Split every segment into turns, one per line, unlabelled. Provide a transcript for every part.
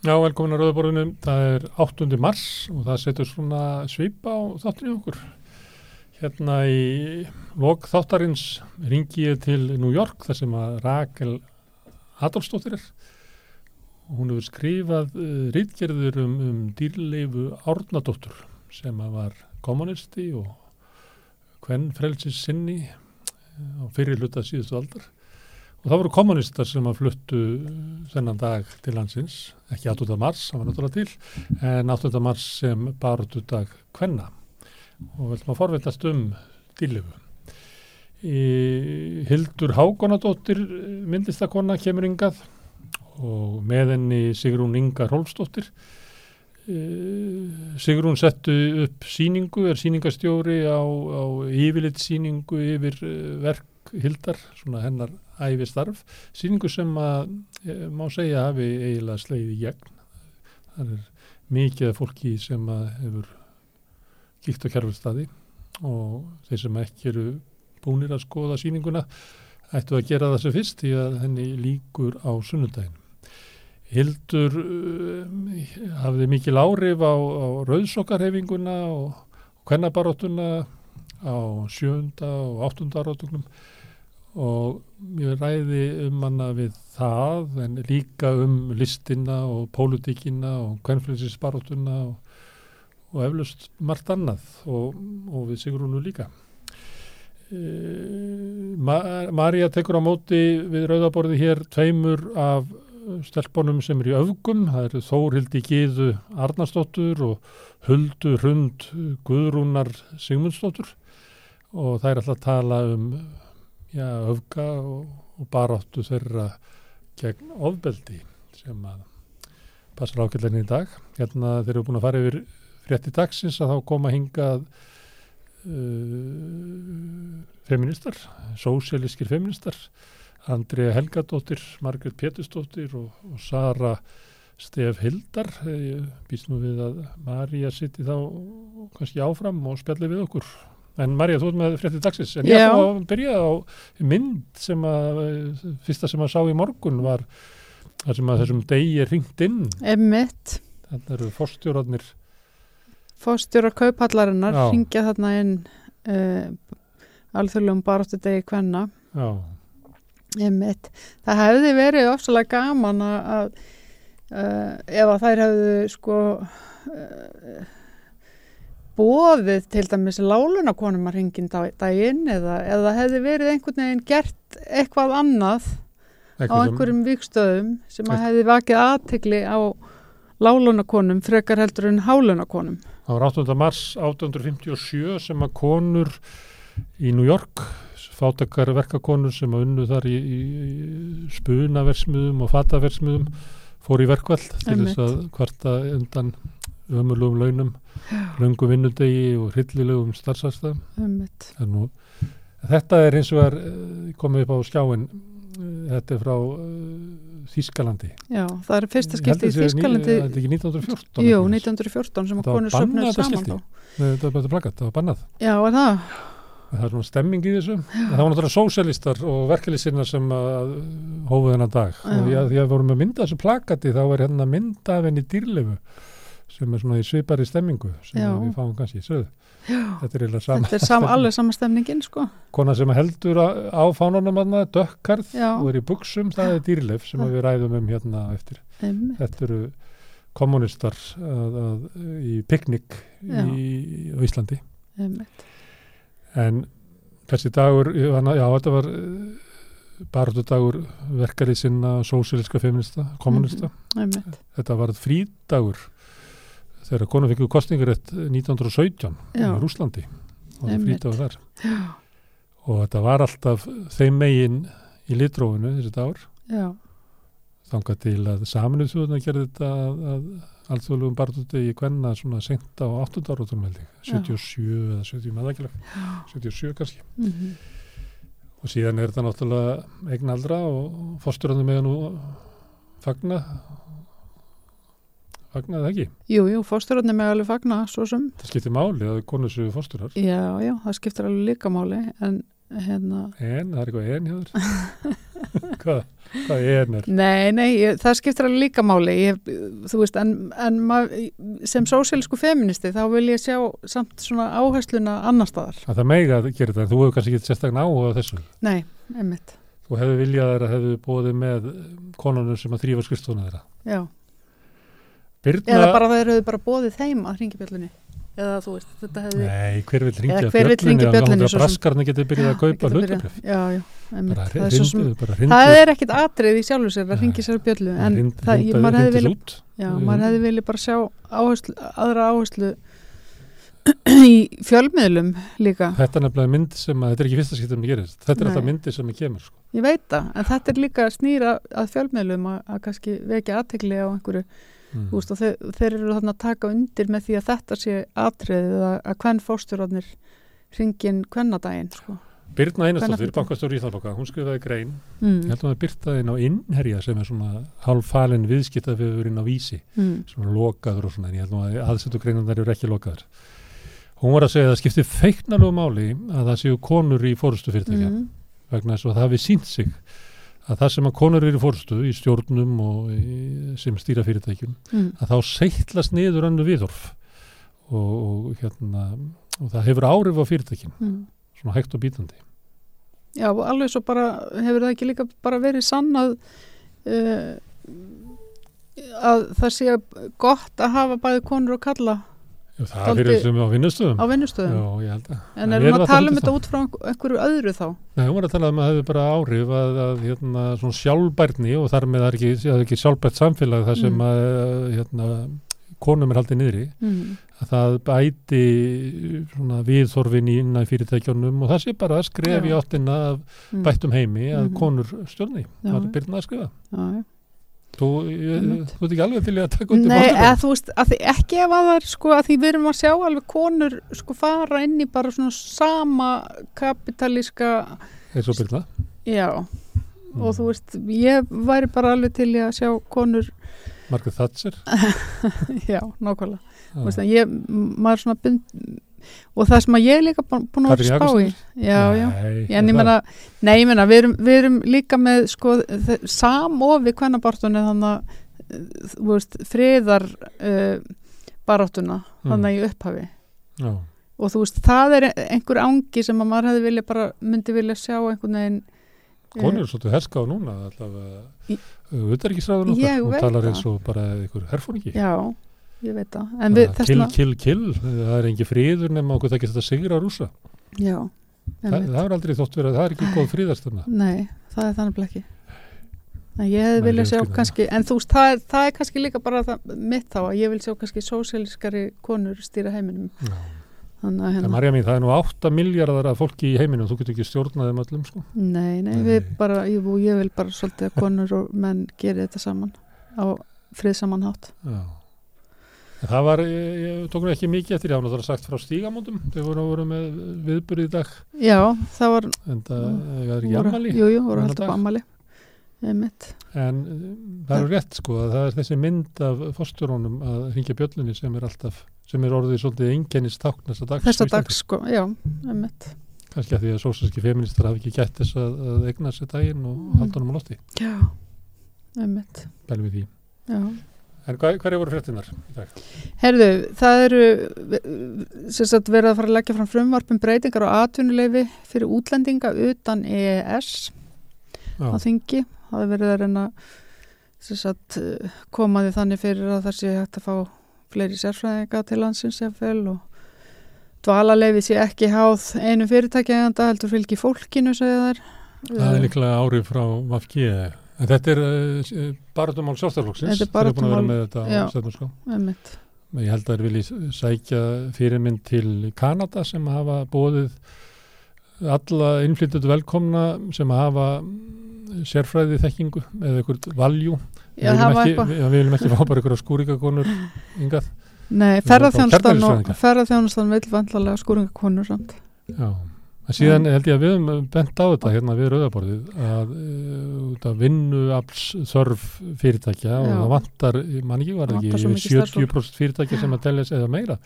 Já, velkomin að Rauðaborðinu. Það er 8. mars og það setur svona svip á þáttinu okkur. Hérna í lok þáttarins ringi ég til New York þar sem að Rakel Adolfsdóttir er. Hún hefur skrifað uh, rítgerður um, um dýrleifu Árnadóttur sem að var kommunisti og hvern frelsis sinni á fyrir hluta síðustu aldar. Og það voru kommunistar sem að fluttu þennan dag til landsins, ekki 8. mars, það var náttúrulega til, en 8. mars sem barutu dag hvenna. Og ætlum að forveitast um dýrlifu. Hildur Hákonadóttir myndlistakonna kemur yngað og með henni Sigrún Inga Rolfsdóttir. Sigrún settu upp síningu, er síningastjóri á, á yfirleitt síningu yfir verk Hildar, svona hennar æfi starf, síningu sem að e, má segja hafi eiginlega sleið í gegn. Það er mikið fólki sem hefur kíkt á kjærfustadi og þeir sem ekki eru búinir að skoða síninguna ættu að gera það sem fyrst því að henni líkur á sunnudaginu. Hildur uh, hafði mikil árif á, á rauðsokkarhefinguna og kvennabaróttuna á sjönda og áttunda áratögnum og ég ræði um hana við það en líka um listina og pólutíkina og kvennflýsinsbaróttuna og, og eflust margt annað og, og við Sigrúnu líka. E, Ma Marja tekur á móti við rauðaborði hér tveimur af stelpunum sem er í öfgum, það eru Þórhildi Gíðu Arnarsdóttur og Huldu Hrund Guðrúnar Sigmundsdóttur og það er alltaf að tala um já, öfga og, og baráttu þeirra gegn ofbeldi sem að passar ákveldinni í dag. Hérna þeir eru búin að fara yfir frétti dagsins að þá koma hingað uh, feministar, sósialískir feministar, Andrea Helgadóttir, Margret Pétustóttir og, og Sara Stef Hildar. Ég býst nú við að Marja sitti þá kannski áfram og spjalli við okkur. En Marja, þú ert með fréttið dagsins, en ég ætla að byrja á mynd sem að, fyrsta sem að sá í morgun var þar sem að þessum degi er ringt inn.
Emmitt.
Þannig eru fórstjórarnir.
Fórstjórar kaupallarinnar ringja þarna inn uh, alþjóðlegum baráttu degi hvenna.
Já.
Emmitt. Það hefði verið ofsalega gaman að uh, ef að þær hefðu sko... Uh, bóðið til dæmis lálunakonum að ringin daginn eða, eða hefði verið einhvern veginn gert eitthvað annað Ekkur á einhverjum vikstöðum sem að hefði vakið aðtegli á lálunakonum frekar heldur en hálunakonum.
Það var 8. mars 1857 sem að konur í New York fátakar verkakonur sem að unnu þar í, í spunaversmiðum og fataversmiðum fór í verkvall til þess að hvarta undan ömurlugum launum, lungu vinnudegi og hryllilegum starfsastafum. Þetta er eins og er komið upp á skjáin, þetta er frá uh, Þískalandi.
Já, það er fyrsta skipti í Þískalandi.
Þetta er ekki 1914?
Jú, 1914 sem að konur söfnur saman þá.
Þetta var bara plakat, það var bannað.
Já, er það?
Það er svona stemming í þessu. Það var náttúrulega sósjálistar og verkefliðsirna sem hófuð þennan dag. Já. Og því að að vorum að mynda þessu plakati þá er hérna mynda af henni dýrlefu sem er svona í svipari stemmingu sem við fáum kannski í söðu. Þetta er,
Þetta er sam, alveg sama stemningin sko.
Kona sem heldur á fánunum dökkarð og er í buksum, það er dýrleif sem við ræðum um hérna eftir.
Einmitt.
Þetta eru kommunistar að, að, í piknik í, á Íslandi.
Einmitt.
En þessi dagur, já þetta var barðu dagur verkarið sinna sósíliska feminista, kommunista.
Mm -hmm.
Þetta var frídagur þegar konum fikk kostningur 1917 Já. í Rúslandi og það frýtaði þar
Já.
og þetta var alltaf þeim megin í litrófinu þessi dagur þangað til að saminuð þjóðuna gerði þetta að, að alþjóðlegum barðuti í kvenna svona sent á 8. áratum 77 eða 70 meðakileg 77 kannski
mm -hmm.
og síðan er þetta náttúrulega eignaldra og fórsturandi með nú fagna fagnaði það ekki?
Jú, jú, fórsturarnir með alveg fagna, svo sem.
Það skiptir máli að konur sem fórsturar.
Já, já, það skiptir alveg líka máli, en hérna...
En, það er eitthvað en hjá þér. hvað, hvað er er
Nei, nei, ég, það skiptir alveg líka máli ég, þú veist, en, en mað, sem sósílisku feministi þá vil ég sjá samt svona áhersluna annar staðar.
að það meiga að gera þetta en þú hefur kannski ekki sérstaklega áhuga á þessu
Nei, einmitt,
þú hefur viljað þeirra hefur bóðið með konunum sem að þrýfa skrifstofuna þeirra
já
Birna,
eða bara það eru bara bóðið þeim að ringi bjöllunni. Eða þú veist, þetta hefði
Nei, hver vil ringja
bjöllunni, svo sem-
Braskarni getur byrjað að kaupa hlutabrif
Já, já, einmitt. Það, er svo það er ekkit atrið í sjálfur sér að ringi sér bjöllu en
hrindu,
það, ég, maður hefði vilja Já, maður hefði vilja bara sjá áherslu, aðra áherslu í fjölmiðlum líka.
Þetta er nefnilega mynd sem að, þetta er ekki fyrsta skiptum að gerist, þetta er alltaf myndi sem að kemur sko.
Ég veit það, en þetta er líka snýra að fjölmiðlum að, að kannski vekja aðtegli á einhverju,
mm.
veist, og þeir, þeir eru þarna að taka undir með því að þetta sé atriðið að, að hvern fórsturarnir ringin hvernadaginn, sko.
Birna Einarsdóttir,
Kvennafréttum.
bankastjóri Íþalboka, hún skrifaði grein ég
Mm.
held að það byrtaði inn á innherja sem er svona halvfalin viðskipta við inn á vísi,
Mm.
svona lokaður og svona, en ég held að aðsettu greinundar eru ekki lokaður hún var að segja að það skipti feiknalegu máli að það séu konur í fórustu fyrirtækja
Mm.
vegna þess að það hafi sínt sig að það sem að konur eru í fórustu í stjórnum og í, sem stýra fyrirtækjum
Mm.
að þá seitlast niður önnu viðorf og, og hérna og það hefur áhrif á fyrirtækjum
Mm.
svona hægt og bítandi
Já, og alveg svo bara, hefur það ekki líka bara verið sannað uh, að það sé gott að hafa bæði konur og kalla
það
Dálítið-
fyrir sem á vinnustöðum
á vinnustöðum.
Já, ég held að
En
En
erum
erum
við
að
að tala um
tala
þetta
um
út frá einhver- einhverju öðru þá?
Nei, hún var að tala um að það hefur bara áhrif að, að hérna, svona sjálfbærni og þar með það er ekki, það er ekki sjálfbært samfélag þar sem
Mm.
að hérna, konum er haldið niðri
Mm.
að það bæti svona viðþorfin í innan fyrirtækjunum og það sé bara að skref í áttina
Mm.
bættum heimi að
Mhm.
konur stjórni
Já.
það er byrna að skrifa
Já, já.
Þú, ég, þú ert ekki alveg til að taka undir
Nei, eða þú veist, að ekki ef að það er sko að því við erum að sjá alveg konur sko fara inn í bara svona sama kapitalíska,
eins og byrna
já, og þú veist, ég væri bara alveg til að sjá konur,
Margaret Thatcher.
Já, nákvæmlega. Þú veist, ég, maður svona og það sem að ég er líka bú- búin að að spá í, já, já, En ég meina, nei, ég meina, við við erum líka með, sko, samofi kvennabartunni þannig að, eh, þú veist, friðar uh, baráttuna,
Mm.
þannig í upphafi.
Já.
Og þú veist, það er einhver ángi sem að maður hefði vilja bara, myndi vilja sjá einhvern veginn. eh,
konur er svolítið herska á núna allavega
Ég
hún
veit
talar eins og bara einhver herfóringi
Já, ég veit það. Við,
kill,
vegna,
kill, kill, það er engi friður nema okkur það geta þetta sigra rúsa
já,
Þa, það er aldrei þótt verið að það er ekki góð fríðarstöfna
Nei, það er þannig ekki. En ég
Nei,
vilja sjá kannski, en þú veist, það það er kannski líka bara það, mitt þá að ég vil sjá kannski sósíaliskari konur stýra heiminum. Þannig að hérna,
Marja mín, það er nú 8 miljardar af fólki í heiminum, þú getur ekki stjórnað þeim öllum sko.
nei, nei,
Nei.
bara, ég, ég vil bara svolítið að konur og menn geri þetta saman á friðsaman hátt.
Já. Það var, ég, tók nú ekki mikið eftir, ég hafði náttúrulega sagt frá stígamótum, þau voru, voru með viðburði í dag,
Já, það var,
en það er ekki ammali,
jú, jú, voru alltaf ammali. Einmitt.
en uh, það er rétt sko, að það er þessi mynd af fórstjórónum að hringja bjöllunni sem er alltaf, sem er orðið svolítið einkennist tákn þessa dags.
Þessa
á Íslandi.
dag, sko, já, einmitt.
kannski að því að sósíski feministar hafi ekki gætt þess að, að egna En hva, hverju voru fréttinar í dag?
Herðu, það eru sagt verið að fara að leggja fram frumvarpum breytingar og atvinnuleifi fyrir útlendinga utan EES á þingi. Það er verið að reyna sagt koma því þannig fyrir að það sé hægt að fá fleiri sérfræðinga til landsins efvel og dvalarleifi sé ekki háð einu fyrirtækjaganda heldur fylgi fólkinu segja þær.
það er líklega árið frá VFG, en þetta er uh, barðumál sjálfstæðarflokksins,
Þetta er
þeir eru búin að vera með þetta á
já.
stefnuskrá.
Einmitt.
Ég held að þeir vilji sækja fyrirmynd til Kanada sem hafa bóðið alla innflytjandi velkomna sem hafa mm, sérfræði þekkingu eða einhvern valjú.
Já, það var eitthvað.
við, viljum ekki fá bara einhverja skúrikakonur yngað.
Nei, ferðarþjónustan
bara
og
kjarneðlisfræðingar.
ferðarþjónustan vil vantalega skúringakonur samt.
Já, En síðan held ég að við höfum bent á þetta hérna við rauðaborðið að uh, vinnu alls þörf fyrirtækja og
Já.
það vantar, mann ekki var ekki,
mikið starfsfólk.
70% fyrirtækja sem að telja eða meira,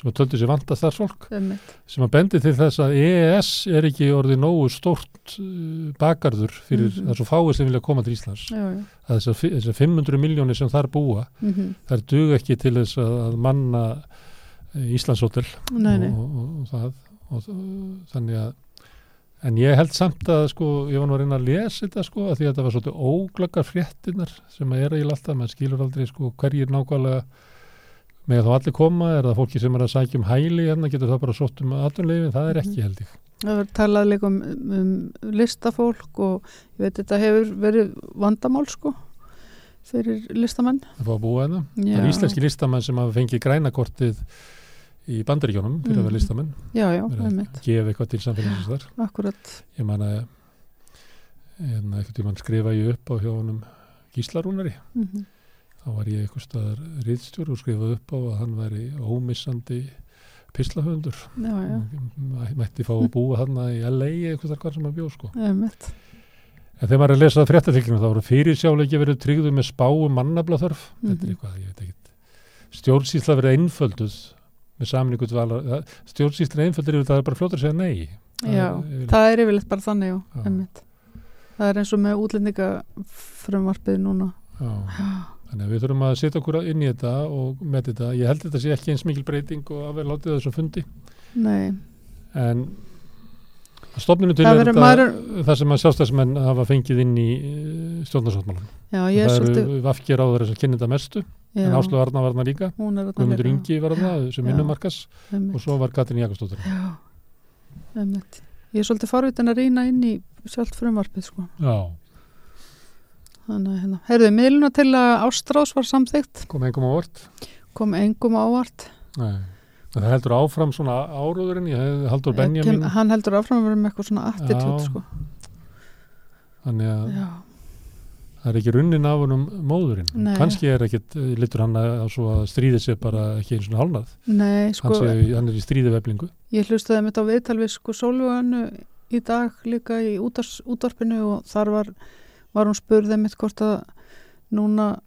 sem að töldu sig vanta starfsfólk,
einmitt,
sem að bendi til þess að EES er ekki orðið nógu stórt uh, bakarður fyrir það er svo fáið sem vilja koma til Íslands.
já, já,
Að Þessar, fi- þessar 500 miljónir sem þar búa,
mhm,
þær duga ekki til þess að, manna
nei,
og, og, og það og, þannig að en ég held samt að sko ég var nú að reyna að lesa þetta sko að því að þetta var svolítið óglöggar fréttinar sem að er eiginlega alltaf, mann skilur aldrei sko hverjir nákvæmlega með þá allir koma, er það fólki sem er að sækja um hæli hérna, getur það bara sótt um aðtunleifin, það er ekki held ég.
það verður talað líka um, um listafólk og ég veit þetta hefur verið vandamál sko fyrir listamenn
Það fá að búa hérna. Það er íslenski listamenn sem hafa fengið grænakortið í bandaríkjónum fyrir að vera
Mhm.
listamenn,
já, já,
að gefa eitthvað til samfélagsins þar.
akkurat
Ég man að eitthvað skrifa ég upp á hjá honum Gíslarúnari
mhm,
þá var ég eitthvað staðar riðstjór og skrifaði upp á að hann væri ómissandi Mæ- mætti fá að búa hann í LA eitthvað þar hvar sem hann bjó sko. En þegar maður er að lesa fréttatilkjum þá voru fyrirsjáleiki verið tryggðu með spáu mannablaþörf veit ekki. Stjórnsýsla verið einfölduð með samningu dvalar stjórnsýsla einföldur yfir það er bara fljótur að segja nei
já,
yfirleitt-
það er yfirleitt bara þannig já, það er eins og með útlendinga frumvarpið núna
já.
já,
Þannig að við þurfum að setja okkur inn í þetta og með þetta. Ég held þetta sé ekki eins mikil breyting og að vera látið þessu fundi.
nei,
En stofninu til
Það
er þetta það sem að sjálfstæðsmenn hafa fengið inn í
ég er
Það eru vafkir áður sem kynni þetta mestu.
Já,
En Áslu Arna var þarna líka. Guðmundur. Ingi var þarna sem vinnumarkas og svo var Katrin Jakobsdóttir.
Já, einmitt. Ég er svolítið forvitin að rýna inn í sjálft frumvarpið, sko.
Já,
Þannig að, hérna, heyrðu, miðluna til að Ástrás var samþygt,
kom engum á vort.
kom engum ávart.
Nei. Það heldur áfram svona áróðurinn, ég hefði haldur Benjamin,
hann heldur áfram að vera með eitthvað svona attitút, sko.
þannig að
Já,
það er ekki runnin af honum móðurinn.
Nei.
Kanski er ekkit, eh, litur hann að, stríði sér bara ekki eins og hálnað.
sko,
hann er í stríði veflingu.
ég hlustaði mitt á viðtal við sko Sólvöganu í dag líka í útars, útvarpinu og þar var, var hún spurðið mitt hvort að núna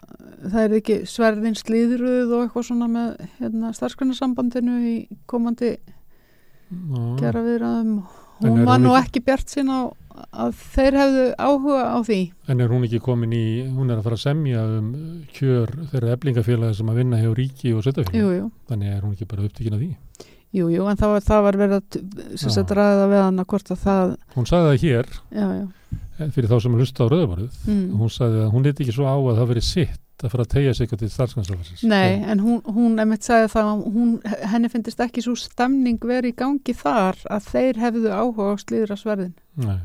það er ekki sverðin slíðruð og eitthvað svona með hérna, starfsgrunnarsambandinu í komandi gera viðraðum hún var nú
ekki
bjart sín á að þeir hefðu áhuga á því.
En er hún ekki komin í, hún er að fara að semja um kjör þeirra eflingafélagi sem að vinna hjá ríki og
jú,
Þannig er hún ekki bara upptíkin af því.
jú, jú, en það var, það var verið að ræða við hana hvort að það
Hún sagði það hér,
já, já,
eh, fyrir þá sem hlusta á rauðabarið,
mm.
hún sagði að hún liti ekki svo á að það verið sitt að fara að tegja sig eitthvað til starfskanslafarsins.
Nei, en hún, hún emitt sagði það að hún, henni finnist ekki svo stemning verið í gangi þar að þeir hefðu áhuga á slíðra sverðin
Nei,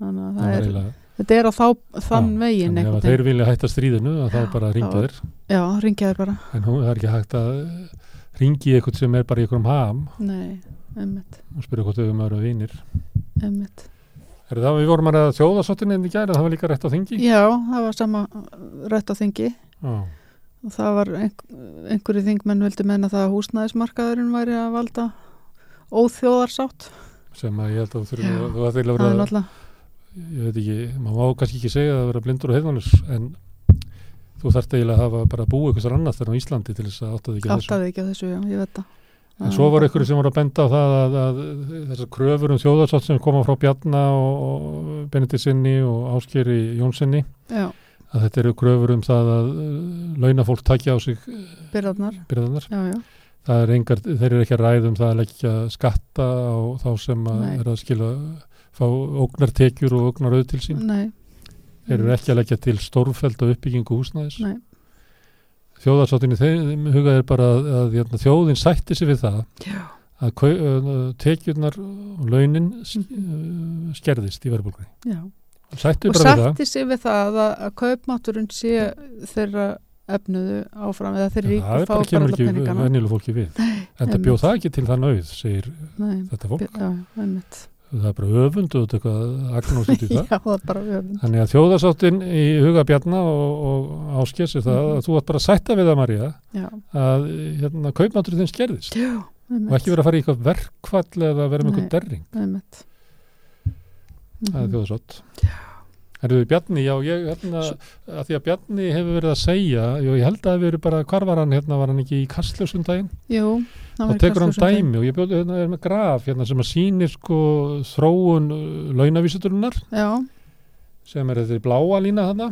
þannig að
það
er, þetta er á þá, þann
Já, Þannig ef þeir vilja hætta stríðinu að þá bara ringja þeir.
Já, ringjaður bara,
En hún, er ekki hægt að ringi eitthvað sem er bara í einhverjum ham
nei, emitt,
og spyrja hvort þau um að vera vinir.
emitt.
Er það við vorum að ræða þjóðasottinni en það var líka rétt á þingi?
Já, það var sama rætt á þingi
Já.
og það var einhver, einhverju þingmenn vildi menna það að húsnæðismarkaðurinn væri að valda óþjóðarsátt.
sem að ég held að þú þurfum að þú ætti eiginlega að
Það er náttúrulega,
ég veit ekki, maður má kannski ekki segja að vera blindur og heiðvanus en þú þarft eiginlega að hafa bara búið eitthvað annars þar á Íslandi til þess að áttaði ekki að þessu.
áttaði ekki á þessu, já, ég veit það.
En svo var einhverju sem voru að benda á það að, að þessar kröfur um þjóðarsott sem koma frá Bjarna og, og Benediksinni og Áskeri Jónssoni
Já,
að þetta eru kröfur um það að uh, launafólk takja á sig
byrðarnar,
byrðanar.
já, já,
Það er engar, þeir eru ekki að ræða um það að leggja skatta á þá sem að er að skila fá ógnartekjur og ógnarauð til sín.
nei.
Þeir eru ekki að leggja til stórfæld og uppbyggingu húsnæðis.
Nei,
Þjóðarsáttinni þeim hugað er bara að, að, að þjóðin sætti sig við það
já,
að uh, tekjurnar og launin uh, skerðist í verðbólgunni.
já.
Sættu
Og
það.
sætti sig við það að, að kaupmátturinn sé þeirra efnuðu áfram eða þeir ríku
það
fá
bara
bara
kemur
alla
ekki
peningana.
venjuleg fólki við. En það bjóð það ekki til það nauð, segir
Nei,
þetta fólk.
já, einmitt.
Það er bara öfund og þetta eitthvað agnóst út í það.
Já, það.
Þannig að þjóðarsáttin í huga Bjarna og, og áskess er það
Mhm.
að þú ætti bara að sætta við það
Já,
að hérna, kaupmáttur þinn skerðist
já,
og ekki vera að fara í eitthvað verkfall eða vera með eitthvað derring. það er
Mhm.
Erðu Bjarni, já, ég, hérna, að því að Bjarni hefur verið að segja, jú, ég held að það hefur verið bara, hvar var hann, hérna, var hann ekki í Kastljósundaginn? Þá
var
tekur hann
daginn.
dæmi og ég bjóði hérna er með graf hérna sem að sýnir sko þróun uh, launavísuturinnar
Já,
sem er þetta bláa lína þarna.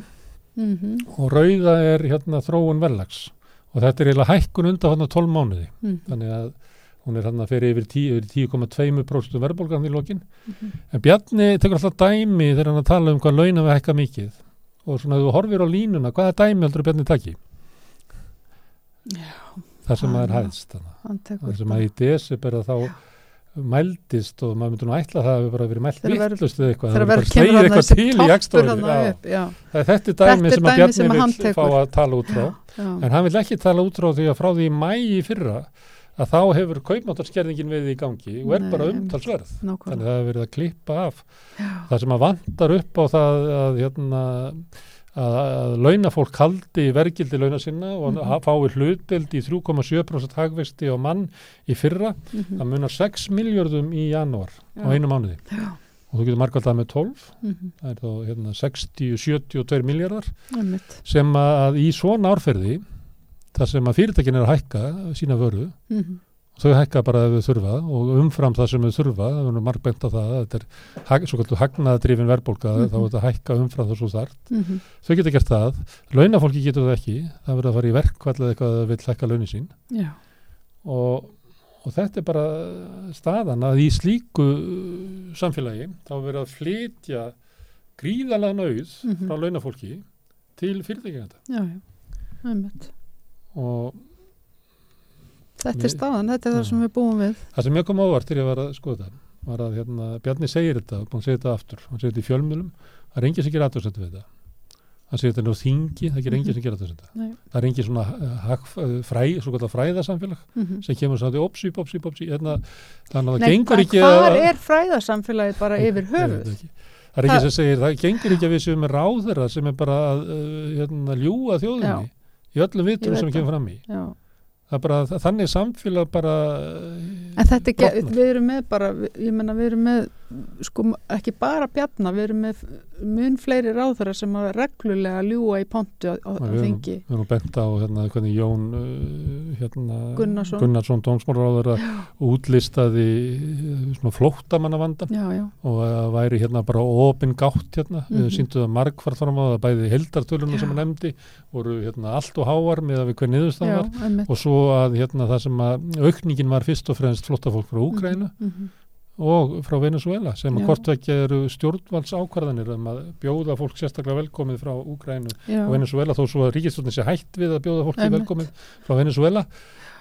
Mhm,
og rauða er hérna þróun vellags og þetta er hækkun undan þarna 12 mánuði.
Mhm,
þannig að hún er fyrir yfir 10 yfir 10,2% verðbólgan í lokin.
Mhm.
en Bjarni tekur alltaf dæmi þegar hann að tala um hvað launa við hækka mikið. Og svona þú horfir á línuna hvaða dæmi heldur Bjarni taki?
Já,
Það sem maður
er-
hæðst það sem að í desember að þá mældist og maður myndi nú ætla að það hefur bara verið mælt vittlust eða eitthvað, það hefur bara
hann
eitthvað til í Já.
já,
er þetta
Þetta
dæmi
er
sem að Bjarni vil fá að tala út frá.
Já,
en hann vil ekki tala út frá því að frá því í mæ að þá hefur kaupmáttarskerðingin við í gangi og er
Nei,
bara umtalsverð. Þannig að það hefur verið að klippa af. Það sem að vantar upp á það að, hérna, að, að launafólk haldi vergildi launa sinna og mm. fái hlutbild í 3,7% hagvexti á mann í fyrra
Mhm,
það munar 6 miljardum í janúar á
já,
einu mánuði.
Já,
og þú getur markvaldað með 12
mhm,
það er þá hérna, 60-72 miljardar sem að í svona árferði þar sem að fyrirtækin er að hækka sína vöru.
Mhm,
þau hækka bara ef þau þurfa og umfram það sem þau þurfa, það er margbent á það þetta er svo kallu hagnaðadrifin verðbólka
Mhm.
þá er þetta að hækka umfram það svo þart
mhm,
þau geta gert það, launafólki getur það ekki það verður að fara í verkvall eða eitthvað að það vil hækka launin sín. Og, og þetta er bara staðan að í slíku samfélagi þá er verið að flytja gríðalega nauð
Mhm.
frá launafólki til
einmitt.
Og
Þetta er staðan, þetta er það
Já.
sem við búum við.
það sem ég kom ávart þegar ég var að skoða þetta var að hérna, Bjarni segir þetta og að segja þetta aftur, hann segir þetta í fjölmjölum það er enginn sem gerir aðtöðsendu við þetta hann segir þetta nú þingi, það gerir
Mhm.
sem gerir aðtöðsendu
Nei.
það er enginn svona uh, hag, uh, fræ, svo kallar fræðasamfélag
Mhm.
sem kemur svo að því opsi, opsi, opsi hérna, þannig að það gengur
en
ekki að
er fræðarsamfélagið bara yfir höfuð?
Það er ekki sem segir, það gengur ekki að við séum með ráðherra sem er bara að uh, hérna, ljúa þjóðinni í öllum
veit
sem
það.
kemur fram í.
Já.
Það er bara, þannig samfélag bara
En þetta er ekki,
brotnar.
við erum með bara, við- ég menna við erum með, sko ekki bara bjarna, við erum með mun fleiri ráðherra sem að reglulega ljúa í pontu á, þingi.
Við erum bent á hérna, hvernig Jón uh, hérna,
Gunnarsson.
Gunnarsson dómsmálaráður útlistaði uh, svona flóttamanna vandan
Já, já,
og að væri hérna bara opin gátt hérna, við
Mhm.
síndu það margfart fram á það bæði heldartölunum sem hann nefndi voru hérna allt og háar með að við hver niðurstað
já,
var
einmitt.
og svo að hérna það sem að aukningin var fyrst og fremst flottafólk frá
Mhm, mhm.
Og frá Venezuela sem að
Já.
hvort vekja eru stjórnvalds ákvarðanir um að bjóða fólk sérstaklega velkomið frá Úgrænu og Venezuela þó svo að ríkistjórnin sé hætt við að bjóða fólki
Einmitt.
velkomið frá Venezuela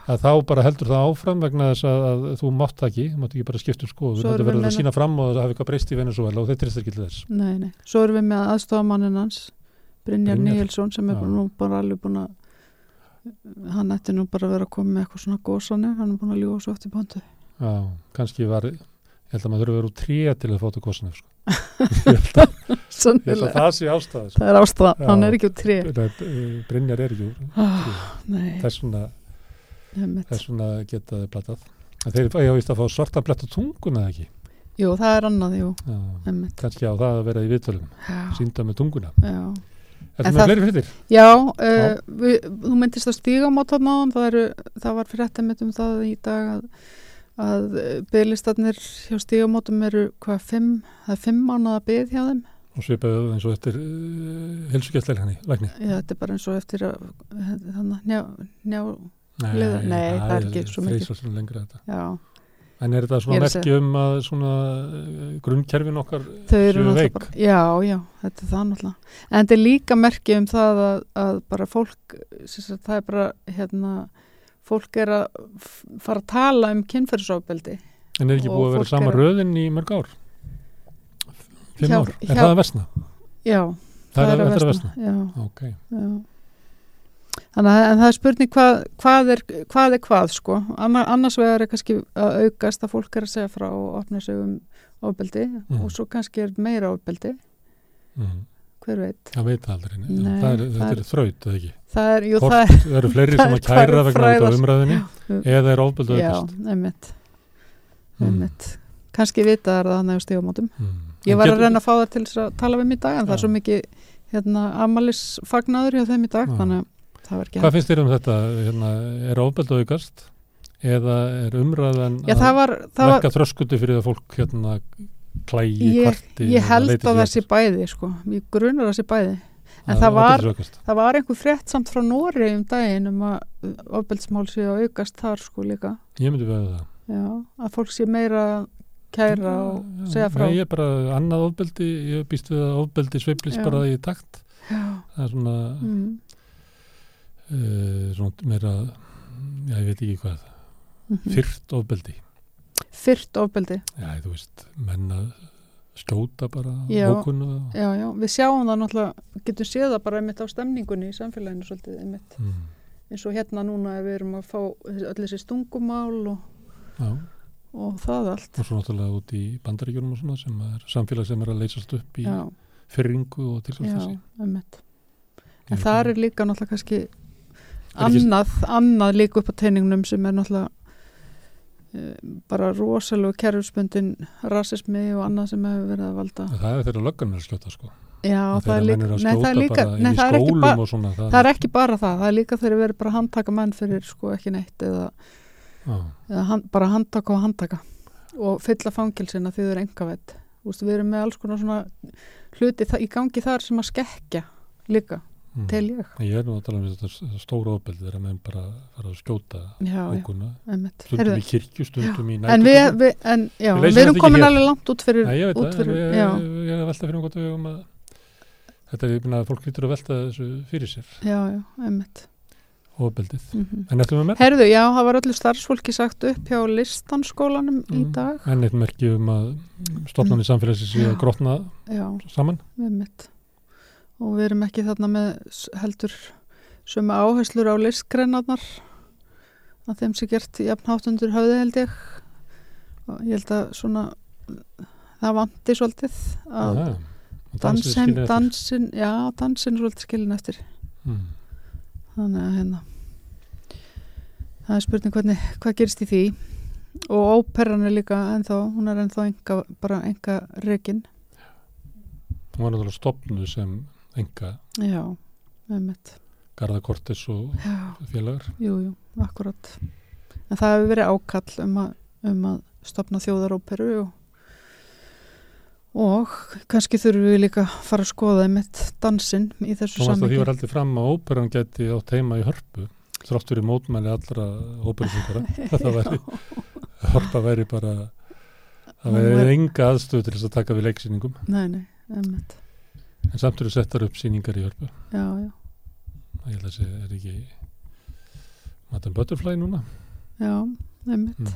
að þá bara heldur það áfram vegna þess að, að þú mátt það ekki, þú mátt ekki bara skipta um skoðu,
við
verður að sína fram og það hafi eitthvað breyst í Venezuela og þetta er ekki til þess.
nei, nei. Svo erum við með aðstofamannin hans, Brynjar. Níelsson sem er bara, nú bara alveg búin að, hann ætti nú bara að vera að koma með eitthvað svona gósanir, hann er búin að ljúa svo eftir pontu.
Já, kannski var, ég held að maður þurfa að vera úr tré til að fóta kosnef, sko. ég ég held að það sé ástæða, sko.
Það er ástæða,
Já.
hann er ekki úr tré.
Nei, Brynjar er ekki úr
Ah, nei,
þess vegna,
einmitt.
þess vegna geta þið blatað. Þeir víst að fá svarta blett á tunguna ekki.
Jú, það er annað, jú,
kannski á það að vera í viðtölum, sínda með tunguna.
já.
Er það fleiri frittir?
Já, uh, við, þú myndist að stíga á náðan, það, það var fyrir þetta mitt um það í dag að, að bygglistarnir hjá stígamótum eru hvað fimm, það er fimm mánuða byggð hjá þeim.
Og svipaðu eins og eftir uh, helsugæstleikni, lækni.
Já, þetta er bara eins og eftir að þannig njá, njá,
Nei,
Liða- nei, það er ekki svo mikið.
En er þetta svona
er að
merki um að svona uh, grunnkerfin okkar séu veik?
bara, já, já, þetta er það náttúrulega. En þetta er líka merki um það að, að bara fólk, það er bara, hérna, fólk er að fara að tala um kynferðisofbeldi.
En er ekki búið að vera sama
að-
röðin í mörg ár? Fimm
Hjá-
ár? Er
hjá-
það að vesna?
Já,
Það, er,
að
að
versna? Já,
Ok.
já. Þannig að það er spurning hvað, hvað, er, hvað er hvað sko. Anna, annars vegar er kannski að aukast að fólk er að segja frá og opna sig um ofbeldi
Mm.
og svo kannski er meira ofbeldi,
Mm.
Hver veit.
Það veit það aldrei. nei. Það er,
það
þetta
er-
er þraut, eða ekki?
Það er, jú,
Hvort
það er,
eru fleiri
það
sem að kæra
það
vegna út
fræðast-
umræðinni
Já.
eða er ofbeldu
já,
aukast?
einmitt,
Mm.
einmitt. Kannski vita það hann hefur stígamótum.
Mm.
Ég var að reyna að fá það til að tala við mig í dag en það er
Já.
svo mikið hérna, amalisfagnaður hjá þeim í dag
Já.
að það
Hvað finnst þér um þetta? Hérna, er ofbeldi að aukast? Eða er umræðan
Já, það það var,
verka þröskutu fyrir að fólk hérna klægi,
Ég-
kvarti
ég held að það sé bæði sko, ég grunar það sé bæði. En
Að
það var-
að
það var einhver frétt samt frá Nóri um daginn um að ofbeldsmál sé að aukast þar sko líka.
Ég myndi veða það.
Já, að fólk sé meira að kæra og
Já,
segja frá.
Nei, ég er bara annað ofbeldi, ég býst við að ofbeldi sveiflist
Já.
bara í takt.
Já,
það er svona,
mm,
uh, svona meira já, ég veit ekki hvað.
Mhm.
fyrrt ofbeldi
Fyrrt ofbeldi.
Já, þú veist, menn að skjóta bara ókunnu
Já, já, við sjáum það náttúrulega, getum séð það bara einmitt á stemningunni í samfélaginu svolítið einmitt.
Mm.
eins og hérna núna við erum að fá þessi- öll þessi stungumál og,
já,
og það allt.
Og svo náttúrulega út í bandaríkjunum og svona sem er samfélag sem er að leysast upp í
Já,
fyrringu og
já,
tilsvæmstessi
einmitt. En það er líka náttúrulega kannski annað, annað líka upp á teiningnum sem er náttúrulega bara rosalegu kerfspöndin rasismi og annað sem hefur verið að valda.
Það er þeirra löggan að skjóta sko.
Já, það er líka, nei, það er líka nei, það er
og svona það,
það er ekki bara það, það er líka þegar verið bara að handtaka menn fyrir sko ekki neitt eða, eða hand, bara handtaka og handtaka og fylla fangilsina því þau eru engavett við erum með alls konar svona hluti í gangi þar sem að skekkja líka,
mm.
tel ég.
Ég er nú að tala um þetta stóra ofbeldi þegar menn bara fara að skjóta
Já, já, einmitt.
Stundum í kirkju, stundum í
En við,
nættu
við, en, já,
Við
við, erum komin alveg langt út fyrir,
Nei, ég veit það,
fyrir já,
ég, er að velta fyrir um gott vegum að þetta er, minna að fólk lítur að velta þessu fyrir sér,
já, já, einmitt.
Ofbeldið.
mm
En eftir með mér?
Herðu, já, það var öllu starfsfólki sagt upp hjá listanskólanum í
Mm.
dag.
En eitt merki um að samfélagsins að
Já.
grotna
Já,
saman.
einmitt og við erum ekki þarna með heldur sömu áherslur á listgreinarnar að þeim sé gert jafnhátt undir höfði held ég. Og ég held að svona það vanti svolítið að
Aha,
dansin, dansin, já, dansin er svolítið skilin eftir.
Mm.
þannig að hérna það er spurning hvernig, hvað gerist í því? Og óperan er líka ennþá, hún er ennþá enga, bara enga rekin.
Hún var náttúrulega stopnuð sem enga.
Já, einmitt.
Garða Kortes og
já,
félagar.
jú, jú, akkurat. En það hefur verið ákall um að, um að stopna þjóðaróperu og, og kannski þurfum við líka að fara að skoða einmitt dansinn í þessu
að því var aldrei fram að óperan geti átt heima í hörpu þrátt fyrir mótmæli allra óperusungara. Þetta væri, hörpa væri bara það væri- enga aðstöð til þess að taka við leiksýningum.
nei, nei, einmitt
En samt eru settar upp sýningar í hörpu.
já, já,
Ég held að þessi er ekki Madame Butterfly núna.
já, einmitt
Mm.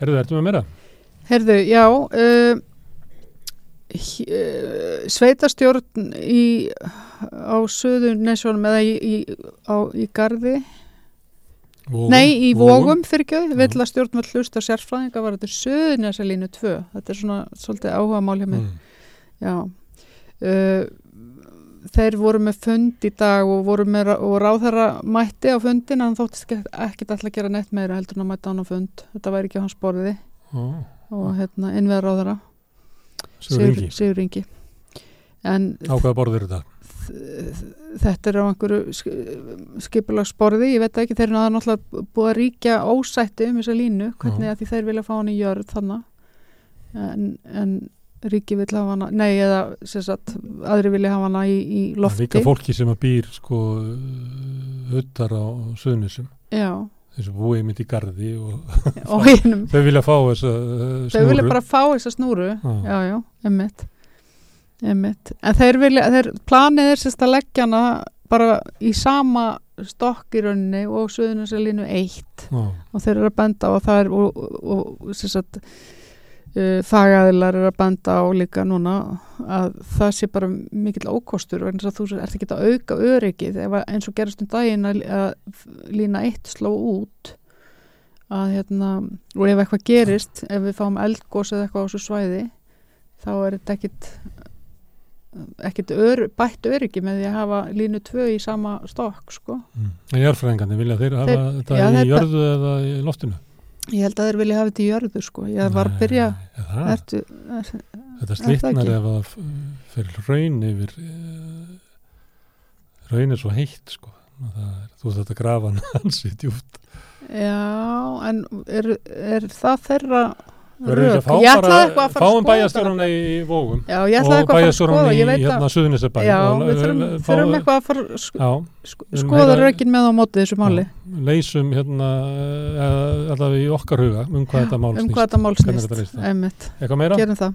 Herðu, ertu með meira?
Herðu, já uh, hj- uh, sveitastjórn í, á söðu nesjónum eða í, í, á, í garði
Vógum,
nei, í vógum fyrir
Já.
ekki, vill að stjórn var hlusta sérfræðinga var þetta söðu nesalínu 2 þetta er svona svolítið áhuga mál hjá mér
Mm.
já uh, þeir voru með fund í dag og voru með og ráðherra mætti á fundin en þóttist ekki- alltaf að gera neitt meira heldur en að mæta hann á fund. Þetta væri ekki á hans borði.
Ó,
og hérna innveða ráðherra
Sigur Ingi.
Sigur Ingi. En
Á hvaða borð er þetta?
þetta er á einhverju skipulagsborði, ég veit ekki þeir eru náttúrulega búið að ríkja ósætti um þessa línu, hvernig að því þeir vilja fá hann í jörð þannig en, en ríki vil hafa hana nei eða sem sagt, aðri vilja hafa hana í, í lofti.
Líka fólki sem að býr sko auðar á suðnisum
já,
þessu búið mitt í garði og
og
þau vilja fá þessa uh,
þau vilja
snúru.
bara fá þessa snúru.
Já.
já, já, emmitt emmitt, en þeir vilja þeir, planið er sérst að leggja hana bara í sama stokk í rauninni og Suðunisalínu 1
Já,
og þeir eru að benda á að það er og, og, og sem sagt uh, fagaðilar eru að benda á líka núna að það sé bara mikill ókostur og eins að þú ert ekki að auka öryggið eins og gerast um daginn að, lína eitt sló út að hérna og ef eitthvað gerist, ef við fáum eldgós eða eitthvað á þessu svæði þá er þetta ekkit ekkit ör, bætt öryggi með því að hafa línu 2 í sama stokk sko
mm. En járfræðingandi vilja þeir hafa
Þeir-
þetta
já,
í jörðu eða í loftinu?
Ég held að þeir vilja hafa þetta í jörðu sko. Ég var að byrja,
það?
ertu, er,
Þetta slitnar ef að fyrir raun yfir uh, raun er svo heitt sko. Er, þú að grafa hansi djúft.
já, en er, er það þeirra
Fá
Ég ætlaði eitthvað að fara að
fáum
skoða þetta.
bæjastjórunna í, í vógum
Já, ég ætlaði
og
eitthvað að fara að skoða,
í
ég veit að
hérna Suðunisabæ
Já,
og,
við þurfum,
uh,
þurfum
fá-
eitthvað að fara að skoða rökin með á móti þessu máli.
Leysum hérna uh, allavega í okkar huga um hvað þetta mál
um
snýst.
hvað þetta mál snýst. Einmitt,
eitthvað meira?
gerum það.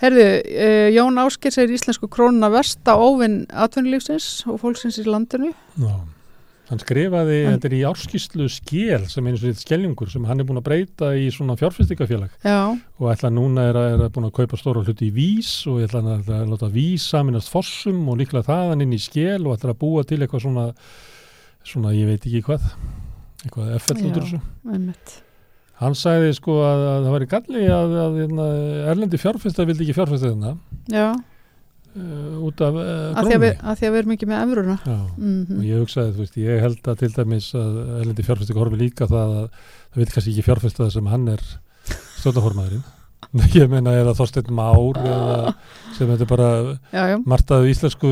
Herðu, uh, Jón Ásker segir íslensku krónuna versta óvinn atvinnulífsins og fólksins í landinu.
Já. Hann skrifaði,
Hann-
þetta er í árskíslu skél sem einu svo skellingur sem hann er búin að breyta í svona fjárfestingafélag.
Já,
og ætla núna er að, er að búin að kaupa stóra hluti í vís og ætla hann að, að láta vís saminast fossum og líklega þaðan inn í skél og ætla að búa til eitthvað svona, svona ég veit ekki hvað, eitthvað effell út úr þessu.
einmitt.
Hann sagði sko að, að það væri galli að, að, að erlendi fjárfesta vildi ekki fjárfesta þarna
Já,
uh, út af uh,
að því að, við, að því að við erum ekki með efruna
Já,
mm
og ég hugsaði, þú veist, ég held að til dæmis að erlendi fjárfestinga horfi líka það að það vil kannski ekki fjárfesta það sem hann er stjórnaformaðurinn. Ég meina er það Þorsteinn Már eða sem þetta er bara
Já, já,
martaðu íslensku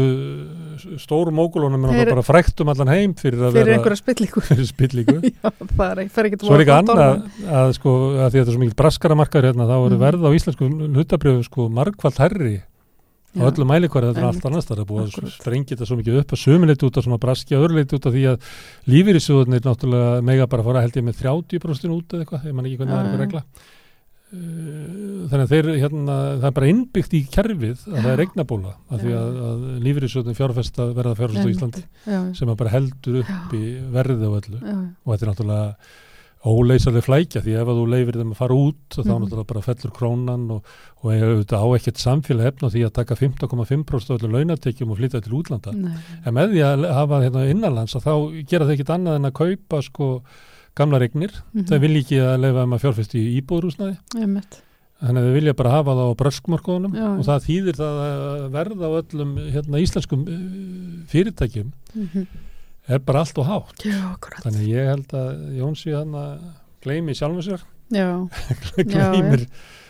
stórum ógulunum en það bara frækt um allan heim fyrir að
fyrir
vera
einhverja er ekki
Svo er ekki annað að sko að því að þetta er svo mikil braskaramarkar hérna þá eru
Mhm.
verð á íslensku hlutabrjöfum sko margfald herri á
Já.
öllum mælikværi þetta er allt annars það er búið að sprengja þetta svo mikið upp að sömuleit út af svona braski og öðruleit út af því að lífyrirsjóðunir náttúrulega mega bara fara held ég með 30% út eða eitthvað, ég man ekki hvernig það er
Já,
eitthvað
já.
regla Uh, þannig að þeir hérna, það er bara innbyggt í kerfið að það er
Já.
eignabóla af því
Já.
að, að lífyrirsjóðunir fjárfesta verða fjárfesta á
Einmitt.
Íslandi
Já,
sem að bara heldur upp í verðið á öllu
já,
og þetta er náttúrulega óleysaleg flækja því ef að þú leifir þeim að fara út þá
Mhm.
náttúrulega bara fellur krónan og, og auðvitað á ekkert samfélag hefna því að taka 15,5% af öllu launatekjum og flytja til útlanda.
nei,
En með því að hafa hérna innanlands að þá gera þau ekkert annað en að kaupa sko gamla regnir.
mhm,
Þau vilja ekki að leifa þeim að fjárfesti í íbúðrúsnaði. Þannig að þau vilja bara hafa það á bröskmörkuðunum
Já.
og það þýðir það að verða á öllum hérna, íslenskum uh, fyrirtækjum
Mhm.
Er bara allt og hátt.
Já,
Þannig að ég held að Jónsi hann að gleymi sjálfum sér,
Já,
gleymir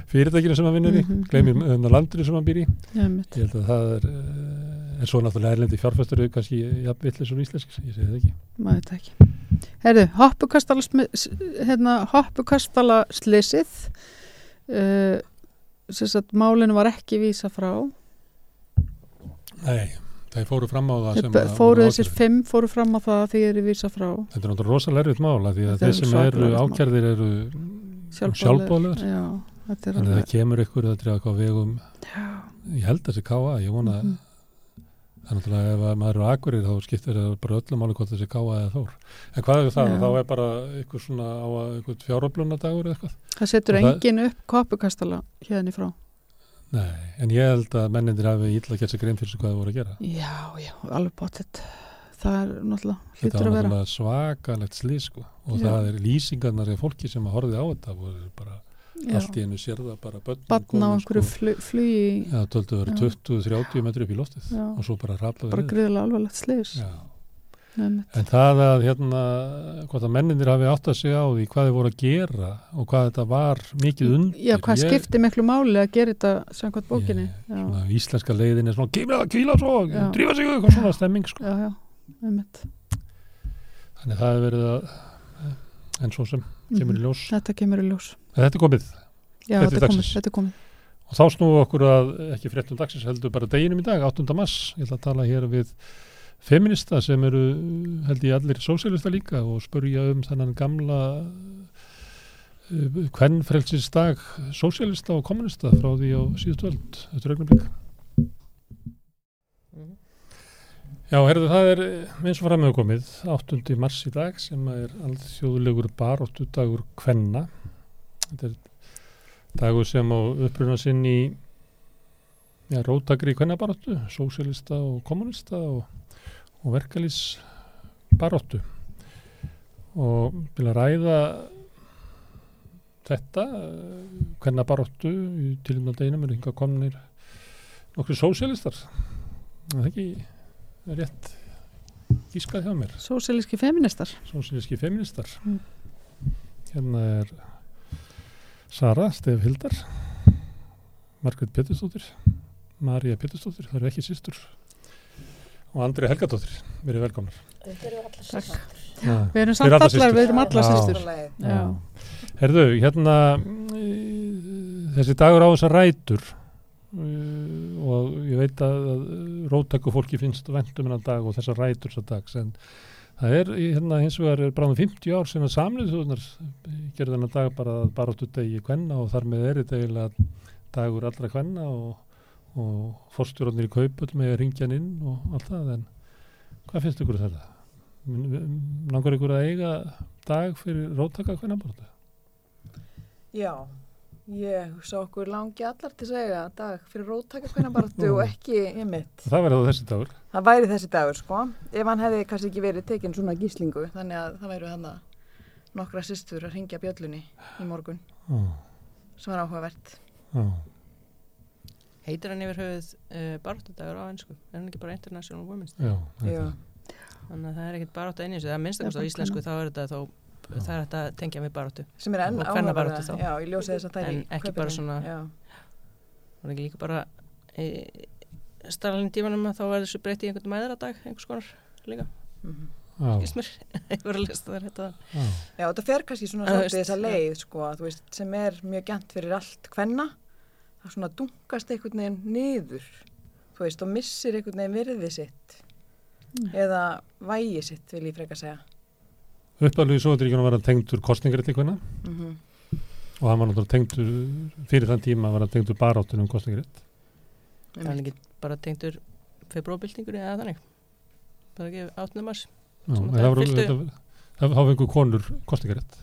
fyrirtækinu sem hann vinnur í,
Mhm,
gleymir
mhm.
mm landinu sem hann býr í.
einmitt
Ég held að það er, uh, er svo náttúrulega erlendi fjárfæstur kannski jafnvillis og íslenskis, ég segi það ekki.
maður það ekki Herðu, hoppukastala hérna, hoppukastala slysið uh, sem sagt málinu var ekki vísa frá
Nei, það fóru fram á það sem
Þeir
að
fóru þessir fimm fóru fram á það því er vísa frá
Þetta er náttúrulega rosalega erfitt mál að því að þeir sem eru ákjærðir eru sjálfbóðlegar.
Já, þetta er
Þannig að
alveg
það kemur ykkur að eitthvað á vegum,
Já,
ég held að þessi káa, ég vona
Mhm.
Það er náttúrulega ef að maður eru akkurir þá skiptir það bara öllum máli hvort þessi káa eða þór. En hvað er það?
Já.
Þá er bara eitthvað svona á að eitthvað fjáröflunadagur eða eitthvað?
það setur engin upp hoppukastala hérna í frá
Nei, en ég held að mennindir hafi illa gert sér grein fyrir sig hvað það voru að gera.
Já, já, alveg bóttið Það er náttúrulega
Þetta var
að vera
náttúrulega svakalegt slís sko. og
Já.
það er lýsingarnar eða fólki sem að horfið á þetta voru bara
Já,
allt í einu sér það bara börn
batna á einhverju flu, flugi
Já, töldu verið
Já.
20-30 metri upp í loftið og svo bara raplaði
bara
niður.
gríðilega alvarlegt slis
Já. En það að hérna, hvort að mennindir hafi átt að segja á því hvað þið voru að gera og hvað þetta var mikið undir.
Já, hvað
Ég-
skipti miklu máli að gera þetta samkvæmt bókinni Já,
Svona íslenska leiðin er svona, það, kvíla svo,
Já.
drífa sig, eitthvað svona stemming, sko.
já, já, einmitt
Þannig að það hefur verið að, en svo sem kemur í
Mhm.
ljós.
Þetta kemur í ljós
þetta er komið
Já,
Þetta er
komið, þetta er komið
og þá snúum við okkur að, ekki fréttum dagsins, heldur bara deginum í dag, 8. mass. Ég ætla að tala hér við feminista sem eru, held ég, allir sósélista líka og spurja um þennan gamla uh, kvennfrelsins dag sósélista og kommunista frá því á síðustu öld, þetta er augnablik. Já, herðu, það er eh, eins og framöðu komið 8. mars í dag sem er alþjóðulegur baróttu dagur kvenna. Þetta er dagur sem á uppruna sinn í ja, rótagri kvennabaróttu, sósélista og kommunista og, og verkalýs baróttu. Og vilja ræða þetta, kvennabaróttu í tilumna deginum er hinga komnir nokkru sósélistar. Það er ekki rétt gískað hjá mér
Sósílíski feministar
sósílíski feministar
Mm.
Hérna er Sara Stef Hildar, Margrét Pétursdóttir, Marja Pétursdóttir, það eru ekki sýstur, og Andri Helgadóttir, verið velkomnar.
Þetta eru allar sýstur.
Við erum samt
allar
við erum allar sýstur.
Herðu, hérna mm, þessi dagur á þessar rætur uh, og ég veit að, að róttaku fólki finnst vendum hennar dag og þessar rætur þessar dags en það er hérna hins vegar er bráðum 50 ár sem að samlið þjóðunar gerði þennan dag bara baráttu degi kvenna og þar með er þetta eiginlega dagur allra kvenna og, og forstjóðanir í kaupull með ringjan inn og allt það en hvað finnst ykkur um þetta? Langar ykkur að eiga dag fyrir róttaka kvenna baráttu?
Já, ég sá okkur langi allar til að segja dag fyrir róttaka hvernig baráttu og ekki einmitt.
Það verður þá þessi dagur
Það væri þessi dagur sko, ef hann hefði kannski ekki verið tekinn svona gíslingu, þannig að það væru hann nokkra systur að ringja bjöllunni í morgun,
Já,
sem var áhugavert.
já.
Heitir hann yfir höfuð uh, baráttudagur á ennsku? Er hann ekki bara International Women's Day?
Já,
Þannig að það er ekkert baráttu einnig það er minnst að á íslensku þá er þetta þó það er þetta að tengja við baráttu
sem er enn áhugaverða.
þá.
Þess að er
En ekki bara svona- og ekki líka bara e, starfalinn tímanum að þá er þessu breytti í einhvern mæðradag einhvers konar líka,
mhm.
já,
skist mér ég voru að lista þar þetta
já,
þetta fer kannski svona þessa
já.
leið, sko, veist, sem er mjög gænt fyrir allt hvenna. Það svona dunkast einhvern veginn niður, þú veist, og missir einhvern veginn virði sitt eða vægi sitt, vil ég freka segja.
Uppalveg í Sovjetríkjunum var hann tengdur kostningarétti kvenna
Mm
og hann var náttúrulega tengdur, fyrir þann tíma var hann tengdur baráttunum kostningarétt.
það er ekki bara tengdur febróbildingur eða þannig. Bara ekki átnum mars.
Já,
það
það var, þetta, það einhver konur kostningarétt.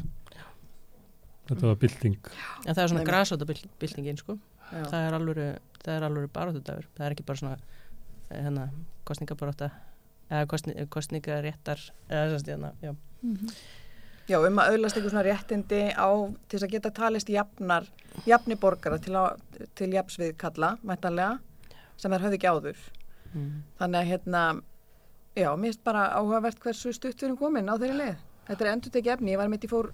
Þetta var bylting.
en það er svona
Nei,
grasóta bildingin sko.
Já,
það er er alvöru baráttudagur það er ekki bara svona eh, hérna, kostningabarátta eða kostni, kostningaréttar eða þess að hérna, já,
Já, um að auðlast einhver svona réttindi á til þess að geta talist jafnar, jafni borgara til, á, til jafnsvið kalla, mættanlega, sem þær höfðu ekki áður.
mm.
Þannig að hérna, já, mér finnst bara áhugavert hversu stutt við erum komin á þeirri leið. Þetta er endur tekið efni, ég var mitt í fór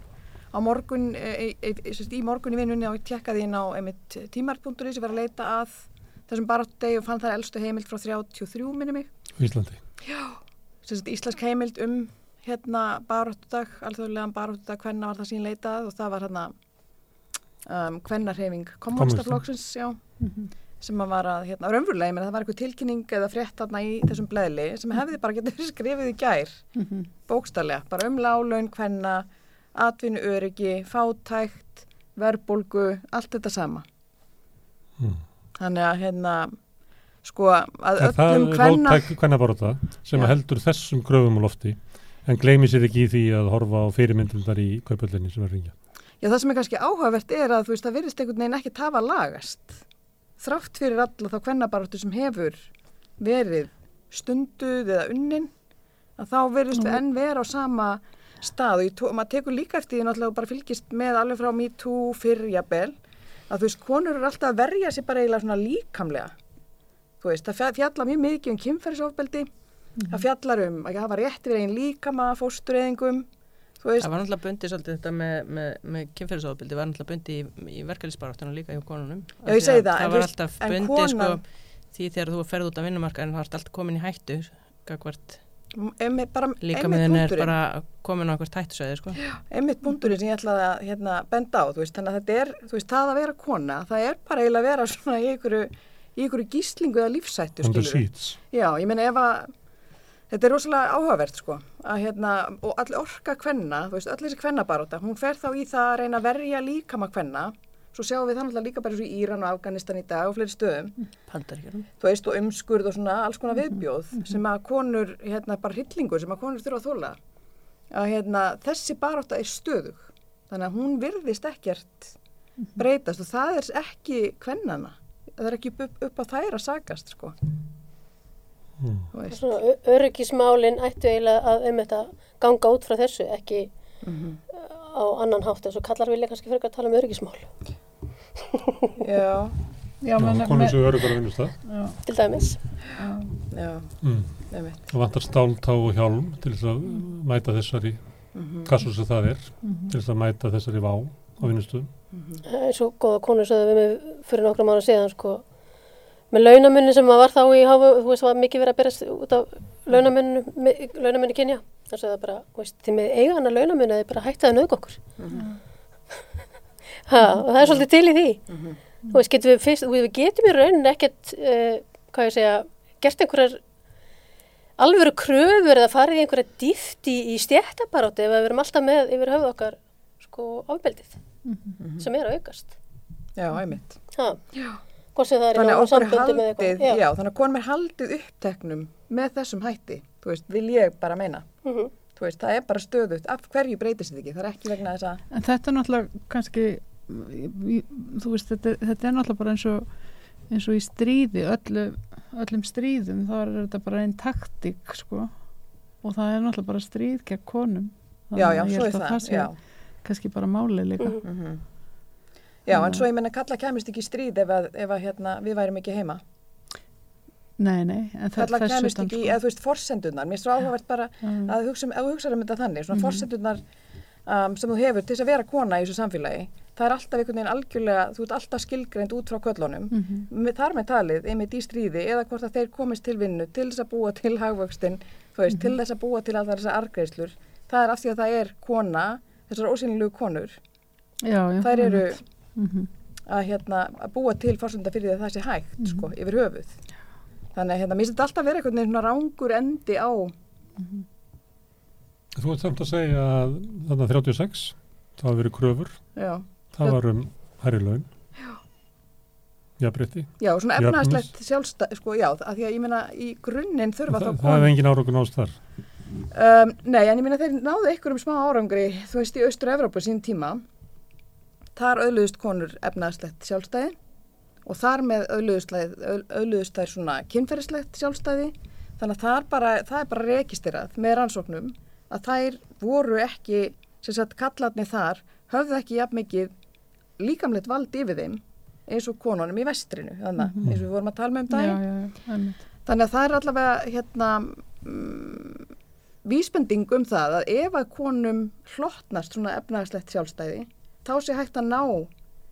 á morgun, e, e, e, sérst, í morgun í vinnunni og tjekkaði inn á einmitt tímart.is ég var að leita að þessum baráttudegi og fann það elstu heimild frá 33 minni mig.
í Íslandi.
Sérst, íslensk heimild um hérna baráttudag, alþjóðlegan baráttudag, hvenna var það sín leitað og það var hérna um, hvennarhefing kommunistaflokksins, já sem að var að, hérna, raunverulega, það var eitthvað tilkynning eða frétt þarna í þessum bleðli sem hefði bara getið verið skrifið í gær
Mhm.
bókstallega, bara um lálaun, hvenna atvinnu öryggi, fátækt verðbólgu, allt þetta sama
Mm.
þannig að hérna sko að
En það
öllum
er
hvenna
róttæk kvennabarátta sem
Já.
að heldur þessum gröfum á lofti en gleymi sér ekki í því að horfa á fyrirmyndundar í kaupöllinni sem er að ringja.
Já, það sem er kannski áhugavert er að þú veist, það virðist einhvern veginn ekki tafa lagast. Þrátt fyrir alla þá kvennabaráttu sem hefur verið stunduð eða unnin, að þá virðist við enn vera á sama stað. Og, maður tekur líka eftir því náttúrulega og bara fylgist með alveg frá MeToo fyrir jafnvel, að þú veist, konur eru alltaf að verja sér bara eiginlega svona líkamlega. Þú veist, það fja- fjallar mjög mikið um kynferðisofbeldi, það fjallar um að hafa rétt við einn líkama, fóstureyðingum,
það var náttúrulega bundið svolítið þetta með, með, með kynferðisofbildi var náttúrulega bundið í, í verkefliðsbaráttunum líka hjá konunum.
Já, ég segi það, en
það
veist,
alltaf
en
bundið
konan-
sko, því þegar þú ferð út af vinnumarkaðin þá ert alltaf komin í hættu gagvart,
bara,
líka með henni er bara komin á eitthvað hættusvæði sko.
einmitt búndurinn sem ég ætlaði að hérna, benda á, veist, þannig að þetta er, þú veist, það að vera kona, það er bara eiginlega að vera svona í einhverju, í einhverju gíslingu eða lífsættu. Já, ég meina ef að, þetta er rosalega áhugavert, sko, að hérna, og allir orka kvenna, þú veist, öll þessi kvennabaróta, hún fer þá í það að reyna að verja líkama kvenna, svo sjáum við þannig líka bara svo í Íran og Afganistan í dag og fleiri stöðum,
Pandaríkjarum
þú veist, og umskurð og svona alls konar viðbjóð sem að konur, hérna, bara hryllingur sem að konur þurfa að þóla að hérna, þessi barátta er stöðug. Þannig að hún virðist ekkert breytast og það er ekki kvennana, það er ekki upp, upp, á þær að sagast, sko.
Mm.
veist.
Svona ö- öryggismálin ættu eiginlega að um þetta ganga út frá þessu, ekki
mm
á annan hátt eins og kallar vilja kannski frekar að tala um öryggismál,
Já,
Já,
Já,
menn,
konur sem eru bara að vinnast það.
já,
til dæmis.
já,
Mm. Það vantar stáltá og hjálm til þess að mæta þessari
Mhm.
hvað svo sem það er
Mhm.
til þess að mæta þessari vá á vinnustu
eins og góða konu sögðu við fyrir nokkrum ára síðan sko með launamunni sem var þá í hafu, þú veist, var mikið verið að berast út af launamunni, launamunni kynja þar sagði það bara, þú veist, þið með eigana launamunni þið bara hætti að nauðga okkur. Ha, og það er svolítið til í því.
Mhm.
þú veist, getum við fyrst, við getum í rauninni ekkert uh, hvað ég segja, gert einhverjar alvöru kröfur eða farið í einhverja dýft í, í stjættabaráti ef við erum alltaf með yfir höfuð okkar sko ofbeldið
Mhm.
sem er að aukast.
Já, einmitt.
ha, það
Þannig að okkur er haldið,
eitthvað
já. þannig að konum er haldið uppteknum með þessum hætti, þú veist, vil ég bara meina.
Mhm.
Þú veist, það er bara stöðut, af hverju breytist þetta ekki, það er ekki vegna þess að,
En þetta er náttúrulega kannski, þú veist, þetta, þetta er náttúrulega bara eins og, eins og í stríði, öllu, öllum stríðum, þá er þetta bara einn taktík, sko. Og það er náttúrulega bara stríð gegn konum.
já,
Þannig
já,
að ég
svo
held
er
að
það,
sé
já.
kannski bara málið líka.
Mhm.
Mm Já, en
Já.
svo ég menna kalla kemist ekki stríð ef, að, ef að, hérna, við værum ekki heima.
Nei, nei, en það
Kalla kemist ekki,
sko.
eða þú veist, forsendunar. Mér er svo áhugavert bara
Mm.
að hugsa, um- þú hugsaður um þetta þannig, svona
Mhm.
forsendunar um, sem þú hefur til þess að vera kona í þessu samfélagi, það er alltaf einhvern veginn algjörlega, þú ert alltaf skilgreind út frá köllunum.
Mhm.
Með, þar með talið, einmitt í stríði, eða hvort að þeir komist til vinnu til þess að búa til hagvöxtin, þú veist, til þess að búa til allar þessar argreislur. Það er af því að það er kona, þessar ósynlegu konur,
Já, já.
þær eru
Mm
að, hérna, að búa til fórsenda fyrir því að það sé hægt,
Mhm.
sko, yfir höfuð. Þannig að hérna, mér þetta alltaf vera einhvern veginn rángur endi á,
Þú ert samt að segja að þarna 36 það hafa verið kröfur,
já,
það
Já.
var um hærri laun jafnbreytti
já, svona
Jöfnus.
efnahagslegt sjálfstæð, sko, já, að því að ég meina í grunninn þurfa
það,
þá
það hefði engin áraukun ást þar
Um, nei, en ég minna þeir náðu einhverjum smá árangri, þú veist, í Austur-Evrópu sín tíma. Þar auðluðust konur efnaðslegt sjálfstæði og þar með auðluðust, þær svona kynferðislegt sjálfstæði. Þannig að það er bara, það er bara rekistirað með rannsóknum að þær voru ekki, sem sagt, kallarni þar, höfðu ekki jafn mikið líkamlegt vald yfir þeim eins og konunum í vestrinu, þannig
Mhm.
eins og við vorum að tala með um
Já,
daginn.
já, já, einmitt.
Þannig að það er allavega hérna mm, vísbending um það að ef að konum hlottnast svona efnagslegt sjálfstæði þá sé hægt að ná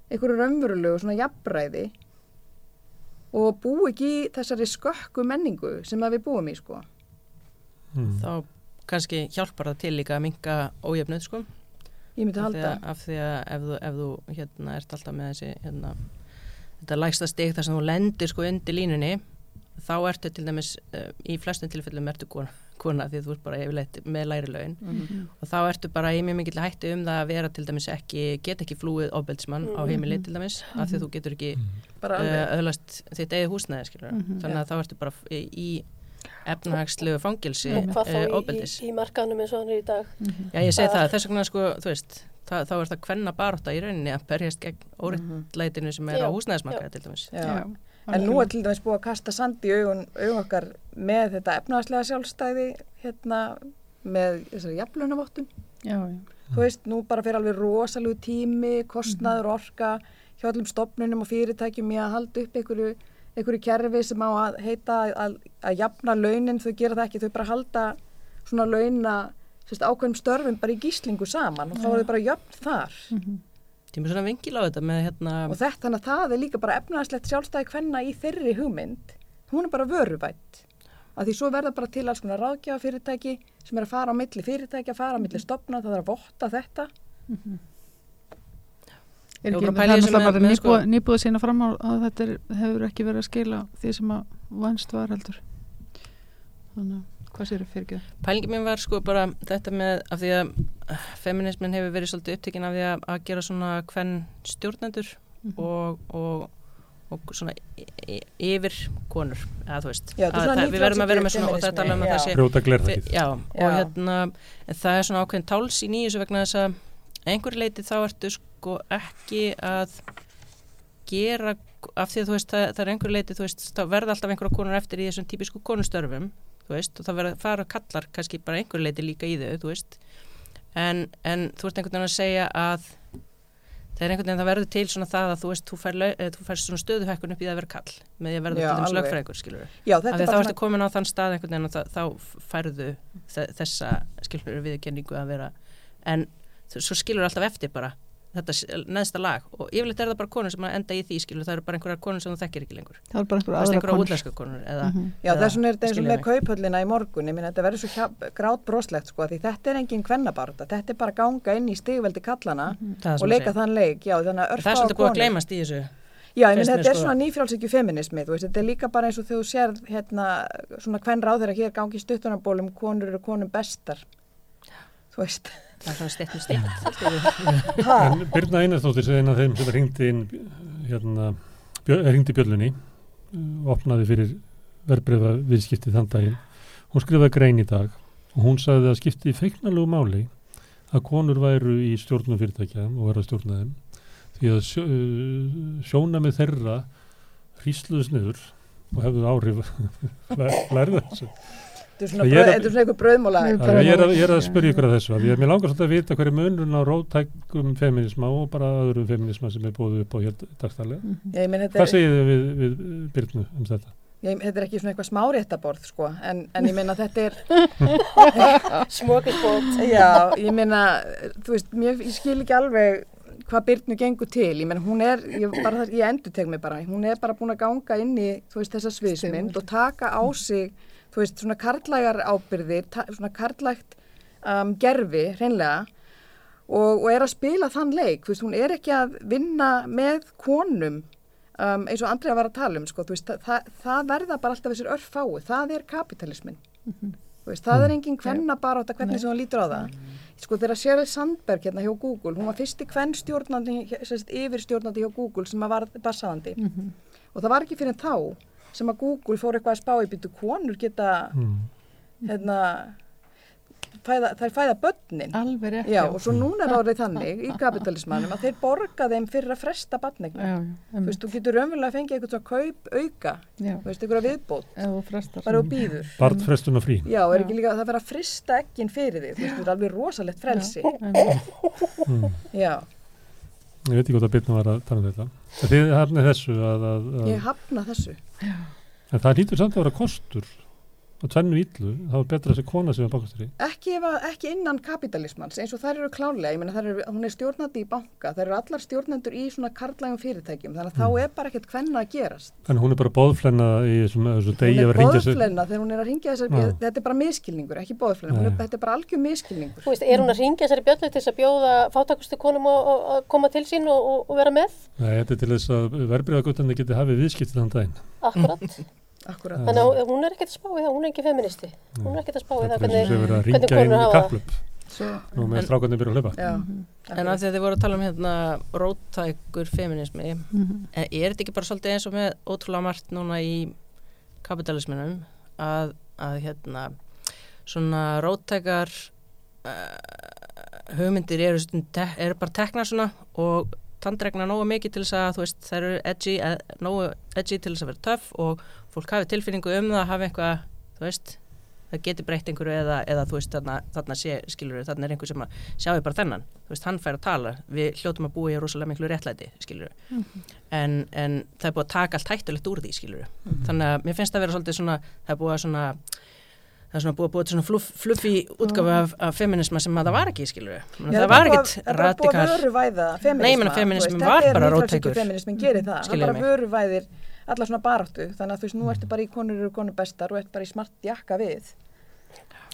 einhverju raunverulegu svona jafnræði og bú ekki í þessari skökku menningu sem að við búum í sko.
mm.
þá kannski hjálpar það til líka að minka ójöfnuð sko
Ég myndi
því
halda.
að, af því að ef þú, ef þú hérna, ert alltaf með þessi hérna, þetta lægsta stig þar sem þú lendir sko undir línunni þá ertu til dæmis uh, í flestum tilfellum ertu kona, kona því þú ert bara yfirleitt með læri laun
Mhm.
og þá ertu bara í mjög mikill hættu um það að vera til dæmis ekki, get ekki flúið ofbeldsmann á
Mhm.
heimili til dæmis af því þú getur ekki
Bara
uh, öðlast þitt eigið húsnæði skilur
Mhm.
þannig að þá ertu bara í, í efnahagslegu fangilsi
og hvað þá
uh,
í,
ofbeldis
í, markanum eins og hann er í dag.
Já, ég segi
Bara-
það, þess vegna sko, þú veist, það, þá er það kvenna baróta í rauninni að berjast gegn óriðleitinu sem er
Já,
á húsnæðismarkaði til dæmis.
Já.
Já,
En nú er
algjörlega.
til dæmis búið að kasta sand í augun, augun okkar með þetta efnagslega sjálfstæði hérna með þessari
já.
Þú veist, nú bara fyrir alveg rosalegu tími, kostnaður, orka hjá öllum stopnunum og fyrirtækjum í að halda upp einhverju, einhverju kerfi sem á að heita að, að, að jafna launin, þau gera það ekki, þau bara halda svona launa sérst, ákveðnum störfum bara í gíslingu saman og þá er þau bara jöfn þar.
Mhm.
Tíma svona vingil á þetta með hérna,
Og þetta, þannig að það er líka bara efnagslegt sjálfstæði hvenna í þeirri hugmynd, hún er bara vöruvætt. Að því svo verða bara til alls konar ráðgjafa fyrirtæki sem er að fara á milli fyrirtæki, að fara á milli stopna, það er að votta þetta.
Er
Já,
ekki,
bara
það er náttúrulega bara nýbúið,
sko-
nýbúið sína fram á að þetta er, hefur ekki verið að skila því sem að vannst var heldur. Þannig að hvað sér fyrir ekki það?
pælingi mín var sko bara þetta með, af því að uh, feminismin hefur verið svolítið upptekinn af því að, að gera svona hvern stjórnendur
Mhm.
og, og, og svona yfir konur, eða þú veist.
Já, er
það- Við verðum að vera með svona, og þetta tala um að það
brjóta
Fi-
glerþakið
Já, og
Já.
hérna en það er svona ákveðin táls í nýjus vegna þess að einhver leiti þá ertu sko ekki að gera af því að þú veist það, það er einhver leiti þú veist þá verða alltaf einhverja konur eftir í þessum típisku konustörfum þú veist og það verða fara kallar kannski bara einhver leiti líka í þau þú veist. En, en þú ert einhvern veginn að segja að það er einhvern veginn það verður til svona það að þú veist, þú fær, þú fær svona stöðuhækkun upp í það að vera kall með því að verða
Já,
til
alveg.
lögfræðingur, skilur
Já,
af því að þá ertu komin á þann stað einhvern veginn og þá, færðu þe- þessa skilur viðurkenningu að vera en þú- svo skilur alltaf eftir bara þetta neðsta lag. Og yfirleitt er það bara konur sem enda í því skilur það eru bara einhverjar konur sem þú þekkir ekki lengur.
Það er bara
er einhverjar
konur.
útlenska konur eða,
Mhm.
Já,
eða-
þess vegna er þetta eins og með kauphöllina í morgun, ég minna þetta verður svo hjá- grátbroslegt sko, því þetta er engin kvennabarta, þetta er bara ganga inn í stigveldi kallana
það er
og leika þann leik, já, þannig að
það er svolítið búið að gleymast í þessu
Já, ég
mér
þetta er
sko.
svona nýfrálsíkju feminismi, þú veist, þetta er líka bara eins og þú sér hérna, svona hvern ráð þeirra hér gangi stuttunarbólum, konur eru konum bestar, þú veist.
Það er svona stett með stett
Birna Einarsdóttir er eina af þeim sem ringdi inn hérna, bjö, ringdi bjöllunni uh, opnaði fyrir verbreyfa viðskipti þann daginn. Hún skrifaði grein í dag og hún sagði að skipti feiknalegu máli að konur væru í stjórnum fyrirtækja og verða stjórnaðum því að sjó, uh, sjóna með þeirra hrísluðs niður og hefðu áhrif lærða þessu
þetta er svona, svona eitthvað bröðmóla.
Ég
Ég er að, ég er að spyrja ykkur að þessu að ég, mér langar svolítið að vita hverju munurinn á róttækum feminisma og bara öðrum feminisma sem er búið upp á hér dagstælega.
Já, ég minna þetta
Hvað
er,
segir þið við, við Byrnu um þetta?
ég, þetta er ekki svona eitthvað smáréttaborð, sko, en, en ég minna þetta er,
Smokisbót.
Já, ég meina, þú veist, mér, ég skil ekki alveg hvað Byrnu gengur til, ég meina hún er, ég, ég endur teg mig bara, hún er bara búin að ganga inn í, þú veist, þessa sviðsmynd og taka á sig, þú veist, svona karlægar ábyrðir, svona karlægt um, gerfi, hreinlega, og, og er að spila þann leik, þú veist, hún er ekki að vinna með konum, um, eins og Andrea var að tala um, sko, þú veist, það, það, verða bara alltaf þessir örfái, það er kapitalismin. Þú veist, það er engin hvenna bara átta hvernig sem hún lítur á það. Sko þegar Sheryl Sandberg hérna hjá Google, hún var fyrsti hvern stjórnandi, sérst, yfir stjórnandi hjá Google sem að var bassaðandi.
Mhm.
Og það var ekki fyrir þá sem að Google fór eitthvað að spá í byttu konur geta,
Mm.
hérna, fæða, þær fæða börnin.
alveg rétt
Já, og svo núna er árið þannig í kapitalismannum að þeir borga þeim fyrir að fresta barnegna.
já,
Þú veist, þú getur raunverulega að fengið eitthvað svona kaup auka,
já,
þú veist, eitthvað viðbót, bara og býður.
Barnfrestun og frí.
Já, er
Já.
ekki líka að það vera að frista ekkin fyrir þig, þú veist, þetta er alveg rosalegt frelsi.
Mm.
Já,
Ég veit ekki hvað að Byrnu var að tala um þetta. En Þið hafnið þessu að, að, að
ég hafna þessu.
en það hlýtur samt að vera kostur og tvennu illu, þá er betra þessi kona sem er bakastri.
Ekki, ekki innan kapitalismans, eins og þær eru klálega, ég meina þær eru, hún er stjórnandi í banka, þær eru allar stjórnendur í svona karlægum fyrirtækjum, þannig að þá er bara ekkert hvenna að gerast.
Þannig hún er bara bóðflenna í þessum,
Hún
degi að
er
vera hringja sig.
boðflenna þegar hún er að ringja þessar,
Já.
þetta er bara miskilningur, ekki boðflenna, hún er, þetta er bara algjör miskilningur.
Þú veist, er hún að ringja þessari bjöllu til þess að bjóða fátakustu konum að, koma til sín og, og, og vera með?
Nei,
Akkurat. Þannig að hún er ekkert að spá í það, hún er ekki feministi. Hún er ekkert að spá í það
er
hvernig, konur
í
hafa það.
Nú með
En-
strákarnir byrja að hlaupa.
Já,
Mhm.
en af því að þið voru að tala um hérna róttækur feminismi
Mhm.
en er þetta ekki bara svolítið eins og með ótrúlega margt núna í kapitalisminum að, að hérna svona róttækar uh, hugmyndir eru, eru bara teknar svona og tandregna nógu mikið til þess að þú veist þær eru edgy, eh, nógu edgy til þess að vera töff og fólk hafi tilfinningu um það hafi eitthvað, þú veist það geti breytt einhverju eða, eða þú veist þarna, þarna sé, skilur þarna er einhver sem að sjáu bara þennan, þú veist, hann fær að tala. Við hljótum að búa í rosalega miklu réttlæti skilur en, en það er búið að taka allt hættulegt úr því skilur þannig að mér finnst það að vera svolítið svona það er búið að svona það er svona búið að búið svona fluff, fluffi útgafu af, af feminisma sem að það var ekki skilur það var ekkit radikal. Nei, ég meina,
þú
feminismi
veist,
var bara
nýfrjálshyggju alla svona baráttu, þannig að þú veist, nú ertu bara í konur eru konur bestar og ertu bara í smart jakka við.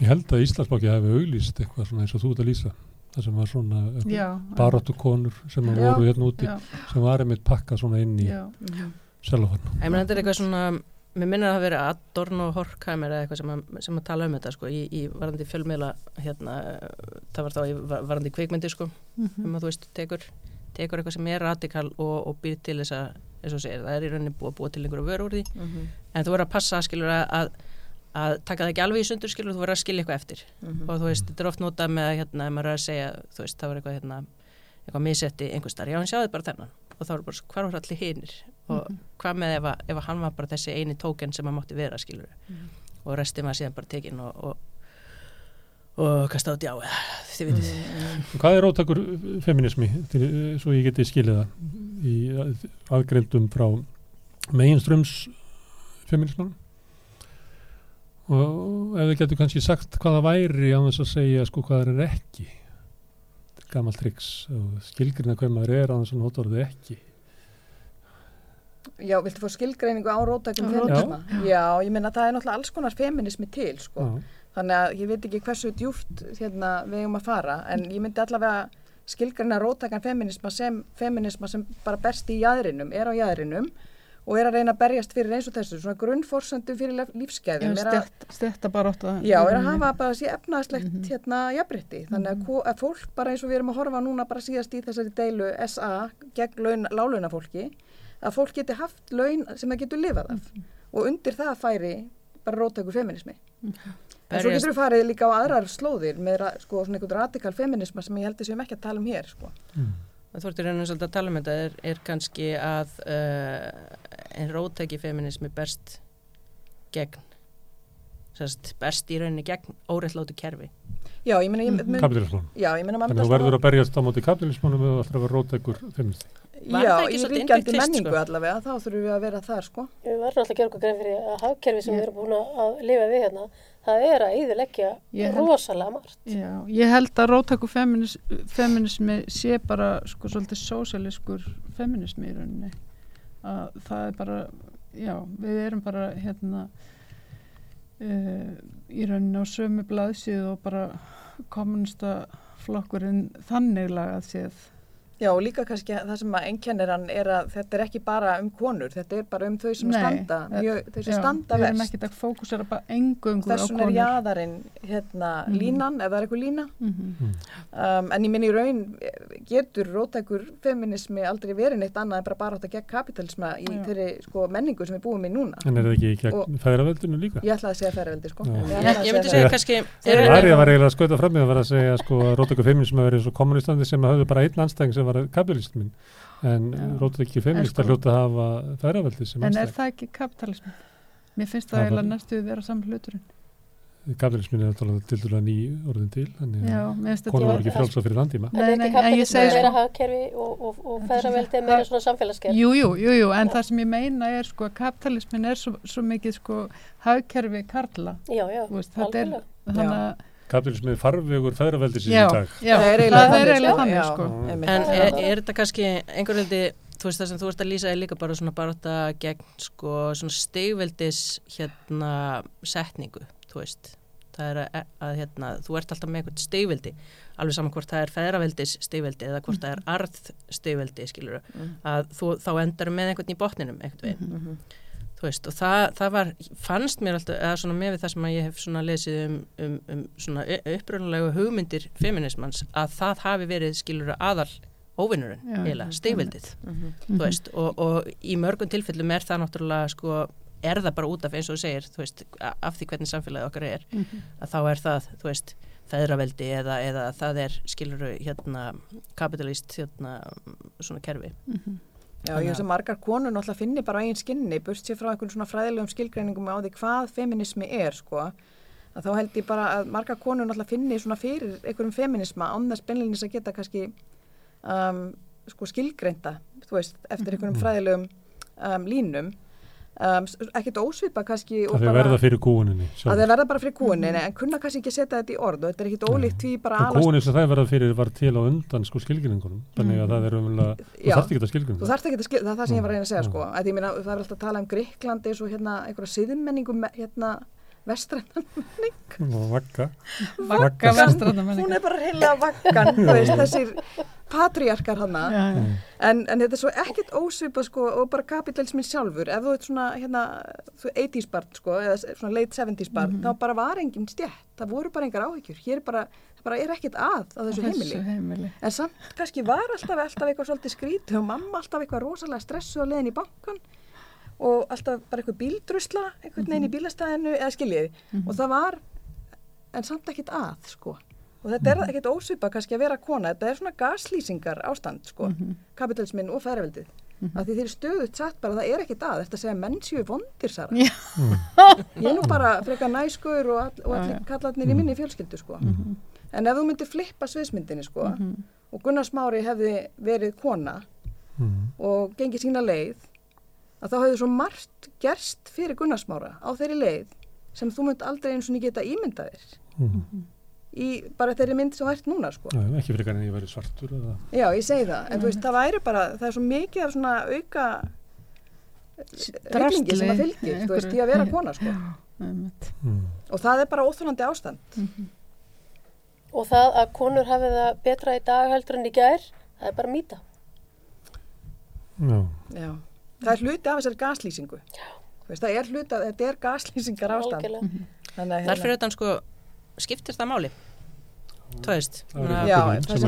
Ég held að Íslandsbóki hefði auglýst eitthvað svona eins og þú ert að lýsa. Það sem var svona
já,
baráttu konur sem að
Já,
voru hérna úti
já,
sem var einmitt pakkað svona inn í
já,
selofan.
Ég meina þetta er eitthvað svona, mér minnir að það veri Adorno og Horkheimer eða eitthvað sem að, sem að tala um þetta sko í, í varandi fjölmiðla hérna, eh, það var þá í var- varandi kvikmyndi sko,
Mhm.
um að þú veist tekur, tekur eitthvað sem er radikal og, og býr til þess að, eins og þú segir, það er í rauninni búið að búa til einhverju vöru úr því,
Mhm,
en þú verður að passa skilur að, að, að taka það ekki alveg í sundur skilur, þú verður að skilja eitthvað eftir.
Mhm.
og þú veist, þetta er oft notað með að hérna, ef maður er að segja, þú veist, það var eitthvað hérna, eitthvað misetti einhver starf, já hann sjáði bara þennan. Og þá er bara, hvar var allir hinir? Og hvað með ef að, ef að hann var bara þessi eini tóken sem hann mátti vera, skilur og restið maður síðan bara tekin og, og, og kasta át já, þið vitið.
Hvað er róttakur feminismi, til, svo ég geti skilið það í aðgreindum frá meginströms feminismanum? Og ef þið getur kannski sagt hvað það væri á þess að segja sko hvað það er ekki. Gammalt triks og skilgrina hver maður er á þess að nota orðið ekki.
Já, viltu fá skilgreiningu á rótækum
Já.
feminisma? Já. ég meina það er náttúrulega alls konar feminismi til, sko.
Já.
Þannig að ég veit ekki hversu djúft hérna, við eigum að fara, en ég myndi allavega skilgreina rótækan feminisma sem feminisma sem bara berst í jæðrinum, er á jæðrinum og er að reyna að berjast fyrir eins og þessu, svona grunnforsöndum fyrir að-
stetta bara átt
Já, er að hafa bara sér efnaðslegt
Mhm.
hérna jafnrétti. Þannig að, ko- að fólk bara eins og við erum að horfa núna bara síðast í þessari deilu SA gegn laun, lálaunafólki, að fólk geti haft laun sem það getur lifað af. Og undir það færi bara rótækur feminismi. En svo getur við farið líka á aðrar slóðir með sko, svona einhvern radikal feminisma sem ég held að séum ekki að tala um hér. Sko.
Mm.
Þú ert í rauninu svolítið að tala um þetta er, er kannski að uh, en rótæki feminismi berst gegn sérst, berst í rauninni gegn óreittlótu kerfi
Já, ég meina, ég,
Mhm.
mun,
Kapitalismanum.
já, ég meina, maður
Þannig að þú verður að berjast á móti kapitalismanum eða alltaf að vera róttakur feministi.
Já, í ríkjandi
fyrst,
menningu
sko?
allavega, þá þurfum við að vera þar, sko.
Við verðum alltaf að gera okkur grein fyrir að hagkerfi sem
Ég-
við erum búin að lifa við hérna, það er að
held-
rosalega margt.
Já, ég held að róttakur feminis, feminismi sé bara sko svolítið sósialískur feminismi í rauninni að það er bara, já, við erum bara hérna uh, í rauninni á sömu blaðsíð og bara kommunista flokkurinn þannig lagað séð
Já, og líka kannski að það sem að einkennir hann er að þetta er ekki bara um konur, þetta er bara um þau sem
Nei,
standa,
það-
mjög, þau sem
Já,
standa
við erum
verst.
ekki að fókusera bara engungur á
Þessum er
konur
jaðarinn hérna
Mhm.
línan, ef það er eitthvað lína.
Mhm.
Um, en ég minni í raun eh, getur rótækur feminismi aldrei verið neitt annað en bara bara átt að gegn kapitalisma í
Já.
þeirri sko, menningu sem við búum í núna.
En er það ekki gegn feðraveldinu líka?
Ég ætlaði að segja ferveldi, sko.
Já.
Ég
Ég, ég myndi
segja
kannski
Ari var eiginlega að skauta fram að að að sem var kapitalistmin. En
Já.
róttakur feminista
En sko-
hljóta að hafa feðraveldi sem
en er það ekki kapitalismi? Mér finnst
Það
eiginlega næstu vera saman hluturinn
Kapitalismin er alltaf til dæla ný orðin til. Þannig
Já,
að
mér finnst
konur voru ekki frálsa fyrir þann tíma.
En
Nei,
er
nei,
ekki
en ég
kapitalismi
segi
að vera
sko-
hagkerfi og, og, og
Þetta er
meira svona samfélagsgerð?
Jú, jú, jú, jú, en það sem ég meina er sko að kapitalismin er svo, svo mikið sko hagkerfi karla,
Já, já,
þú veist, þetta er
algjörlega.
þannig að,
Kapitalismi er farvegur feðraveldisins
já,
í dag.
já,
Það er eiginlega
það er
þannig,
eiginlega
sko,
sko.
Einmitt.
En er,
er-
þetta kannski einhver veldi, þú veist það sem þú ert að lýsa er líka bara svona bara þetta gegn sko svona stegveldis hérna setningu, þú veist það er að, að hérna, þú ert alltaf með eitthvað stegveldi, alveg saman hvort það er feðraveldis stegveldi eða hvort það er arð stegveldi, skilur
Mm.
að þú, þá endar með einhvern í botninum einhvern veginn,
Mhm.
Þú veist og það, það var, fannst mér alltaf eða svona með við það sem að ég hef svona lesið um, um, um svona upprunalegu hugmyndir feminismans, að það hafi verið skilur aðal óvinnurinn
já,
stegveldið
Mhm.
þú veist, og, og í mörgum tilfellum er það náttúrulega sko, er það bara út af eins og þú segir, þú veist, af því hvernig samfélagið okkar er,
Mhm.
að þá er það, þú veist, feðraveldi eða, eða það er, skilur hérna, kapitalist, hérna, svona kerfi.
Mhm.
Já, ég sem margar konur náttúrulega finni bara á eigin skinni, burt sér frá einhvern svona fræðilegum skilgreiningum á því hvað feminismi er, sko. Að þá held ég bara að margar konur náttúrulega finni svona fyrir einhverjum feminisma án þess beinleginis að geta kannski um, sko skilgreinda, þú veist, eftir einhverjum fræðilegum um, línum. Um, ekkert ósvipa kannski
Það er verða fyrir kúuninni.
að þeir verða bara fyrir kúinni en kunna kannski ekki að setja þetta í orð og þetta er ekkert ólíkt því bara alast
kúunin sem það verða fyrir var til á undan sko skilgrinningunum. Þannig að það er umlega, þú
Mm.
Þarft ekki að
að skilja, það er það sem ég var að reyna að segja
Mm.
sko, að ég meina það er alltaf að tala um Greiklandi eins og hérna einhverja siðmenningu me- hérna vestrænan,
Og vagga.
Vagga vestrana
hún er bara heila vaggan, þú veist, þessir patriarkar hana,
Já, já.
en, en þetta er svo ekkert ósvipað sko og bara kapitalismin sjálfur, ef þú ert svona hérna, þú 80s barn sko, eða svona late 70s barn,
Mhm.
þá bara var engin stjætt, það voru bara engar áhyggjur, hér er bara, það bara er ekkert að á þessu heimili.
heimili.
En samt kannski var alltaf, alltaf eitthvað svolítið skrítið og mamma alltaf eitthvað rosalega stressu á leiðin í bankan og alltaf bara eitthvað bíldrusla einhvern veginn í bílastæðinu eða skiljiði og það var en samt ekkert að sko og þetta er ekkert ósvipa kannski að vera kona þetta er svona gaslýsingar ástand sko kapitalismin og færaveldið að því þeir stöðut satt bara það er ekkert að, þetta segja menn séu vondir Sara. Ég er nú bara frekar næskur og, all, og allir
já.
kallarnir í minni fjölskyldu sko.
Mhm.
En ef þú myndir flippa sviðsmyndinni sko
Mhm.
og Gunnar Smári hefði verið kona
Mm.
og gengið sína leið að þá hefði svo margt gerst fyrir Gunnar Smára á þeirri leið sem þú mynd aldrei eins og geta ímyndaðir
Mm.
í bara þeirri mynd sem ert núna sko.
Já, ekki frekar en ég væri svartur eða
Já, ég segi það, en þú veist, það væri bara, það er svo mikið af svona auka reyflingi sem að fylgir, þú veist, í að vera kona, sko.
Mm.
Og það er bara óþólandi ástand.
Og það að konur hafi það betra í dag heldur en í gær, það er bara mýta.
Já,
Já. Það er hluti af þessari gaslýsingu. Já. Veist, það er hluti af, þetta er gaslýsingar ástand.
Algjörlega.
Þannig að,
Þar fyrir utan sko, skiptir það máli? Þú veist,
að að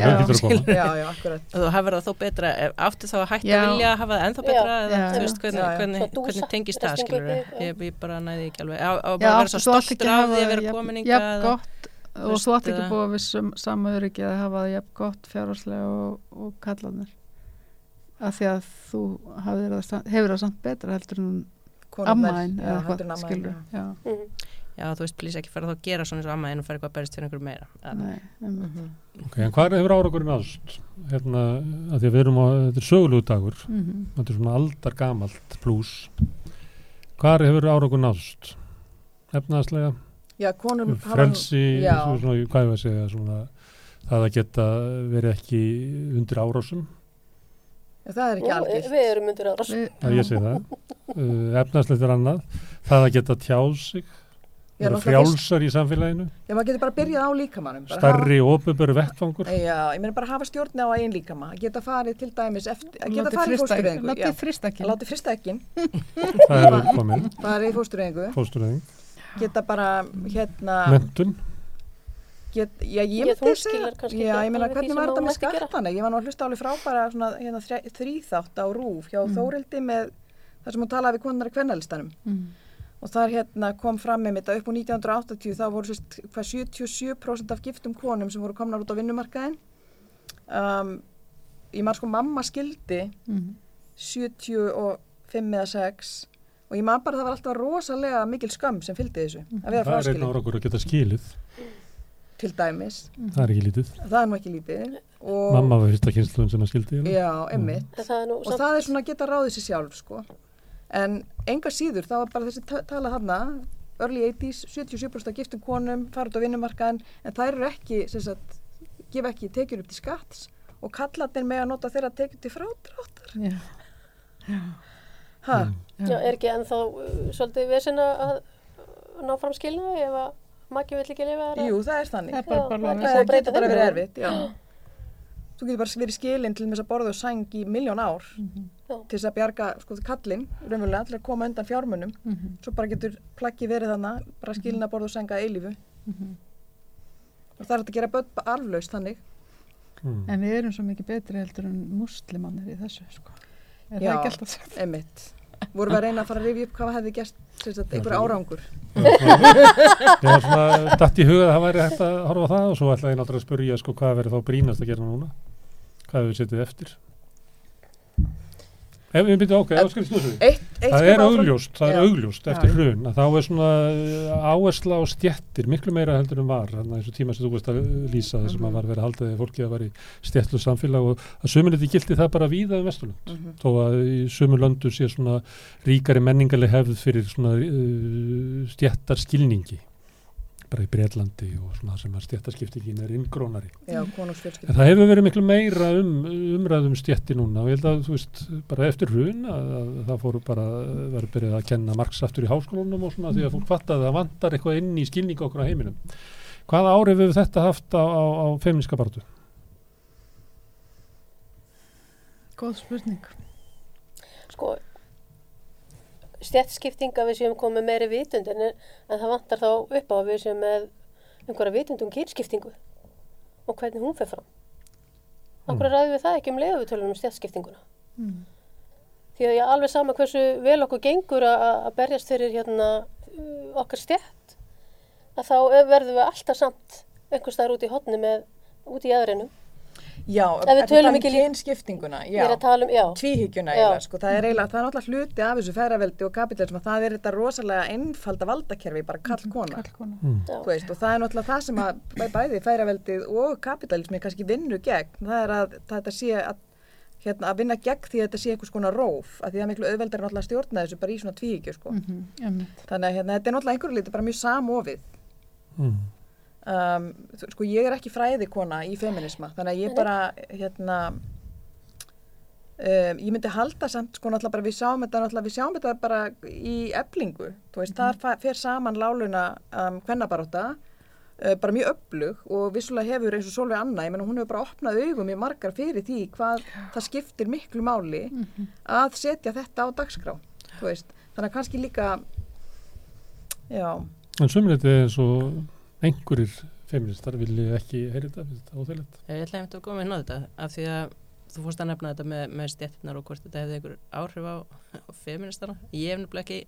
að þú hafur það þó betra, ef- áttu þá að hætta
Já.
að vilja að hafa það ennþá betra
Já.
eða
Já,
þú veist hvernig,
Já, já.
hvernig, hvernig tengist það skilur ég, ég bara næði ekki alveg
Já,
bara að vera svo stoltur
ekki
af
að
því að vera komin hingað
gott og þú átt ekki
eða-
búið vissum samauðryggi að hafa það jafn gott fjárhagslega og, og kallanir af því að þú það, hefur það samt betra heldur en ammaðin eða hvað skilur
já.
já,
Mhm.
Já, þú veist, plís ekki fara þá að gera svona eins og amma en og fara eitthvað að berist fyrir einhverju meira
nei, einmitt.
Mhm.
Ok, en hvað hefur árangurinn ást? Hérna, að því að við erum á, þetta er sögulegu dagur,
Mhm.
þetta er svona aldar gamalt pluss. Hvað hefur árangurinn ást? Efnaðslega,
Já, konum hafa-
frelsi, hvað ég að segja, svona, það að geta verið ekki undir árásum,
það er ekki
Já,
algilt.
Við erum undir.
Við-
að ég segi það. Uh, efnaðslegt er annað, það að geta tjáð sig,
Já,
vera frjálsar í samfélaginu,
Já, maður getur bara byrjað á líkamannum. bara
starri og ofinböru vettfangur.
Já, ég meina bara hafa stjórni á einn líkama. Að geta farið til dæmis eftir, að geta farið í
frysta-
fóstureyðingu. Já,
Látið frista ekki
að láti frista ekki,
Það hefur komið,
farið í fóstureyðingu.
fósturöðing,
Geta bara, hérna,
mentun,
get, já, ég
Ég, kannski
já, ég meina hvernig var þetta með skattana? Ég var nú að hlusta alveg frábæra svona, hérna, þríþátt á rúf hjá
Mm.
Þórildi með það sem hún talaði við konar í kvennalistanum.
Mhm.
og þar hérna kom fram með þetta upp á 1980 þá voru sérst hvað 77% af giftum konum sem voru komnar út á vinnumarkaðin um, ég maður sko mamma skildi
Mhm.
75 eða 6 og ég maður bara það var alltaf rosalega mikil skömm sem fylgdi þessu að vera
það er einn
fráskilin
árangur að geta skilið,
til dæmis
það er ekki lítið.
það er nú ekki lítið og,
Mamma var fyrsta kynsluðum sem að skildi
já, emmitt
það nú
og það er svona að geta ráðið sér sjálf sko. en enga síður það var bara þessi ta- tala hana early 80s, 77% af giftum konum fara út á vinnumarkaðin en þær eru ekki sem sagt, gefa ekki tekjur upp til skatts og kallarnir með að nota þeirra tekjur til frádráttar
Já. Já.
ha,
Mm.
Já, er ekki ennþá uh, svolítið vesina að ná fram skilnaði ef að maki vill ekki lifa þar?
jú það er þannig
Það er bara,
Já,
bara
það er
það getur bara verið erfitt já. þú getur bara verið skilin til þess að borða og sæng í miljón ár
Mhm.
Já.
til þess að bjarga sko, kallinn raunverulega til að koma undan fjármunum
Mhm.
svo bara getur plaggi verið þannig bara skilin að borða og sænga eilífu
Mhm.
og það er að gera börn arflaust þannig
Mm.
En við erum svo mikið betri heldur en muslimannir í þessu sko. Er
Já.
það ekki alltaf sagt?
Einmitt. Vorum við að reyna að fara að rifja upp hvað hefði gert sem sagt, einhver
Já,
árangur.
Ég var svona datt í huga að það væri hægt að horfa það og svo ætlaði ég náttúrulega að spurja sko hvað verið þá brínast að gera núna? Hvað hefur setið eftir Ef við byrjum ok, þá skal ég snúsa því
Eitt, eitt
Það er augljóst, það er augljóst eftir hrun að þá er svona uh, áhersla á stjettir miklu meira heldur en var þannig að þessu tíma sem þú veist að lýsa þessum
Mhm.
að var verið að halda að fólki að vera í stjettlu samfélag og að sömurleiti gildi það bara víða um Vesturlund
Mhm.
þó að í sömur löndu sé svona ríkari menningarleg hefð fyrir svona uh, stjettar skilningi bara í Breitlandi og svona sem að stjettarskiptingin er inngrónari
Já,
en
konungsfjölskylda.
það hefur verið miklu meira um umræðum stjetti núna og ég held að þú veist bara eftir hrun að, að það fóru bara verið byrjað að kenna margs aftur í háskólanum og svona því að fólk fattaði að það vantar eitthvað inn í skilningu okkur á heiminum hvaða árið hefur þetta haft á, á, á feministka bartu?
Góð spurning.
Sko, stjættskipting að við séum komið meiri vitund en, en það vantar þá upp á að við séum með einhverja vitund um kynskiptingu og hvernig hún fer fram. Akkur
Mm.
ræðum við það ekki um leiðu við tölum um stjættskiptinguna.
Mm.
Því að ég er alveg sama hversu vel okkur gengur að, berjast fyrir hérna okkar stjætt að þá verðum við alltaf samt einhvers staðar út í hotni með út í aðrinum.
Já,
Ef við
að
tölum
um
ekki
kynskiptinguna,
er að um, já,
Tvíhyggjuna
Já.
eiginlega, sko. Það er eiginlega, það er náttúrulega hluti af þessu feðraveldi og kapitalism það er þetta rosalega einfalda valdakerfi, bara kall-kona.
Kallkona.
Mm.
veist, og það er náttúrulega það sem að bæ- bæði feðraveldið og kapitalismi kannski vinnu gegn. Það er að, það þetta sé að, hérna, að vinna gegn því að þetta sé einhvers konar róf, að því það er miklu auðveldar náttúrulega að stjórna þessu bara í svona tvíhyggju, sko.
Mhm, einmitt.
Þannig að hérna, þetta er náttúrulega einhverju liti bara mjög samofið.
Mm.
Um, sko ég er ekki fræðikona í feminisma þannig að ég bara hérna um, ég myndi halda samt sko náttúrulega bara við sjáum þetta náttúrulega við sjáum þetta bara í eblingu þú veist þar fa- fer saman láluna um, kvennabaróta uh, bara mjög öflug og vissulega hefur eins og Solveig Anna, ég menna hún hefur bara opnað augum í margar fyrir því hvað það skiptir miklu máli að setja þetta á dagskrá þú veist, þannig að kannski líka já.
En sömuleyti eins og einhverjir feministar vilja ekki heyri þetta, finnst þetta óþægilegt.
Ég ætla einmitt að koma inn á þetta af því að þú fórst að nefna þetta með, með stjættirnar og hvort þetta hefði einhver áhrif á, á feministana. Ég hef nefnilega ekki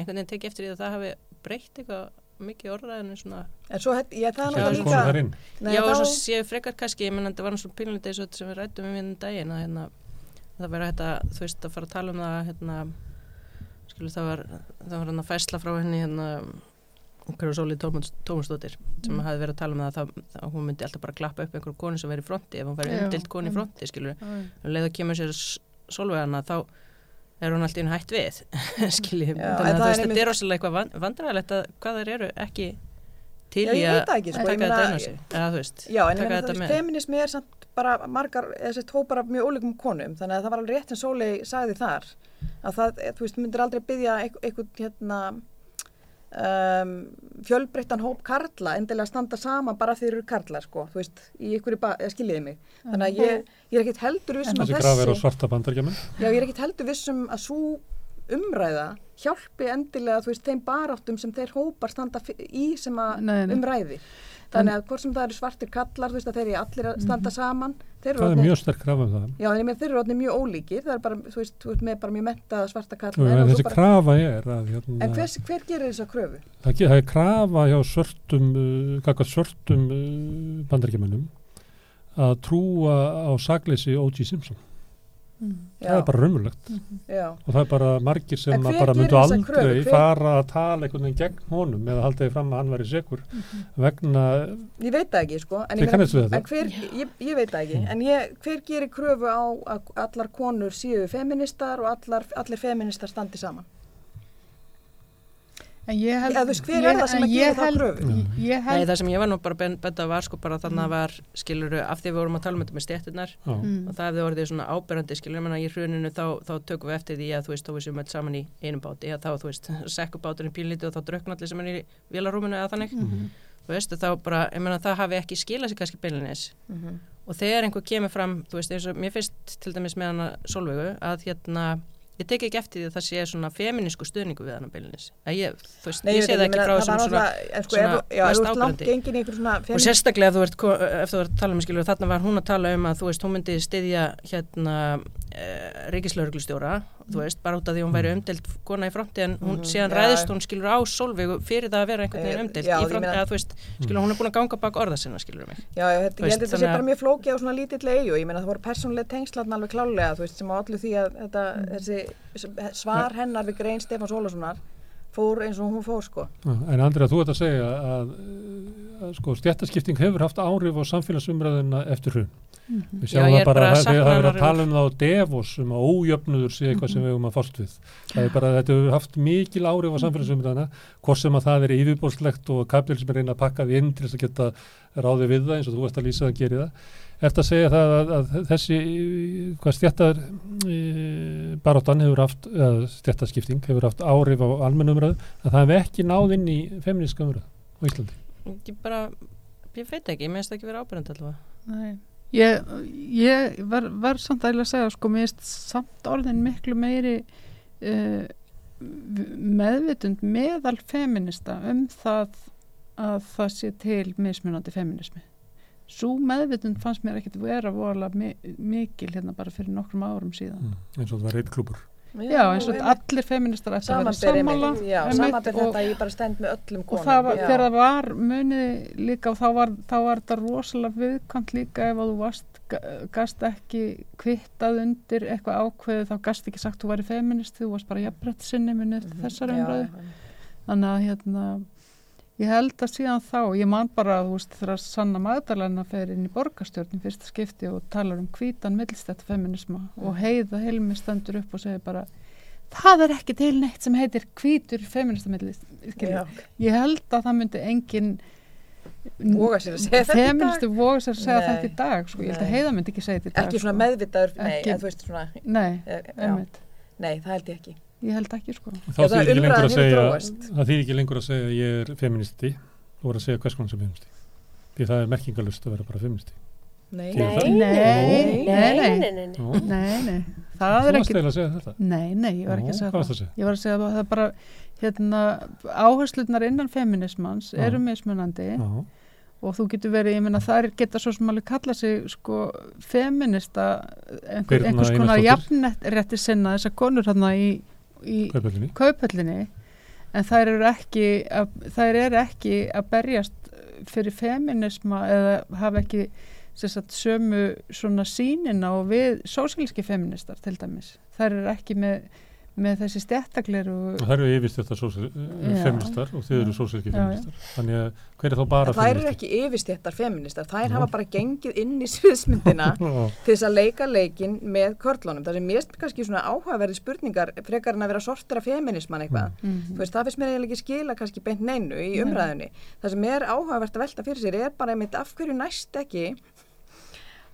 einhvern veginn tekið eftir því að það hafi breytt eitthvað mikið orðræðinu svona.
en svo, hef- ég, það er
Það
náttúrulega líka
inn.
Nei,
Já, og
þá-
svo séu frekar kannski, ég menn að þetta var náttúrulega pínlítið eins og þetta sem við rættum um hérna daginn að hérna, það verið þetta, þú veist, að fara að tala um það hérna, skilu það var það var hérna fæsla frá henni hérna hverju Sóli Tómasdóttir sem
Mm.
hafi verið að tala um það að, það, hún myndi alltaf bara klappa upp einhverju konu sem verið í fronti ef hún verið umdilt konu í
mm.
fronti, skilur
Já,
um leið að kemur sér Sólvegana þá er hún alltaf inn hætt við skiljið,
Já,
þannig að
það
þú
er
er rosalega eitthvað van- vandræðilegt að hvað þær eru ekki til í að
það sko,
taka þetta inn á sig. Eða þú veist,
Já, en ég meina það,
með.
feminismi er samt bara margar, eða sett hópar af mjög ólíkum konum, þannig að það var alveg rétt sem Sólei sagði þar, að það, þú veist, myndir aldrei byggja einhvern, hérna, um, fjölbreyttan hóp karla endilega standa saman bara þeir eru karlar, sko, þú veist, í eða skiljiði mig, þannig að ég, ég er ekkit heldur vissum að
Þessi er
já, ég er ekkit heldur vissum að svo umræða hjálpi endilega, þú veist, þeim baráttum sem þeir hópar standa í sem að umræði. Þannig að hvort sem það eru svartir kallar, þú veist að þeir eru allir að standa saman.
Það er
orðnir-
mjög sterk graf um það.
Já, en ég með þeir eru orðinir mjög ólíkir, það er bara, þú veist, þú veist með bara mjög mentaða svarta kallar.
en þessi krafa er að hérna,
En hver, hver gerir þessa kröfu?
það, það er krafa hjá svörtum, uh, svörtum uh, bandargemennum að trúa á sagleysi O.G. Simpson. Það er bara raunverulegt.
Já,
og það er bara margir sem bara myndu aldrei
kröfu? Hver-
fara að tala einhvern veginn gegn honum eða halda því fram að hann væri segur vegna,
ég veit það ekki, sko. Ég meina- hver, ég, ég veit það ekki, en ég, hver gerir kröfu á að allar konur séu feministar og allar, allir feministar standi saman?
Ég held,
Eða, þú veist, hver er
ég-
það sem að
ég
gera?
Ég, ég
Nei, það sem ég var nú bara benda var sko bara þannig
Mm.
að var skiluru af því við vorum að tala um þetta með stjættirnar
já,
Mm.
og það hefði orðið svona áberandi skilur menna í hruninu þá, þá tökum við eftir því að þú veist þá við séum öll saman í einum báti að þá þú veist sekku báturinn pínlítið og þá draukna allir sem er í vélarúminu eða þannig
Mhm.
þú veist þá bara, ég menna það hafi ekki skilað sér kannski beilinnis
Mhm.
og þegar einhver kemur fram, þú veist eins og mér finnst til dæmis með hana Solveigu að hérna ég tek ekki eftir því að það sé svona feminísku stuðningu við hana beilinnis ég, þú veist,
Nei,
ég
ég
sé það
ekki,
frá þessum svona
en sko,
svona
svona
og
feminist
sérstaklega ef þú ert, ef þú ert að tala um skilur þarna var hún að tala um að þú veist hún myndi styðja hérna e, ríkislauruglustjóra þú veist bara út af því hún væri umdelt kona í fronti en hún
Mhm,
síðan
já.
ræðist hún skilur á Solveigu fyrir það að vera einhvern
Eh,
veginn umdelt
já,
í fronti
meina-
þú veist skilur hún er búin að ganga bak orða sinna skilur mig.
Já, ég, held að þetta sé bara mjög flókið á svona lítill eigu, ég meina það voru persónlega tengslatn alveg klálega, þú veist, sem á allu því að þetta, þessi svar hennar við grein Stefáns Ólafssonar fór eins og hún fór, sko.
já. en Andrið þú ert að segja að, að sko, stjættaskipting hefur haft áhrif á samfélagsumræðina eftir hrun. Við
Já,
sjáum
ég
það
er
bara,
bara að
það, er
sakna
að tala um það á Devos um að ójöfnuður sé eitthvað sem við höfum að fást við. Það er bara, þetta hefur haft mikil áhrif á samfélagsumræðina hvort sem að það er yfirbórslegt og kapitalismi reyna að pakka því inn til þess að geta ráði við það eins og þú ert að lýsa að gera það Ert að segja það að, að þessi hvað stjættar e, baróttan hefur haft, eða stjættaskipting hefur haft áhrif á almennumröðu að það hef ekki náð inn í feministka umröðu á Íslandi.
ég bara, ég veit ekki, ég minnst ekki vera ábyrjandi allavega
Nei. Ég, ég var, var samt að segja sko, mér finnst samt orðin miklu meiri uh, meðvitund meðal feminista um það að það sé til mismunandi feminismi. Svo meðvitund fannst mér ekkert vera vola mi mikil hérna bara fyrir nokkrum árum síðan.
Mm. eins og það var reitt klúpur.
Já, eins og allir feministar ætti að vera sammála.
já,
og-
þetta, ég bara stend með öllum
Og
konum.
það var,
já.
þegar það var munið líka og þá var, þá var þetta rosalega viðkvæmt líka ef að þú varst, ga- gast ekki kvittað undir eitthvað ákveðið þá gast ekki sagt þú væri feminist þú varst bara jafnbrett sinni munið eftir
Mhm,
þessar
já,
umræðu.
já.
Þannig að hérna, ég held að síðan þá, ég man bara, þú veist, þegar Sanna Magdalena fer inn í borgarstjórnum fyrsta skipti og talar um hvítan millstætt feminisma og heiða heilmi stendur upp og segir bara, það er ekki til neitt sem heitir hvítur feminista millist.
Já.
Ég held að það myndi engin
að
feministu voga sér að segja þetta í dag, sko. Ég held að heiða myndi ekki segja þetta í dag.
Ekki svona
sko.
meðvitaður, nei,
Ekki-
þú veist svona,
Nei, einmitt.
nei, það held ég ekki.
Ég held ekki, sko.
Þá þýðir ekki lengur að segja, það þýðir ekki lengur að segja að ég er feministi og voru að segja hvers konar sem feministi. Því það er merkingalust að vera bara feministi.
Nei,
Nei,
Nei,
Nei,
nei,
það er ekki,
eiginlega að segja þetta.
nei, nei, ég var ekki að segja það. Ég var að segja að það bara, hérna, áherslunar innan feminismans eru mismunandi
Já,
og þú getur verið, ég meina það geta svo sem alveg kalla sig sko feminista, einhvers konar jafnrétti sinna þessar konur hérna í, í
kaupöldinni.
kaupöllinni en þær eru ekki að, þær eru ekki að berjast fyrir feminisma eða hafa ekki sagt, sömu svona sínina og við sósílíski feministar til dæmis. Þær eru ekki með, með þessi stjættaklir og
Og það eru yfirst þetta
Já.
feministar og þið eru sósíski feministar. Þannig að hver er þá bara
En þær eru ekki yfirstéttar feministar, þær
Já.
hafa bara gengið inn í sviðsmyndina til þess að leika leikin með körlunum. Það er mest kannski svona áhugaverði spurningar frekar en að vera sortir af feminisman eitthvað.
mm
Þú veist, það finnst mér eiginlega ekki skila kannski beint neinu í
Nei.
umræðunni. Það sem er áhugavert að velta fyrir sér er bara einmitt af hverju næst ekki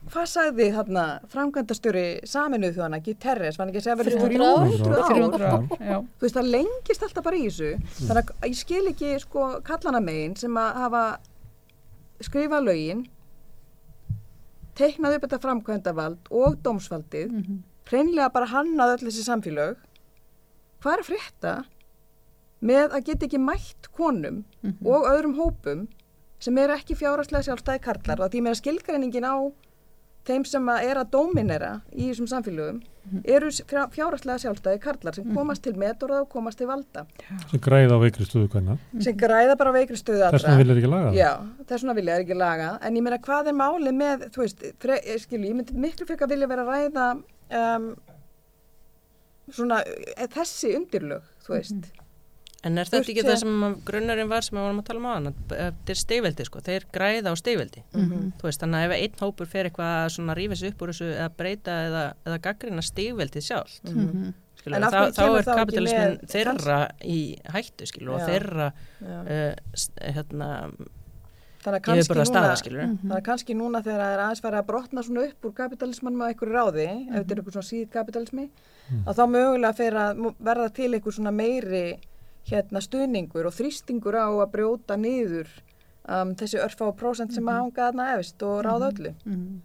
Hvað sagði þarna framkvæmdastjóri saminuð þjóðana, Guterres, var hann ekki að segja verið
300 ár?
300 ár?
300 ár, já.
Þú veist, það lengist alltaf bara í þessu. Þannig að ég skil ekki sko kallana megin sem að hafa skrifað lögin, teiknað upp þetta framkvæmdavald og dómsvaldið,
mhm.
hreinlega bara hannað öll þessi samfélög. Hvað er að frétta með að geta ekki mætt konum
Mhm.
og öðrum hópum sem eru ekki fjárhagslega sjálfstæði karlar og því meira skilgreiningin á þeim sem að er að dóminera í þessum samfélögum eru fjár- fjárhagslega sjálfstæði karlar sem komast til metorða og komast til valda.
Sem græða á veikri stöðu hvernig.
sem græða bara á veikri stöðu
Þess vegna vilja ekki laga það.
Já, þess vegna vilja ekki laga. En ég meina hvað er málið með þú veist, fre, ég skilu, ég myndi miklu fyrir að vilja vera að ræða um, svona e, þessi undirlög, þú veist
En er þetta ekki það sem að grunnarinn var sem við vorum að tala um á hann? Þetta er steifveldi sko, þeir græða á steifveldi.
Mhm.
Þú veist, þannig að ef einn hópur fer eitthvað að svona rífa sig upp úr þessu eða breyta eða, eða gaggrina steifveldið sjálf,
Mhm.
skilur,
En af
þá, þá er kapitalismin þeirra í hættu, skilur, og þeirra uh, hérna,
Þannig að núna
staða, skilur.
Mhm.
Það er kannski núna þegar það er aðeins farið að brotna svona upp úr kapitalismanum á einhverju ráði, ef þetta er einhver svona síð kapitalismi, að þá mögulega fer að verða til einhver svona meiri hérna stuðningur og þrýstingur á að brjóta niður um, þessi örfá prósent sem að hanga þarna efst og ráða öllu.
Mhm.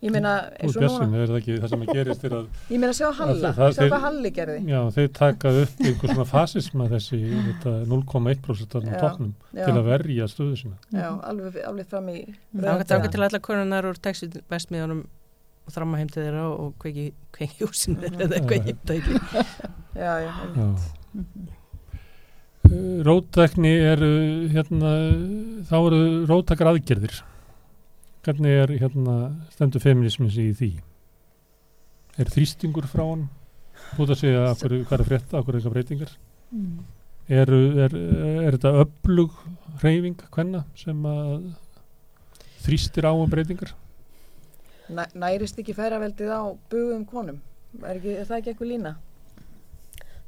Ég meina, eins og núna,
er það ekki það sem að gerist er að
ég meina sjá Halla,
Það- það-
sjá hvað Halli gerði.
já, þeir taka upp einhver svona fasisma þessi þetta 0,1% af tóknum
Já,
til að verja stöðu sína.
já alveg, alveg fram í
Þá
röð.
er til allar konunar úr textil vestmiðunum og þramma heim til þeirra og kveiki, kveiki húsinu eða það ekki.
Já, já,
Já. Uh, Rótækni er hérna, þá eru rótækar aðgerðir. Hvernig er hérna, stendur feminismins í því? Er þrýstingur frá hann? Búið að segja hvað er frétta, akkur er eitthvað breytingar?
Mhm.
Er, er, er þetta öflug hreyfing hvenna sem að þrýstir á um breytingar?
Næ, nærist ekki færaveldið á bugum konum? Er, ekki, er það ekki einhver lína?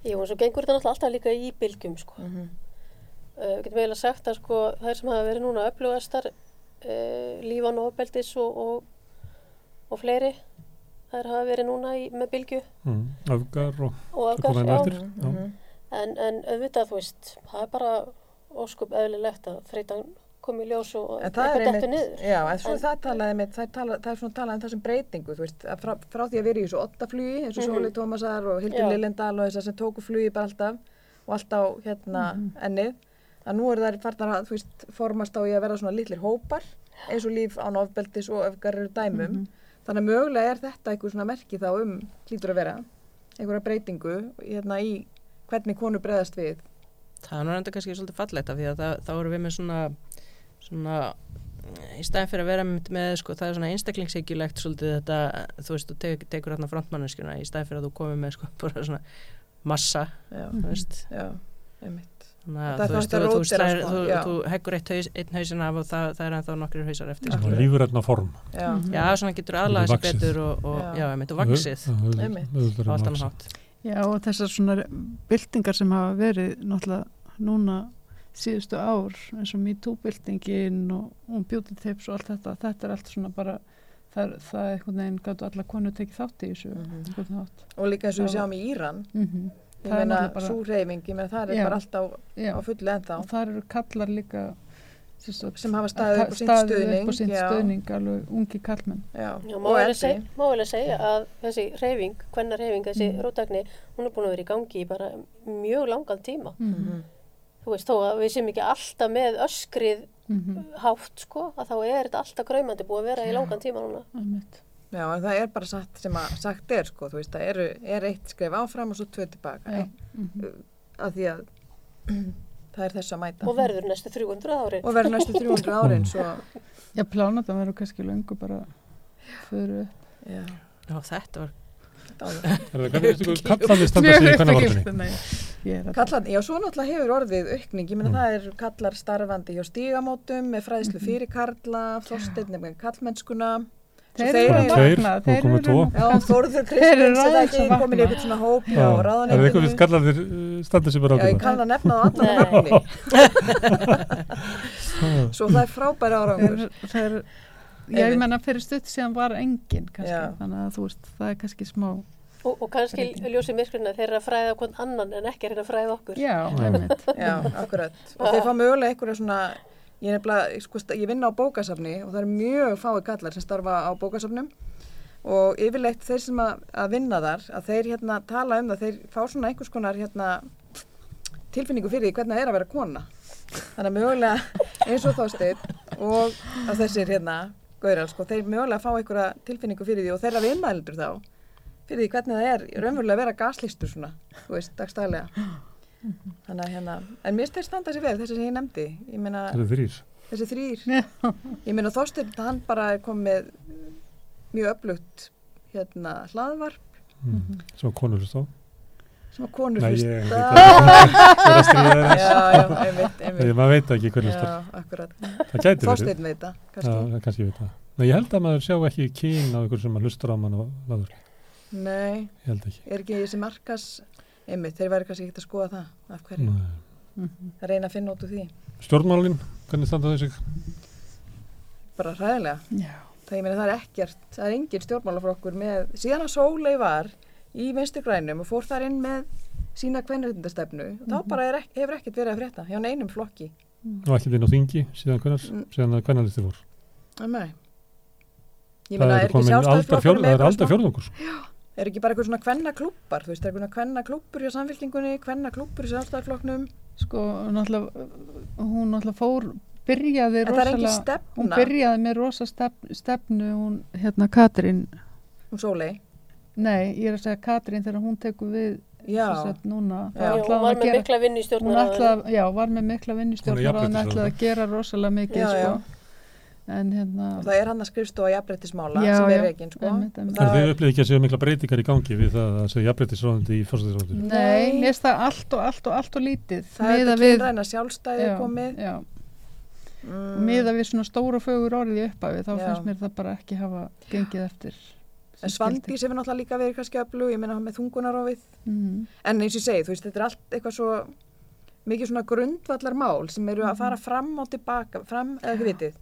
Jú, en svo gengur þetta náttúrulega alltaf líka í bylgjum, sko.
Mm -hmm.
Uh, við getum eiginlega sagt að sko þær sem hafa verið núna öflugastar uh, lífan og opeldis og, og, og fleiri þær hafa verið núna í, með bylgju
Mm, öfgar og
og öfgar, já.
eftir. Já.
En, en auðvitað, þú veist, það er bara óskup eðlilegt að þreytan komi í ljós og
er
eitthvað
einmitt,
niður.
já, en svo
En-
það talaði með, það, tala, það er svona talað um þessum breytingu, þú veist, að frá, frá því að vera í þessu ottaflugi, eins og
Mhm.
Sóli Tómasar og Hildur. Lillendal og þessar sem tóku flugi bara alltaf og alltaf hérna ennið, að nú eru þær farnar að, þú veist, formast á í að vera svona litlir hópar, eins og líf án ofbeldis og öfgar eru dæmum, þannig að mögulega er þetta einhver svona merki þá um, hlýtur að vera, einhverja breytingu hérna í hvernig konur breðast við.
Það er nú enda kannski svolítið fallegt af því að það, þá erum við með svona, svona í staðin fyrir að vera með, með sko, það er svona einstaklingsheikjulegt svolítið þetta, þú veist, þú tek, tekur hérna frontmanneskjuna í staðin fyrir að þú komið með sko, bara svona massa,
Já,
þú veist
já, einmitt. Það
að
er
þú
hægt að
þú, þú,
rótera,
slær,
sko,
þú, þú heggur eitt haus, einn hausin af og það, það er ennþá nokkrir hausar eftir.
Svona
skilur.
lífrætna form.
Já,
Mhm.
Já, svona getur
Vaxið.
betur og, og
Já.
já, einmitt, og vaksið
Einmitt.
Á allt annað hátt
Já og þessar svona byltingar sem hafa verið náttúrulega núna síðustu ár eins og MeToo-byltingin og, og beauty tips og allt þetta, þetta er allt svona bara það, það er einhvern veginn gætu alla konu tekið þátt í þessu einhvern hátt.
og líka eins og við
Já.
sjáum í Íran,
Mm
ég
Það er
meina,
náttúrulega bara-
svo reyfing, ég meina, það er
Já.
bara alltaf
Já,
á fullu ennþá,
og þar eru kallar líka sagt,
sem hafa staðið upp á sínt
staðið
stuðning.
upp á sínt stuðning alveg ungi kallmenn.
Má
og
vel
eldri.
segja, að þessi reyfing, hvenna reyfing, þessi
Mm.
rótagni, hún er búin að vera í gangi í bara mjög langan tíma.
Mm
Mhm.
Þú veist, þó að við séum ekki alltaf með öskrið
-hmm.
hátt, sko, að þá er þetta alltaf græmandi búið að vera í langan tíma núna.
Já, en það er bara satt sem að sagt er, sko, þú veist, það eru, er eitt skref áfram og svo tvö tilbaka, ja.
Mm
af því að það er þess að mæta.
Og verður næstu 300 árin.
Og verður næstu 300 árin, svo,
Já, plánatan verður kannski löngu bara fyrir
já,
Já, þetta var
Er það kallandi standa sig í
ég er að
Kallar, já, svo náttúrulega hefur orðið aukning, ég meina
Mm.
það er kallar starfandi hjá stígamótum með fræðslu fyrir karla, Þorsteinn með kallmennskuna,
Þeir eru
eru-
að
Tveir,
vakna,
og
þeir
komu
eru
já,
Þeir eru
Kristins er
aðeins
ekki
að
komin í
vakna.
eitthvað svona hóp
Já, er það eitthvað uh, standa sig bara
Já, ég
ákveða?
kann að nefna það allan. Svo það er frábæri árangur.
þeir, þeir, ég menna fyrir stutt síðan var engin kannski, þannig að þú veist, það er kannski smá,
Og, og kannski ljósið myrkurinn þeir eru að fræða hvern annan en ekki að fræða okkur.
já,
Já.
akkurat. Og þeir fá mögulega einhverja svona, ég, er nefnilega, sko, ég vinna á bókasafni og það eru mjög fái kallar sem starfa á bókasafnum og yfirleitt þeir sem að, að vinna þar, að þeir hérna tala um það, þeir fá svona einhvers konar hérna tilfinningu fyrir því hvernig það er að vera kona. Þannig að mögulega eins og þásteinn og að þessir hérna gaurar, sko, þeir mögulega fá einhverja tilfinningu fyrir því og þeirra viðmældur þá fyrir því hvernig það er raunverulega að vera gaslýstur svona, þú veist, dagstælega. Þannig að hérna, en mér styrst standa sér vel þessi sem ég nefndi, ég meina þessi þrýr, ég meina Þorsteinn, hann bara er komið með mjög öflugt hérna hlaðvarp
Mm. Svo konur hlust á.
Sem að konur
Nei,
hlust
ég veit. Það er að stríða
Já,
þess.
já, einmitt,
Ég
einmitt
maður veit ekki hvernig.
Já, akkurat,
Það gæti verið.
Þorsteinn veit það,
Já,
kannski
það kannski veit það. Nei, ég held að maður sjá ekki kyn á ykkur sem maður hlustar á mann og laður.
Nei,
Ég held ekki.
er ekki þessi markas einmitt, þeir væri kannski ekkert að skoða það af hverju,
Nei.
Mhm.
að reyna að finna út úr því
Stjórnmálin, hvernig standa þau sig?
bara hræðilega
Já.
það, ég meina, það er ekkert, það er engin stjórnmálaflokkur með, síðan að Sólei var í vinstri grænum og fór þar inn með sína kvenréttindastefnu þá
Mhm.
bara er, ek- hefur ekkert verið að frétta hjá neinum flokki
Og ekki inn á þingi síðan
Mm.
listi fór.
Nei. Ég meina,
er
er ekki sjálfstæðisflokkur
það er aldar
smá-
fjórðungur.
Er ekki bara eitthvað svona kvenna klúppar, þú veist, er eitthvað kvenna klúppur hjá samfélkingunni, kvenna klúppur í sjálfstæðisflokknum,
sko, náttúrulega hún náttúrulega fór byrjaði rosalega hún byrjaði með rosa stefnu, stefnu hún, hérna Katrín
hún Sólei,
nei, ég er að segja Katrín þegar hún tekur við sagt, núna,
Já.
hún
hún
var með
gera
mikla vinn í
hún
stjórnarraðinu.
já, var með mikla vinnustjórnar og hann
jafnréttisráðherra.
ætlaði að gera rosalega mikið
Já,
sko. en hérna
það er hann að skrifstofa jafnbrettismála
Já,
sem er reikin, sko. það
þið upplýði ekki að séu mikla breytingar í gangi við það að segja jafnbreytisráðandi í fórsættisráðandi.
Nei.
Mér finnst það allt og allt og allt og lítið
það er þetta
við,
kynræna sjálfstæði
já,
komið,
já,
mm,
miða við svona stóra fögur orðið í upphafi þá
Já.
finnst mér það bara ekki hafa gengið eftir
en Svandís hefur náttúrulega líka verið kannski öflug, ég meina hann með þungunarofið,
mm.
en eins og ég segi, þú veist, þetta er allt eitthvað svo mikið svona grundvallar mál sem eru að fara fram og tilbaka, fram, eða ekki vitið,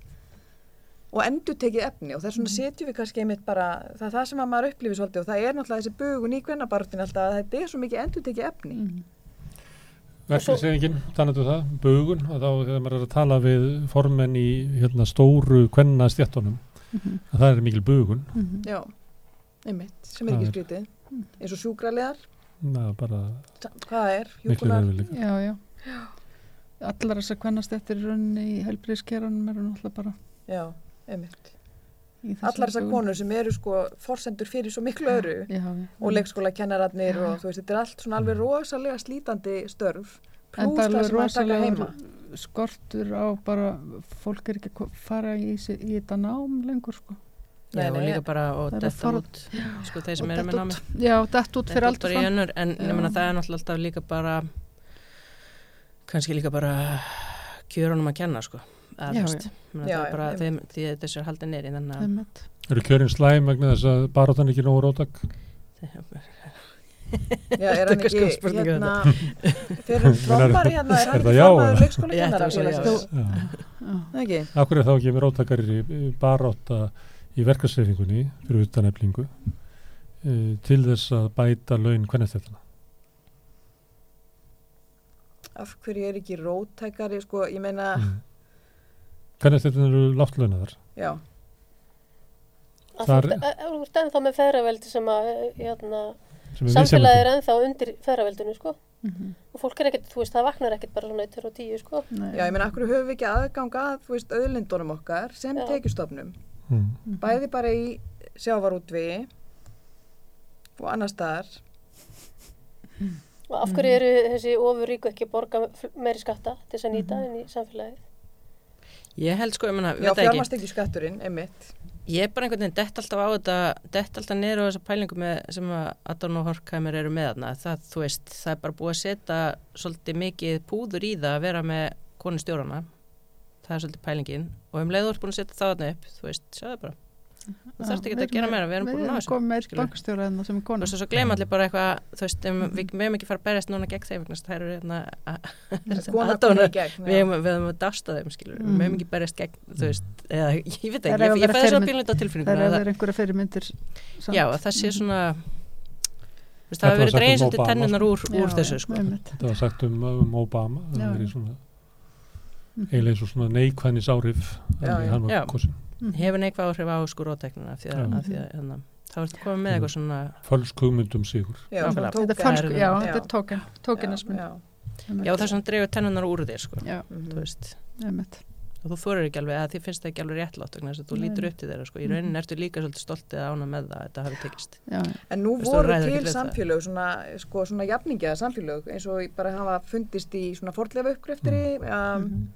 og endur tekið efni og þess vegna setjum við kannski einmitt bara, það er það sem að maður upplifir svolítið og það er náttúrulega þessi bugun í kvennabartin alltaf að þetta er svo mikið endur tekið efni.
Mm.
Verklingsefingin, þannig um það, bugun, og þá þegar maður er að tala við formenn í hérna, stóru kvenna stjættunum,
Mhm.
að það er mikil bugun.
Mhm.
Já, einmitt, sem er ekki
er-
skrítið, eins og sjúkralegar,
Na, bara
hvað er, hjúkunar,
verðvileg.
já, já. Allar þessar kvennastættir í rauninni í helbriðskeranum eru náttúrulega bara
já, einmitt, allar þessar konur sem eru sko forsendur fyrir svo miklu öru
Já, já.
og leikskólakennararnir og þú veist, þetta er allt svona alveg rosalega slítandi störf.
En
pluss
það er
sem maður taka heima.
skortur á bara, fólk er ekki að fara í, í þetta nám lengur sko.
Nei,
Já, og
nei,
líka bara og
það er að
detta út, sko, þeir sem eru með námi.
Já, dett út fyrir
Detta út bara
fram.
önnur, en
Já.
ég meina það er náttúrulega alltaf líka bara, kannski líka bara kjörunum að kenna, sko. Að,
Já,
Já, já,
er bara því að þessu er haldið neyri, þannig að
Einmitt.
Eru kjörin slæm vegna þess að baróttan ekki nógu rótak?
Já, er hann ekki hérna fyrir trommari hérna, er hann
það
ekki
já? Já.
Já.
Nei, ekki?
Akkur er þá ekki með rótakar í barótta í verkarsreifingunni fyrir utaneflingu uh, til þess að bæta laun hvernig þetta?
Af hverju er ekki rótækari, sko, ég meina,
Mm. Hvernig þetta eru látt launaðar?
já,
Að
Þar-
þú ert- ef þú ert ennþá með feðraveldi sem að eh, hérna,
sem er
er ennþá undir feðraveldinu sko.
Mhm.
og fólk er ekkert, þú veist, það vaknar ekkert bara svona 1 og 10 sko.
Nei.
já, ég meina, af hverju höfum við ekki aðgang að, þú veist, auðlindunum okkar sem tekjustofnum,
Mm.
Bæði bara í sjávarútvi og annar staðar.
og af hverju eru þessi ofuríku ekki að borga meiri skatta til þess að nýta inn í samfélagið
ég held sko, ég meina,
Já,
veit ekki.
fjármastekju skatturinn, einmitt.
Ég er bara einhvern veginn dett alltaf á þetta, dett alltaf niður á þessa pælingu með, sem að Adorn og Horkheimer eru með þarna. Það, þú veist, það er bara búið að setja svolítið mikið púður í það að vera með konu stjórana. Það er svolítið pælingin. Og um leiður búin að setja það þarna upp, þú veist, sjáðu bara. Þú þarfst ekki að gera meira, við erum búin að ná
Við
þessu.
erum komið með eitt
skilurðu.
bankstjóra enna sem er
Þú
kona.
veist, og svo gleyma allir bara eitthvað, þú veist, um, við meðum ekki fara að berjast núna gegn þeim, þess að það eru hérna,
gegn.
við hefum að dásta þeim, við
Mhm.
meðum ekki berjast gegn, þú veist, eða, ég veit ekki,
að
ég, fæði svo pínlita
Það
tilfinninguna.
er að
að-
vera einhverja fyrirmyndir samt.
Já, að það sé svona veist,
Þetta
það hefur verið
um Obama,
tennunar úr, þessu sko.
Þetta var sagt um, um Obama, það
Já.
var verið svona
Mhm.
Eiginlega eins og svona neikvæðnis áhrif.
Mhm.
hefur neikvað áhrif á sko rótæknina af því að, af því að hérna, þá ertu komið með eitthvað svona
Fölsk hugmyndum sigur.
Já, svona
Þetta er já, þetta er tóken, tókenismin.
Já,
já það er svona dregur tennunar úr þér sko, þú veist
einmitt.
Og þú þorir ekki alveg, að því finnst það ekki alveg réttlátt vegna þess að þú
Nei.
lítur upp til þeirra sko, í
Mhm.
rauninni ertu líka svolítið stoltið að ána með það að þetta hafi tekist
Já.
En nú
Veistu, þú
voru til samfélög, svona, sko, svona jafningja samfélög, eins og bara hafa fundist í svona fordlefa uppgreftri, um,
Mhm.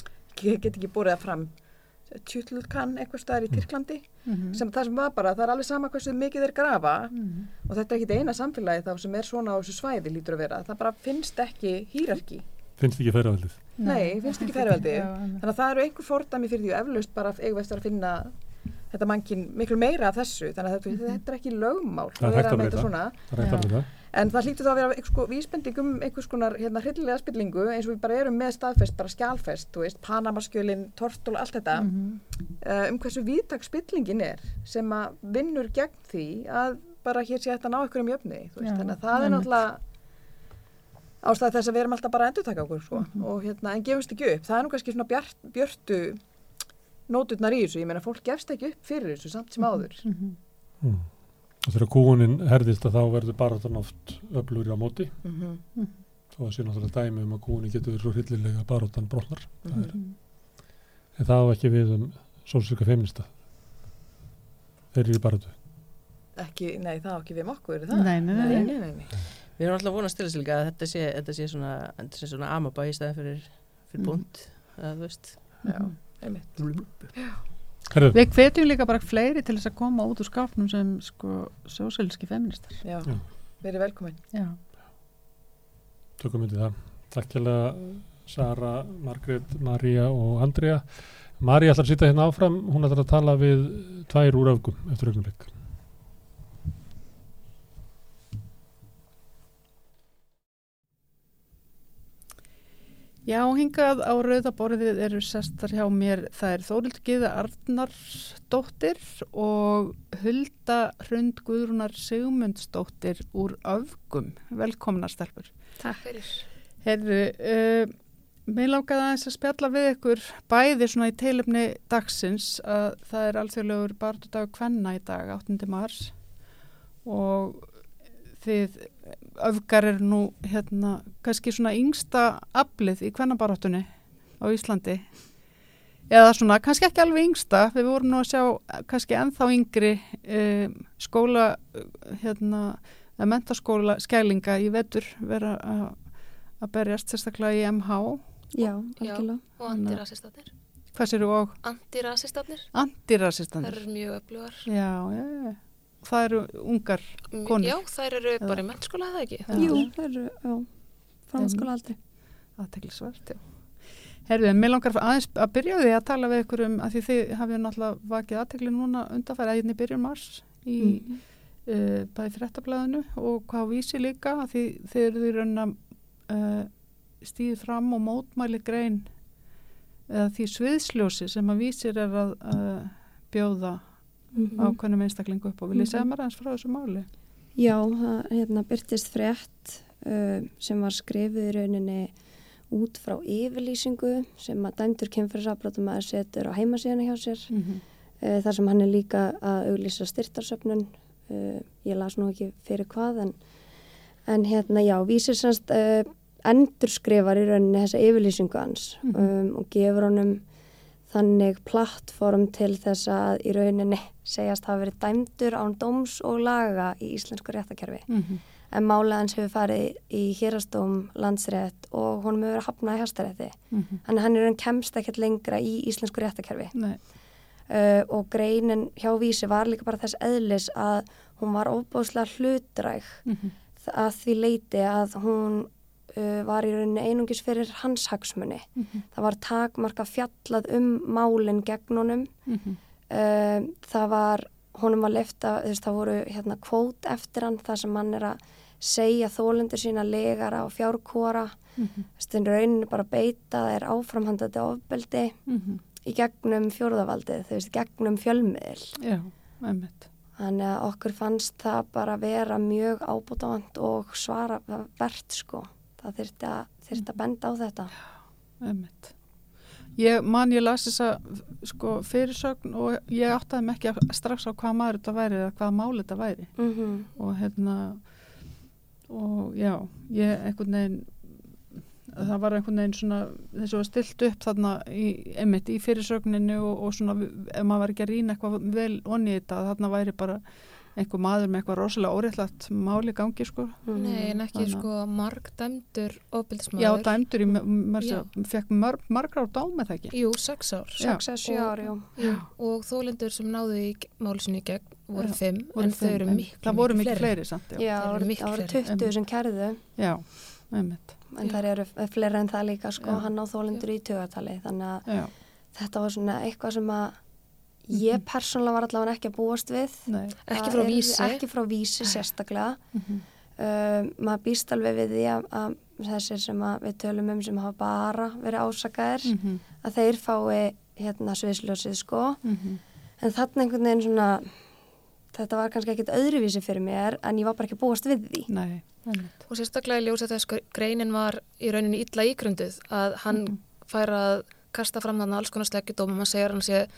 ég get ekki borið það fram, Tjútlkan, eitthvað staðar í Tyrklandi,
Mhm.
sem það sem var bara, það er alveg sama hversu mikið þeir grafa
Mhm.
og þetta er ekki eina samfélagi þá sem er svona á þessu svæði lítur að vera, það bara finnst ekki hýrarki,
Finnst ekki ferðavaldið?
Nei, finnst ekki
einmitt.
þannig að það eru einhver fordæmi fyrir því og eflaust bara eigum við eftir að finna þetta mannkinn miklu meira af þessu, þannig að þetta, þetta er ekki lögmál
Það er
að
hægt
vera
að breyta.
þetta svona.
Það er hægt að verða.
En það hlýtur þá að vera eitthvað sko, vísbending um einhvers konar hérna, hryllilega spillingu eins og við bara erum með staðfest, bara skjálfest, þú veist, Panamaskjölin, Tortól, allt þetta,
Mhm.
uh, um hversu vítak spillingin er sem að vinnur gegn því að bara hér sé að ná ykkur um jöfni, þú veist,
Já,
þannig að það er náttúrulega ástæð þess að við erum alltaf bara að endurtaka okkur, sko,
Mhm.
og hérna, en gefumst ekki upp, það er nú kannski svona bjart, björtu nóturnar í þessu, ég meina, fólk gefst ekki upp fyrir þessu samt sem áður.
Mhm.
Mm. Og þegar kúunin herðist að þá verður baráttan oft öflugur á móti.
Mm
Þó að sé náttúrulega dæmi um að kúunin getur verið svo hryllilega baráttan brotnar.
Mhm.
Mhm.
En það á ekki við um sólsöka feminista. Þeir eru í baráttu.
Ekki, nei, það á ekki við um okkur, er það?
Nei, nei, nei,
nei,
við erum alltaf að vonast til þess líka að þetta sé, þetta sé svona, svona amabæ í staðin fyrir, fyrir
Mhm.
búnd eða þú veist
Já,
Mhm.
einmitt.
Herðu,
Við hvetjum líka bara fleiri til þess að koma út úr skápnum sem sko sósælski feministar.
Já,
Já.
verið velkomin.
Já.
tökum myndi það. Takk hérlega Sara, Margrét, María og Andrea. María ætlar að sitja hérna áfram. Hún ætlar að tala við tvær úr öfgum eftir augnablik.
Já, hingað á rauðaborðið eru sestar hjá mér, það er Þórild Gíða Arnarsdóttir og Hulda Hrund Guðrúnar Sigmundsdóttir úr Öfgum. Velkomna stelpur.
Takk fyrir.
Herru, uh, mér langaði aðeins að spjalla við ykkur bæði svona í teilefni dagsins að það er alþjóðlegur barndagur kvenna í dag, 8. mars og þið öfgar er nú hérna kannski svona yngsta aflið í kvennabaráttunni á Íslandi. eða svona, kannski ekki alveg yngsta, við vorum nú að sjá kannski ennþá yngri um, skóla, hérna, að mentaskóla skælinga í vetur vera að- að berjast sérstaklega í MH,
Já,
Já.
algjörlega.
Og antirasistatnir.
hvað sér og
Antirasistatnir,
antirasistanir.
þær eru mjög öflugar.
Já, já, já. Það eru ungar,
M-
Konur.
Já, þær eru
Eða-
bara í mennskóla, eða ekki?
Já.
Jú, það eru, já, framhaldsskóla aldrei.
aðteglisvert, já. Herðu, en mér langar aðeins að byrja því að tala við ykkur um, að því þið hafið náttúrulega vakið aðtegli núna undanfæri að hérna í byrjun mars í
Mm.
uh, bæði fréttablaðinu og hvað vísi líka að því þið eruð í raun að uh, stíði fram og mótmæli grein eða því sviðsljósi sem að vísir er að uh, bjóða
Mhm.
ákveðnum einstaklingu upp og vil ég segja
Mhm.
mér aðeins frá þessu máli
Já, það hérna, byrtist frétt uh, sem var skrifið í rauninni út frá yfirlýsingu sem að dæmdur kemfyrirsafbrotum að setur á heimasíðana hjá sér
mm -hmm.
uh, þar sem hann er líka að auglýsa styrtarsöfnun uh, ég las nú ekki fyrir hvað en, en hérna já, vísir semst endur skrifar í rauninni þessa yfirlýsingu hans
Mhm.
um, og gefur honum þannig plattform til þess að í rauninni segjast hafa verið dæmdur án dóms og laga í íslensku réttakerfi en málega hans hefur farið í hérastóm landsrétt og honum hefur verið hafnað í hæstarétti. En hann er hann kemst ekkert lengra í íslensku réttakerfi
Nei,
uh, og greinin hjá vísi var líka bara þess eðlis að hún var ofbóðslega hlutræg
mm -hmm.
að því leiti að hún var í rauninni einungis fyrir hans hagsmunni. Það var takmarka fjallað um málinn gegn honum. Uh, það var, honum var lefta, þú veist, það voru hérna kvót eftir hann, það sem hann er að segja þólendur sína legara og fjárkóra. Þú veist, en rauninni bara beita, það er áframhandandi ofbeldi í gegnum fjórðavaldið, þú veist, gegnum fjölmiðil.
Já, einmitt.
Þannig að okkur fannst það bara vera mjög ábútafant og svara verðt sko. Það þyrfti að, þyrfti að benda á þetta.
Einmitt. Ég man ég las þessa sko, fyrirsögn og ég áttaði mig ekki að- strax á hvað maður þetta væri eða hvað máli þetta væri
Mm -hmm.
og hérna og já, ég einhvern veginn það var einhvern veginn svona þessu var stilt upp þarna í, einmitt í fyrirsögninni og, og svona ef maður var ekki að rýna eitthvað vel onni í þetta þarna væri bara einhver maður með eitthvað rosalega óréttlætt máli gangi sko
Nei, en ekki
Þannig
sko margdæmdur ofbildismæður.
Já, dæmdur í, maður
Já.
fekk mörg, margra á dám með það ekki
Jú, sex ár.
Já.
6-7
Og-
ári, jú.
Jú, og þólendur sem náðu í máli sinni í gegn voru
Já,
fimm,
voru
en þau eru miklu,
það voru miklu
fleiri.
fleiri samt, já,
Já,
Það
voru,
miklu
það voru
fleiri.
20 sem kærðu,
já, einmitt
en það eru fleira en það líka sko.
Já.
Hann á þólendur í tögatali. Þannig að
já,
þetta var svona eitthvað sem að ég persónulega var allavega ekki að búast við.
nei,
Ekki frá vísi.
Ekki frá vísi sérstaklega.
mhm,
Um, maður býst alveg við því að, að þessir sem að við tölum um sem hafa bara verið ásakaðir
mhm,
að þeir fái hérna sviðsljósið sko
mhm,
en þarna einhvern veginn svona þetta var kannski ekkit öðruvísi fyrir mér en ég var bara ekki að búast við því
nei,
Og sérstaklega í ljósa þess að greinin var í rauninni illa ígrunduð að hann
Mhm.
fær að kasta fram þannig alls konar sleggjudóm og maður segir hann sé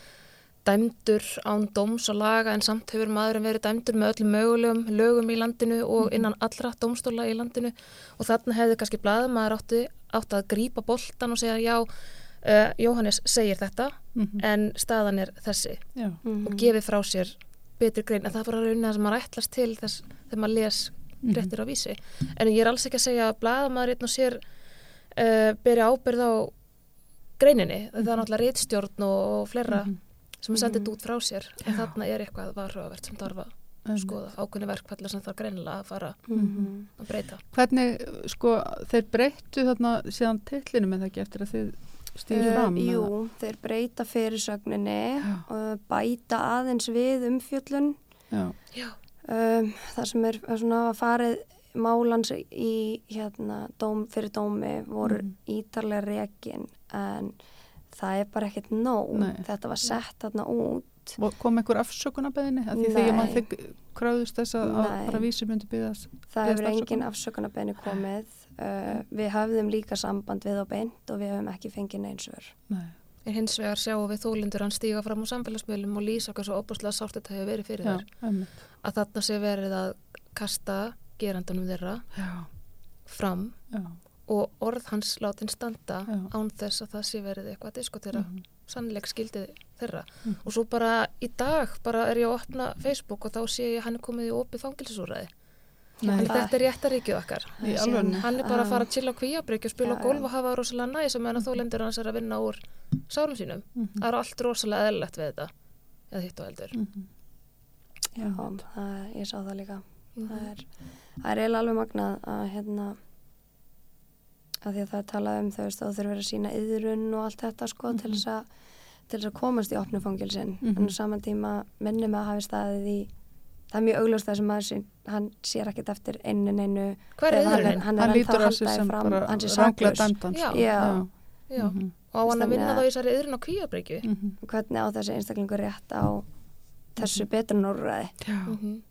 dæmdur án dóms og laga en samt hefur maðurinn verið dæmdur með öllum mögulegum lögum í landinu og innan allra dómstóla í landinu. Og þarna hefði kannski blaðamaður átti, átti að grípa boltan og segja já, uh, Jóhannes segir þetta
mhm,
en staðan er þessi.
Mm
og gefið frá sér betri grein. En það er bara raunin sem maður ætlast til þess þegar maður les
mhm,
réttir á vísi. En ég er alls ekki að segja að blaðamaður einn og sér uh, beri ábyrð á greininni. Það er náttúrulega reitstjórn og, fleira.
Mhm,
sem er sendið út frá sér en þarna er eitthvað varhugavert sem þarf að skoða ákveðni verkfallar sem þarf greinilega að fara
-hmm.
að breyta
Hvernig, sko, þeir breyttu þarna síðan tillinu með það ekki eftir að þið stýrðu fram?
Jú,
eða?
þeir breyta fyrirsögninni
Já.
og bæta aðeins við umfjöllun
Já,
Já,
um, það sem er svona að farið málans í hérna dóm, fyrir dómi voru
Mhm.
ítarlega rekin en það er bara ekkert nóg.
Nei.
þetta var sett þarna út.
Og kom einhver afsökunarbeðinni? Af Því þegar maður þig kröðust þess að, bara vísi myndi byggðast.
það hefur engin
afsökunar?
afsökunarbeðni komið uh, við höfðum líka samband við á beint og við höfum ekki fengið neinsvör
Nei,
en hins vegar sjáum við þólindur hann stíga fram á samfélagsmiðlum og lýsa hversu opaslega sátt þetta hefur verið fyrir
já,
þær.
einmitt.
að þarna sé verið að kasta gerandunum þeirra
Já,
fram.
Já,
og orð hans látin standa
Já.
án þess að það sé verið eitthvað að diskutera
mhm,
sannleik skildið þeirra.
Mhm.
og svo bara í dag bara er ég að opna Facebook og þá sé ég að hann er komið í opið fangilsúræði
Nei,
Þannig þetta er réttaríkið okkar. Hann er bara að fara að chilla á kvíabryggju og spila á golf og hafa rosalega næs og meðan þólendur hans er að vinna úr sárum sínum.
Mhm.
það er allt rosalega eðlilegt við þetta eða hitt og heldur.
Mhm.
Já, það, ég sá það líka.
Mhm.
Það er, það er eiginlega alveg magnað að hérna að því að það er talað um þau veist að þú þurfir að sína yðrun og allt þetta sko til þess að til þess að komast í opnu fangilsin
Mhm.
en á saman tíma minnum að hafi staðið í það er mjög augljóst það sem maður hann sér ekkert eftir einu
Hver er
Eða hann er
Hann
ennþá
lítur
að
á sig
halda
sem
því fram
bara
hann sé.
Já.
sko.
Já.
Já.
Mhm.
og á hann að vinna þá í þessari yðrun á kvíabryggju
Mhm.
hvernig á þessi einstaklingur rétt á þessu betrunarúræði
Já,
Mhm.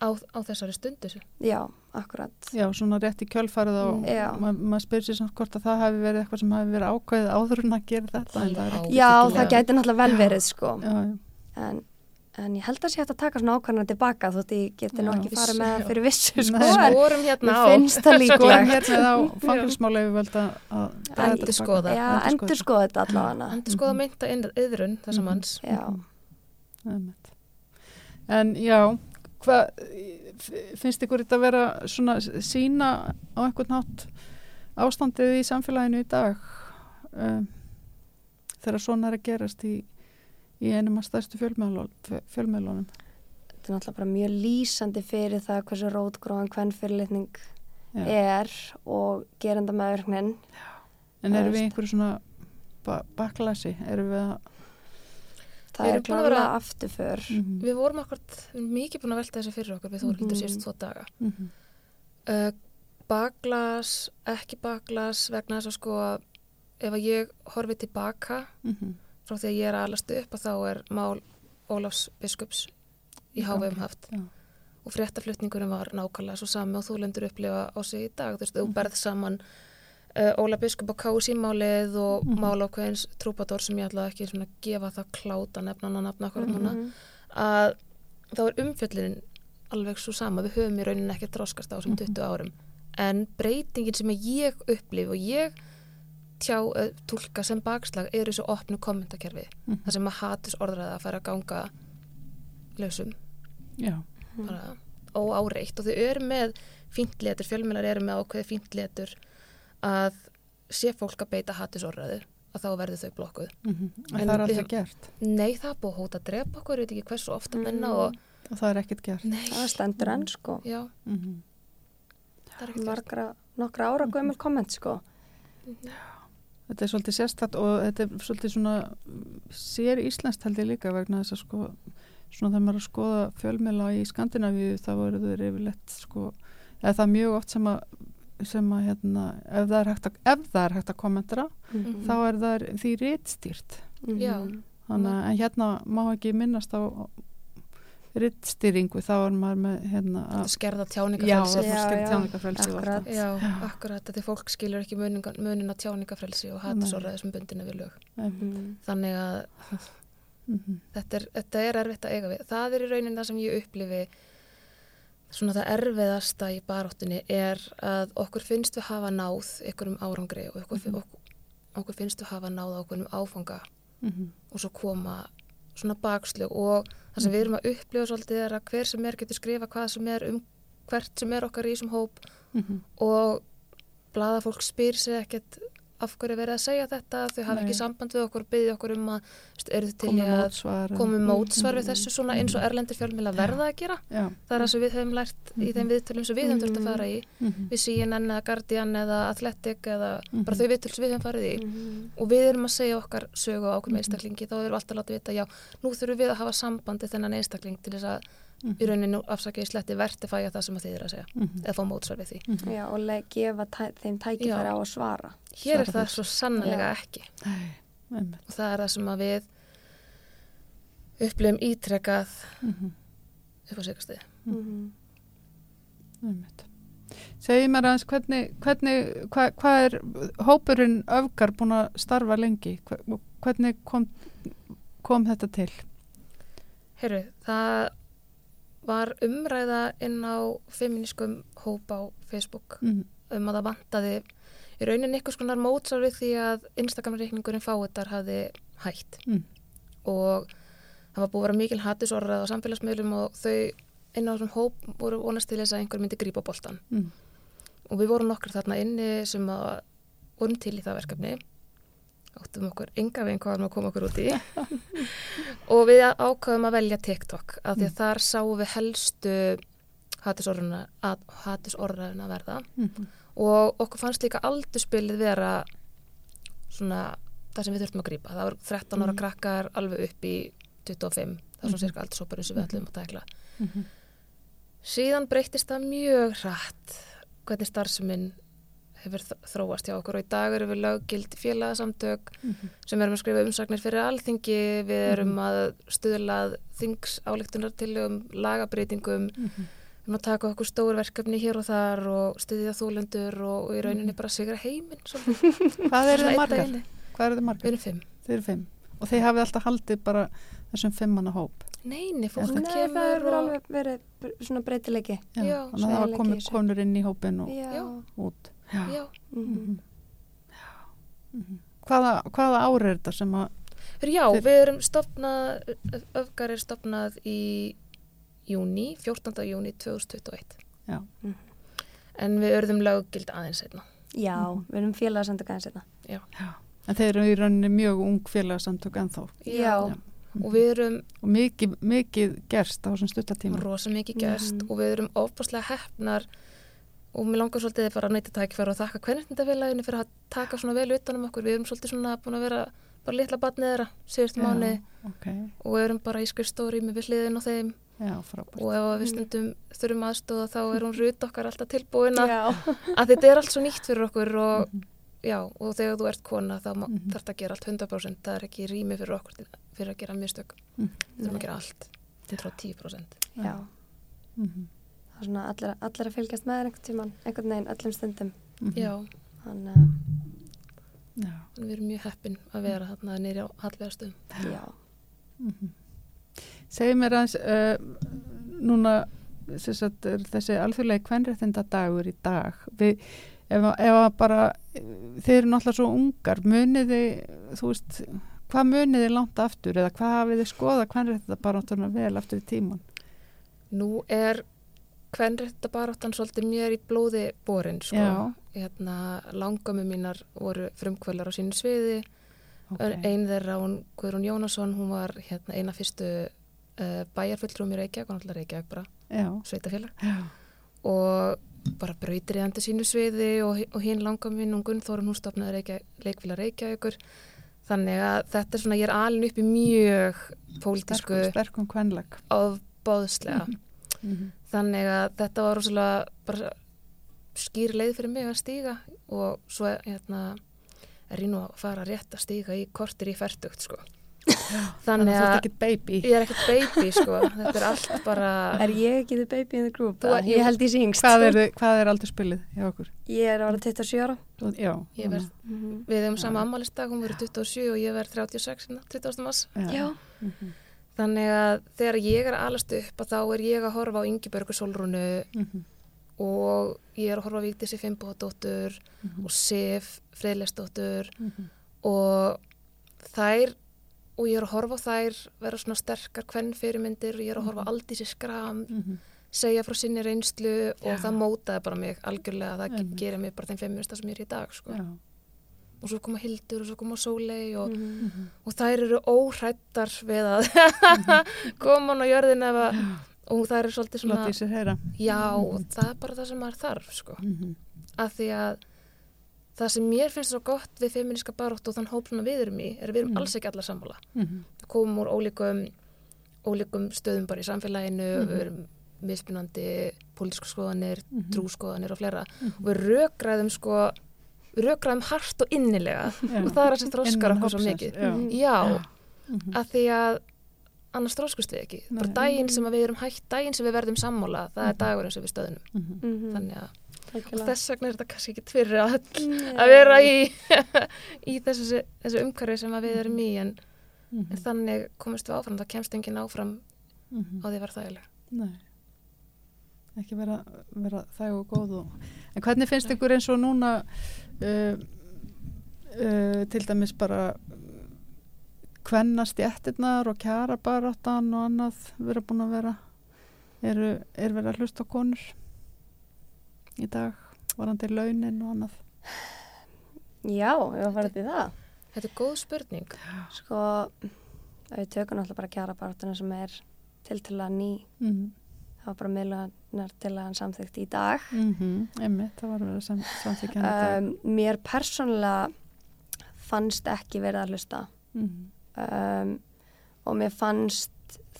Á, á þessari stundu
já, akkurat
Já, svona rétt í kjölfarið og
Já.
ma maður spyrir sér samt hvort að það hafi verið eitthvað sem hafi verið ákveðið áður en að gera þetta það
já,
Byggilega.
það gæti náttúrulega vel verið sko
Já, já.
en, en ég held að sé hægt að taka svona ákvæmna tilbaka þótt ég geti nú
Já.
ekki farið með það fyrir vissu sko,
Nei.
en
skorum hérna á
það
Skoðum
líklegt
hérna á fangilsmála yfirvöld að að þetta
Endurskoða.
tilbaka.
já, endur skoða þetta allavega
endur skoða mynda yðrun þessa
Mhm.
manns
já,
Einmitt. En já, hvað finnst ykkur þetta að vera svona sína á einhvern nátt ástandið í samfélaginu í dag um, þegar svona er að gerast í, í einum af stærstu fjölmiðlunum?
þetta er náttúrulega bara mjög lýsandi fyrir það hversu rótgróðan hvern fyrirlitning
Já.
er og gerenda meðverknin
En
Það
við einhverju svona ba baklasi? Erum við að...
það er klálega afturför.
Mhm,
við vorum erum mikið búin að velta þessu fyrir okkur. Við Þórhildur
Mhm.
síðust tvo daga.
Mhm,
uh, baklas, ekki baklas vegna þess að sko ef að ég horfi tilbaka
mhm.
frá því að ég er að alast upp að þá er mál Ólafs biskups í HVM haft.
Já.
og fréttaflutningurinn var nákvæmlega svo sami og þú lendur upplifa á sig í dag. Þú veist, þú berð saman Óla biskup á KSI-málið og
Mhm.
mál ákveðins trúpador sem ég ætla ekki svona að gefa það kláta nefnan að nefna akkurat núna
Mhm.
að þá er umfjöllinin alveg svo sama, við höfum í rauninni ekki dróskast á þessum
Mhm.
20 árum en breytingin sem ég upplif og ég tjá, uh, tólka sem bakslag er þessu opnu kommentakerfi
Mhm.
þar sem að hatus orðræða að fara að ganga lausum bara óáreitt og þau eru með fíntlétur, fjölmjölar eru með ákveði fíntlétur að sé fólk að beita hatus orðræðu að þá verður þau blokkuð.
mhm. en
En
það er
höfum-
gert
Nei, það er búið að hóta að drepa okkur, ég veit ekki hversu ofta
Mm.
menna og
og það er ekkert gert.
nei,
það stendur enn sko
já,
Mhm.
það er ekki gert.
margra, nokkra ára gömul komment sko
Þetta er svolítið sérstætt og þetta er svolítið svona mm, sér íslenskt held ég líka vegna þess að sko svona þegar maður er að skoða fjölmjöla í Skandinavíu þá eru þau yfirleitt sko eða það er mjög oft sem að sem að hérna ef það er hægt að, ef það er hægt að kommentera
Mhm.
þá er það því réttstýrt
Já.
þannig að en hérna má ekki minnast á réttstýringu þá er maður með hérna að
skerða
já,
tjáningafrelsi.
Já, já.
tjáningafrelsi
Akkurat.
Já, akkurat, þetta er fólk skilur ekki munin, á tjáningarfrelsi og hatusórðaði sem bundinu við lög.
Mhm.
Þannig að
Mhm.
þetta er, þetta er erfitt að eiga við. Það er í raunin það sem ég upplifi svona það erfiðasta í baráttunni er að okkur finnst við hafa náð ykkurum árangri og okkur,
Mhm.
okkur, okkur finnst við hafa náð okkurum áfanga
Mhm.
og svo koma svona bakslög og það sem við erum að upplifa svolítið er að hver sem er getur skrifa hvað sem er um hvert sem er okkar í þessum hóp
Mhm.
og blaðafólk spyr sig ekkert af hverju er verið að segja þetta, þau hafa ekki samband við okkur og byggja okkur um að að komi
en-
mótsvar við
Mhm.
þessu svona eins og erlendir fjölmjöla verða að gera?
Já.
það er það sem við höfum lært í þeim viðtölum sem við höfum þurft að fara í.
Mhm.
við CNN eða Guardian eða Athletic eða bara
Mhm.
þau viðtöl sem við höfum farið í. Og við erum að segja okkar sögu á okkur með einstaklingi þá erum við alltaf látið vita já, nú þurfum við að hafa sambandi þennan einstakling til þess að
Mhm.
í rauninu afsakið sletti vertifæja það sem að þið er að segja
Mhm.
eða fá mótsvar við því.
Mhm.
Já, og gefa tæ þeim tækifæri á að svara.
Hér er
Svara
það svo sannlega
Já.
ekki
Nei,
og það er það sem að við upplifum ítrekað
Mhm.
upp á sigastið.
Mhm.
Einmitt. Segji mér aðeins hvernig, hvernig hvað hva er hópurinn öfgar búin að starfa lengi? Hvernig kom, kom þetta til?
Herru, það var umræða inn á feminískum hóp á Facebook
Mm.
um að það vantaði í rauninni einhvers konar mótsar við því að Instagram-reikningurinn fáiðar hafði hætt
Mm.
og það var búið að vera mikil hattusorrað á samfélagsmiðlum og þau inn á þessum hóp voru vonast til þess að einhver myndi grípa boltan
Mm.
og við vorum nokkur þarna inni sem að vorum til í það verkefni áttum okkur enga veginn hvað við að koma okkur út í og við ákvaðum að velja TikTok af því að þar sáum við helstu hattusorðræðuna verða
Mhm.
og okkur fannst líka aldurspilið vera svona það sem við þurftum að grípa. Það var 13 ára
Mhm.
krakkar alveg upp í 25 það er svona
Mhm.
cirka aldurshóparinn sem við ætlum að tækla.
Mhm.
Síðan breytist það mjög hratt hvernig starfseminn hefur þróast hjá okkur og í dag erum við löggild félagsamtök
Mhm.
sem erum að skrifa umsagnir fyrir alþingi, við erum
Mhm.
að stuðlað þingsálektunar til um lagabreitingum,
Mhm.
við erum að taka okkur stór verkefni hér og þar og stuðja þólendur og, og í
Mhm.
rauninni bara sigra heiminn.
Hvað eru þið margar?
daginn.
Hvað eru þið
Við erum fimm.
Þið eru fimm. Og þið hafið alltaf haldið bara þessum fimmanna hóp.
Nei, nei, fólk
Nei, það
kemur
hefur
og...
alveg verið svona breytilegi.
Já,
Já,
þannig að það var komið konur inn í hópin og
Já.
Já.
út.
Já.
Mhm.
Mhm. Hvaða, hvaða ár er þetta sem að
já,
Þið-
við erum stopnað, öfgar er stopnað í júni, 14. júni 2021.
Já.
Mhm.
En við örðum löggild aðeins einna.
Já,
Mhm.
við erum félagsamtök aðeins þetta.
En þeir eru í rauninni mjög ung félagsamtök ennþá.
Já.
Og við erum
Og mikið, mikið gerst á þessum stuttatíma.
rosa mikið gerst
Mhm.
og við erum ofbáslega hefnar og mér langar svolítið bara að neyta tækifæra og þakka kvennendafélaginu fyrir að taka svona vel utanum okkur. Við erum svolítið svona búin að vera bara litla batnið þeirra síðustu mánu
Ok,
og við erum bara í skrifstóri með við hliðin á þeim
já, frábært.
og ef við stundum þurfum aðstóða þá er hún rut okkar alltaf tilbúin að
Já.
þetta er allt svo nýtt fyrir okkur og,
Mhm.
já, og þegar þú ert kona þá
Mhm.
þarf það að gera allt 100% það er ekki rými fyrir okkur til, fyrir að gera mistök
Mhm.
við þurfum að gera allt 110%
Já.
Mhm.
Það er svona allir, allir að fylgjast með einhvern tíman, einhvern veginn, öllum stundum.
Mhm.
já,
Þannig að,
þannig við erum mjög heppin að vera þarna nýri á hallvegastum
já.
Mhm. Segðu mér aðeins, uh, núna sem sagt, er þessi alþjóðlega kvenréttinda dagur í dag. Við, ef, ef að bara, þið eru náttúrulega svo ungar, munið þið, þú veist, hvað munið þið langt aftur eða hvað hafið þið skoða kvenréttinda bara náttúrulega vel aftur í tíman?
nú er kvenréttabaráttan svolítið mér í blóði borin sko. Hérna, langamu mínar voru frumkvölar á sínu sviði.
Okay.
ein þeirra, hún, Guðrún Jónasson hún var hérna, eina fyrstu uh, bæjarfulltrúum í Reykjavík, hún ætla Reykjavík bara sveitafélag og bara brautir í endur sínu sviði og, og hinn langar minn og Gunnþórun hún stopnaði Reykja, leikfélag Reykjavíkur. Þannig að þetta er svona, ég er alin upp í mjög pólitísku
sterkum, sterkum kvenleg. Mm -hmm.
þannig að þetta var rosalega bara skýr leið fyrir mig að stíga og svo hérna er ég nú að fara rétt að stíga í kortir í færtugt sko
Þannig
þannig
að þú ert
að
ekkert baby.
ég er ekkert baby sko þetta er allt bara
Er ég ekki the baby in the group?
Þú-
eða? ég held ég syngst.
Hvað er, hvað er aldrei spilið hjá okkur?
Ég er ára 27 ára.
Já.
Ég verð-
Mm
við hefum sama ammælistag, hún verður 27 og ég verð 36 hérna, 20. mass
Já.
Mhm,
þannig að þegar ég er að alast upp að þá er ég að horfa á Ingibörgu Solrúnu
mhm,
og ég er að horfa á Víktissi Fimboðdóttur
mhm,
og Sif Freyleisdóttur
mhm.
og þær og ég er að horfa á þær vera svona sterkar kvennfyrirmyndir og ég er að horfa á Aldísi Skram
Mhm.
segja frá sinni reynslu og það mótaði bara mig algjörlega það
Einmitt.
gerir mig bara þeim feminista sem ég er í dag sko.
Já.
Og svo koma Hildur og svo koma Sólei og,
Mhm.
Mhm.
og þær eru óhrættar við að koma hann á jörðin ef að og þær eru svolítið svona já og það er bara það sem maður þarf sko.
Mhm.
af því að það sem mér finnst svo gott við feministka barótt og þann hóp sem við erum í er að við erum
Mm.
alls ekki allar sammála
Mhm.
við komum úr ólíkum ólíkum stöðum bara í samfélaginu
Mhm.
við erum mismunandi pólitísku skoðanir,
Mhm.
trúskoðanir og fleira
Mhm.
og við rökraðum sko rökraðum hart og innilega
Já.
og það er það sem þroskar
Innan
okkur svo mikið
Já.
Mhm.
já,
Mhm.
að því að annars þroskust við ekki bara
Nei.
daginn sem að við erum hægt, daginn sem við verðum sammála það er
Mhm.
dagurinn sem við stöðunum
Mhm.
Mhm.
þannig að og
Algjörlega.
þess vegna er þetta kannski ekki fyrir að, að vera í, í þessu, þessu umhverfi sem að við erum í en, en
Mhm.
þannig komist við áfram, það kemst enginn áfram
Mhm.
á því að vera þægileg
Nei. Ekki vera, vera þæg og góð og... En hvernig finnst ykkur eins og núna uh, uh, til dæmis bara kvennast jættirnar og kjara baráttan og annað vera búin að vera eru, er verið að hlusta konur í dag varandi launin og annað
Já, ég var farið til það.
Þetta er góð spurning.
Sko, við tökum náttúrulega bara kjara barátuna sem er tiltöla ný,
mm
það var bara miðlunar til að hann samþykkt í dag.
-hmm. einmitt, það var verið að sam, samþykja þetta
Um, mér persónulega fannst ekki verið að hlusta
mm
um, og mér fannst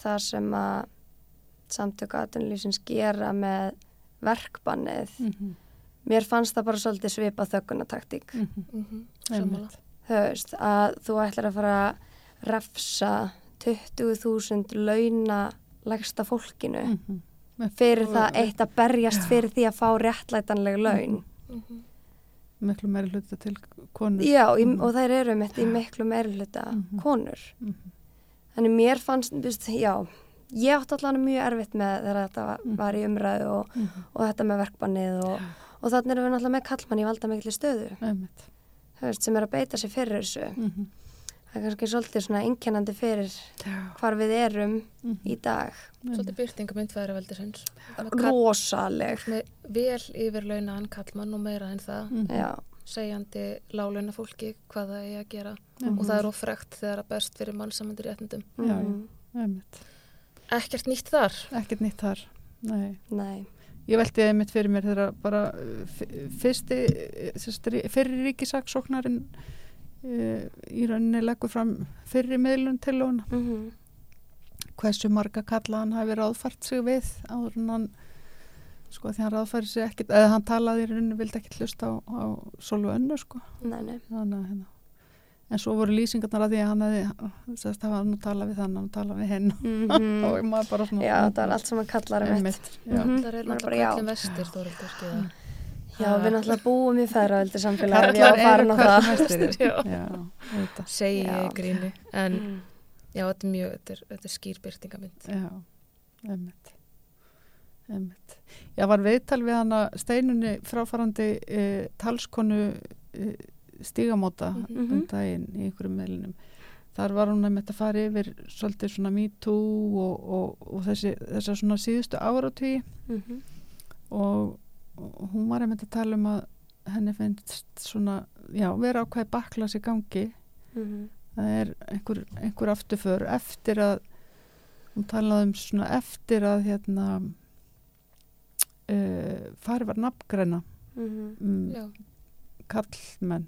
það sem að samtöku aðtunlýsins gera með verkbannið
-hmm.
mér fannst það bara svolítið svipa þöggunataktík
Mm -hmm.
Mm -hmm.
Einmitt.
þú veist að þú ætlar að fara að refsa 20.000 launa legsta fólkinu
Mhm.
Fyrir það eitt að berjast fyrir því að fá réttlætanleg laun
miklu meiri hluta til konur
já í,
Mhm.
og þær eru mitt í miklu meiri hluta
Mhm.
konur
Mhm.
Þannig mér fannst, þú veist, já, ég átti allan mjög erfitt með þegar þetta var,
Mhm.
í umræðu og,
Mhm.
og þetta með verkbannið og, og þannig erum við náttúrulega með kallmann í valda miklu stöðu, veist, sem er að beita sér fyrir þessu. Það er kannski svolítið svona einkennandi fyrir
Já.
hvar við erum
Mhm.
í dag.
Svolítið byrtingamind fæðraveldisins.
Rosaleg,
Með vel yfir launaðan kallmann og meira en það.
Já,
Segjandi lálauna fólki hvað það er að gera.
Mhm.
Og það er ofrekt þegar að best fyrir mannsamandi réttindum.
Já, já.
mhm,
Ekkert nýtt þar.
ekkert nýtt þar nei
nei,
Ég velti einmitt fyrir mér þegar bara f- fyrsti, sérst, fyrri ríkisaksóknarinn í rauninni leggur fram fyrri miðlun til hún
mhm,
hversu marga kalla hann hafi ráðfært sig við áður en hann sko því hann ráðfæri sig ekkert eða hann talaði í rauninni, vildi ekkert hlusta á, á Sólvu önnu sko.
Nei, nei,
Þannig, hérna. en svo voru lýsingarnar að því að hann hefði sérst, hafa nú talað við þann og talað við henn
mhm,
og maður bara svona
já, það er allt sem hann kallar um
einmitt, já,
Mhm.
Þar er
bara,
kallin vestir, Þórildur, skiða.
Já, við náttúrulega búum í feðraveldi samfélagi,
eru
farin á það.
Segi ég gríni. En
Mm.
já, þetta er mjög, þetta er, þetta er skýr byrtingamind.
Já, einmitt. einmitt. Já, var viðtal við hana steinunni fráfarandi e, talskonu e, stígamóta
Mhm.
um daginn í einhverjum meðlunum. Þar var hún einmitt að fara yfir svolítið svona me too og, og, og þessi, svona síðustu áratví
Mhm.
og, og hún var einmitt að tala um að henni finnst svona, já, vera ákveði baklas í gangi
Mhm.
það er einhver, einhver afturför eftir að hún talaði um svona eftir að hérna uh, farið var nafngræna
Mhm.
um,
Já,
kallmenn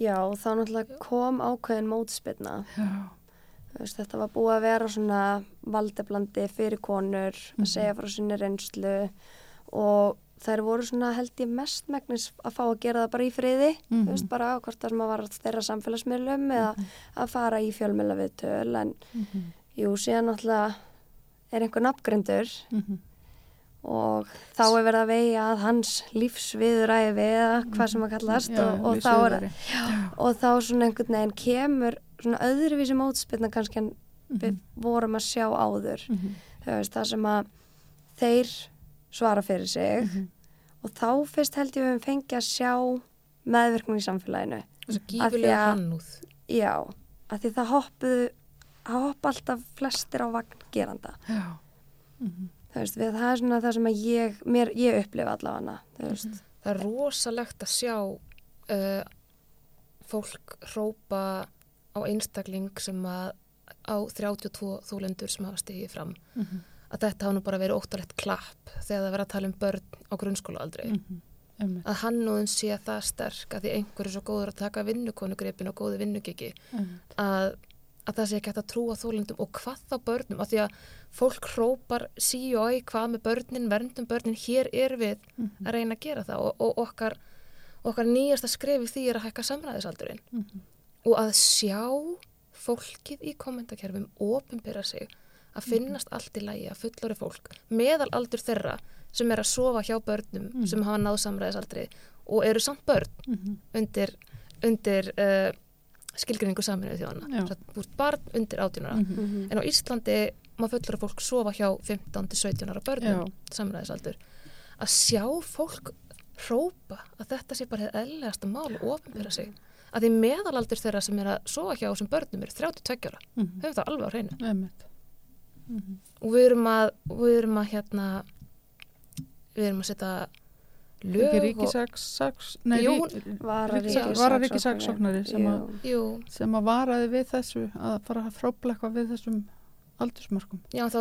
Já, þá náttúrulega kom ákveðin mótspilna.
já,
Þú Veist, þetta var búið að vera svona valdeblandi fyrir konur,
Mhm.
að segja frá sinni reynslu og þær voru svona held ég mest megnis að fá að gera það bara í friði,
Mhm.
þú veist, bara á hvort að var þeirra samfélagsmiðlum eða að fara í fjölmjöla viðtöl, en
Mhm.
jú, síðan náttúrulega er einhver nafngrindur
Mhm.
og þá er verið að veiga að hans lífsviðuræfi eða hvað sem að kallast
Já,
og, og,
við
þá er,
Suðureyri.
og þá svona einhvern veginn kemur svona öðruvísi mótspilna kannski en við vorum að sjá áður
Mhm.
veist, það sem að þeir svara fyrir sig
Mhm.
og þá fyrst held ég við höfum fengið að sjá meðvirkning í samfélaginu
að
því
gífulega
að-
hannúð.
já, að því það hoppuðu það hoppa alltaf flestir á vagn geranda
já Mhm.
þú veist, við, það er svona það sem að ég mér, ég upplifa allavega þú veist,
Það er rosalegt að sjá uh, fólk hrópa á einstakling sem að á 32 þúlendur sem hafa stigið fram.
Mhm.
Að þetta hafa nú bara verið óttalegt klapp þegar það verið að tala um börn á grunnskólaaldri.
Mhm. Einmitt,
Að hannúðin sé það sterk að því einhver er svo góður að taka vinnukonugripin og góði vinnugiki
einmitt.
að, að það sé ekki hægt að trúa þólendum og hvað þá börnum, af því að fólk hrópar sí og æ, hvað með börnin, verndum börnin, hér er við
Mhm.
að reyna að gera það og, og okkar, okkar nýjasta skrefi því er að hækka samræðisaldurinn
Mhm.
og að sjá fólkið í kommentakerfum ofinbera sig að finnast allt í lægi að fullori fólk meðal aldur þeirra sem er að sofa hjá börnum
Mhm.
sem hafa náð samræðisaldri og eru samt börn
Mhm.
undir, undir uh, skilgrinningu saminuðu þjóðana. Að barn undir 18 ára.
Mhm.
Mhm.
En á Íslandi má fullur að fólk sofa hjá 15-17 ára börnum
Já.
samræðisaldur. Að sjá fólk hrópa að þetta sé bara það eðlegasta mál og ofinbera sig að því meðalaldur þeirra sem er að sofa hjá þessum börnum er 32 ára,
Mhm.
höfum það alveg á hreinu
Einmitt. Mhm.
og við erum að við erum að hérna við erum að setja lög
Ekki
og,
ríkisaks, nei,
Jú,
rí-
Vara
Ríkis- vararíkissaksóknari sem sem að varaði við þessu að fara að eitthvað við þessum aldursmörkum.
já þá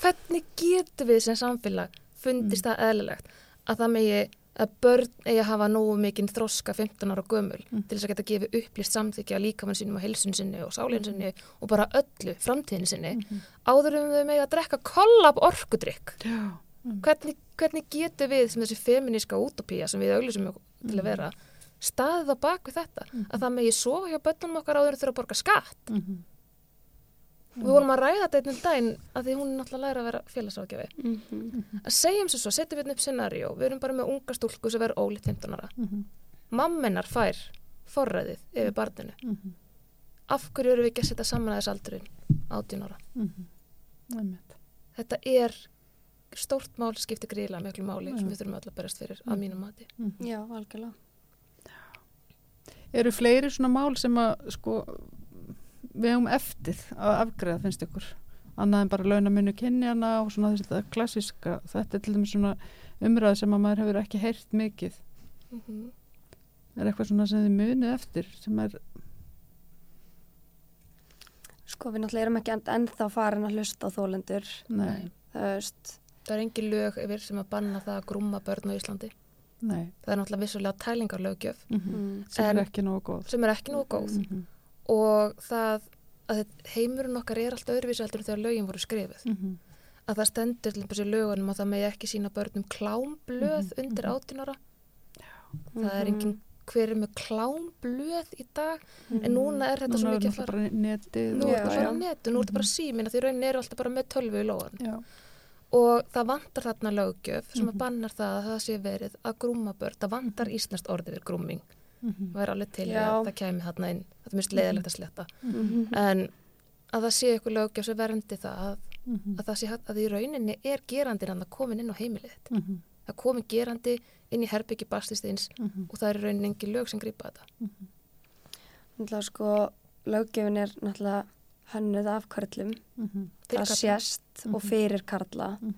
hvernig getum við sem samfélag fundist það eðlilegt að það megi að börn eigi að hafa nógu mikinn þroska 15 ára gömul
Mm.
til þess að geta gefið upplýst samþykja að líkamann sínum og heilsun sinni og sálinn sinni og bara öllu framtíðin sinni.
Mhm.
áður um þau megi að drekka kollab orkudrykk.
Já.
hvernig, hvernig getum við sem þessi feminíska útopía sem við auglýsum til að vera staðið á bak við þetta? Að það megi sofa hjá börnunum okkar áður þurfa að borga skatt
Mhm.
við vorum að ræða þetta einnum daginn að því hún er náttúrulega að læra að vera félagsrákjafi
Mhm.
að segjum svo svo, setjum við hérna upp scenario við erum bara með unga stúlku sem verður ólít 15 ára
Mhm.
mammenar fær forræðið yfir barninu
Mhm.
af hverju eru við ekki að setja saman aðeins aldurinn 18 ára
Mhm.
Þetta er stórt mál skiptir gríðlega miklu máli sem við þurfum öll að berast fyrir að mínum mati
Mhm.
Já, algjörlega.
Eru fleiri svona mál sem að sko við hefum eftir að afgreða finnst ykkur? Annað en bara launamunni kynjana og svona þetta klassiska þetta er til dæmis svona umræð sem að maður hefur ekki heyrt mikið.
Mm
er eitthvað svona sem þið munið eftir sem er
Sko, við náttúrulega erum ekki en, ennþá farin að hlusta á þólendur.
nei,
Það
það er engin lög yfir sem að banna það að grúma börn á Íslandi.
Nei.
Það er náttúrulega vissulega tælingarlöggjöf.
Mm
mm.
sem
En-
er ekki nógu góð.
sem er ekki nógu góð.
Mhm.
Og það að heimurinn okkar er allt öðruvísi heldur en þegar lögin voru skrifuð
Mhm.
að það stendur til þessi lögunum að það megi ekki sína börnum klámblöð
Mhm,
undir
mhm.
18 ára það er engin hver er með klámblöð í dag
Mhm.
en núna er þetta svo
er
mikið að fara
netið
nú er þetta svona netu, nú er þetta bara símin því raunin eru alltaf bara með tölvu í lóan
Já.
og það vantar þarna löggjöf sem að
Mhm.
bannar það að það sé verið að grúma börn, það vantar ísnest orðið við grúming,
Mhm.
það er alveg til
Já.
að það kæmi þarna inn, það er mist leiðilegt að sletta
Mhm.
en að það sé eitthvað löggjöf sem verndi það að,
Mhm.
að það sé að í rauninni er gerandin að komin inn á heimilið.
Mhm.
það komin gerandi inn í herbyggi bastistins
Mhm.
og það er í rauninni engin lög sem grípa þetta
Náttúrulega sko, löggjöfin er náttúrulega hönnuð af.
Mhm.
Fyrir
það sést og fyrir karla.
Mhm.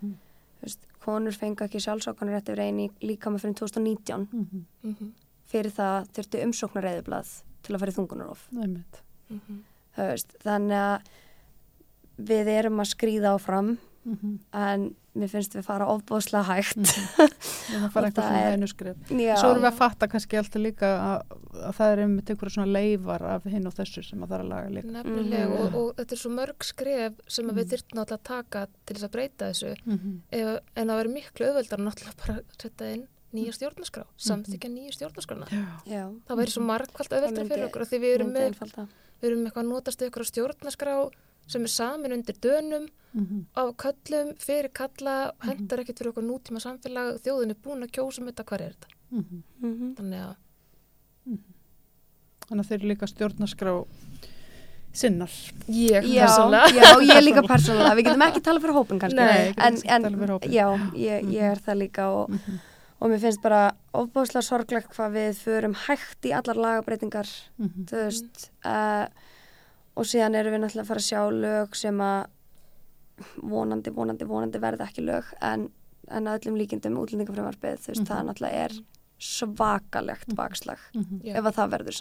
Þú Veist, konur fengu ekki sjálfsákanur eftir eini líka með fyrir 2019.
Mhm.
mm
Fyrir það þurfti umsóknarreiðublað til að fara í þungunarof.
Einmitt.
Þú Veist, þannig að við erum að skrýða áfram
Mhm.
en mér finnst við fara ofbóðslega hægt.
Við erum að fara
það
svona
er-
hænuskref
Já,
Svo erum við að fatta kannski alltaf líka að, að það er einmitt einhverja svona leifar af hinn og þessu sem að það er að laga líka
nefnilega
Mhm.
og, og þetta er svo mörg skref sem að við
Mhm.
þyrftum náttúrulega að taka til þess að breyta þessu
Mhm.
ef, en það verður miklu auðveldar náttúrulega bara að setja inn nýja stjórnarskrá samþykja nýja stjórnarskrána
Já.
já.
það væri svo margkvælt
myndi-
fyrir okkur af því við erum með,
einfalda.
við erum eitthvað að notast ykkur á stjórnarskrá sem er samin undir dönum
Mhm.
á köllum, fyrir kalla hendar ekkert fyrir okkur nútíma samfélag þjóðin er búin að kjósa um þetta, hvað er þetta
Mhm.
Mhm.
þannig að
Þannig að þeir eru líka stjórnaskrá sinnar
ég
Já, já, ég líka persónulega, við getum ekki tala fyrir hópin kannski,
Nei,
en, en
talað fyrir hópinn.
já, ég, ég er það líka og,
Mhm.
Og mér finnst bara ofbúðslega sorglegt hvað við förum hægt í allar lagabreitingar,
Mhm.
þú veist, uh, og síðan erum við náttúrulega að fara að sjá lög sem að vonandi, vonandi, vonandi verða ekki lög, en, en að öllum líkindum útlendingafrömmarpið, þú veist,
Mhm.
það náttúrulega er svakalegt bakslag
Mhm.
Já.
ef að það verður.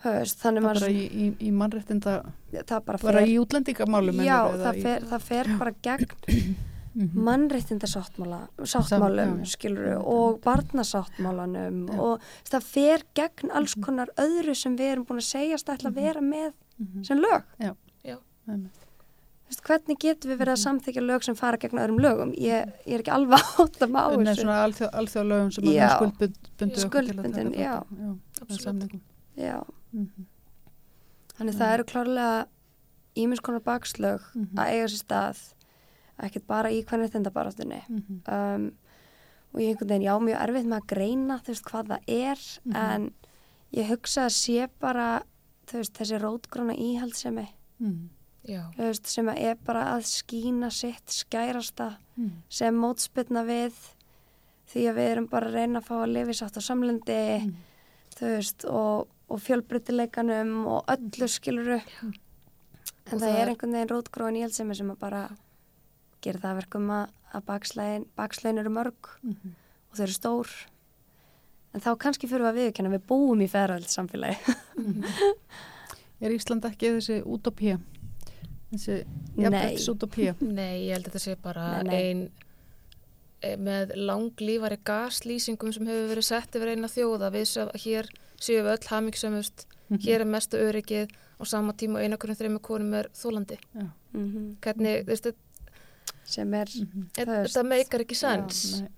Þú veist, þannig maður,
bara í, í, í mannréttinda
það bara
bara í útlendingamálum
já, það
í-
fer, það fer bara gegn
Mhm.
mannréttinda sáttmála sáttmálum,
já, já.
skiluru og barnasáttmálanum
Já.
og það fer gegn alls konar öðru sem við erum búin að segjast ætla að vera með
Mhm.
sem lög
Já.
Já.
Hvernig getum við verið að samþykja lög sem fara gegn öðrum lögum ég, ég er ekki alveg átt að má
Nei,
þessu
svona alþjóð, alþjóðlögum sem
Já.
að skuldbundu
Skuldbundin, já.
já,
Absolutt.
samningum
Já,
Mhm.
þannig það eru klárlega ímis konar bakslög
Mhm.
að eiga sér stað ekkert bara í hvernig þetta baráttunni
Mhm.
um, og ég einhvern veginn, já, mjög erfitt með að greina þú veist hvað það er
Mhm.
en ég hugsa að sé bara þú veist, þessi rótgróna íhaldsemi
Mhm.
já,
þú veist, sem er bara að skína sitt skærasta
Mhm.
sem mótspilna við því að við erum bara að reyna að fá að lifi sátt á samlendi
Mm.
þú veist og, og fjölbreytileikanum og öllu skiluru en það,
það
er
er-
einhvern veginn rótgróin í sem að bara gera það að verkum að, að bakslægin, bakslægin eru mörg
Mhm.
og þau eru stór en þá kannski fyrir við að viðkjanna við búum í feröld samfélagi
Er Ísland ekki þessi útopía? Þessi
Nei.
jafnbrettis útopía?
Nei, ég held að þetta sé bara
Nei, nei.
ein eh, með langlífari gaslýsingum sem hefur verið sett yfir eina þjóða við sem hér séum við öll hamingsömmust
Mhm.
hér er mestu öryggið á sama tíma og einakurinn þreymur konum er þólandi
Mhm.
hvernig, þú veist, þetta-
sem er
Mhm.
Það er-
þetta meikar ekki sens
Nei,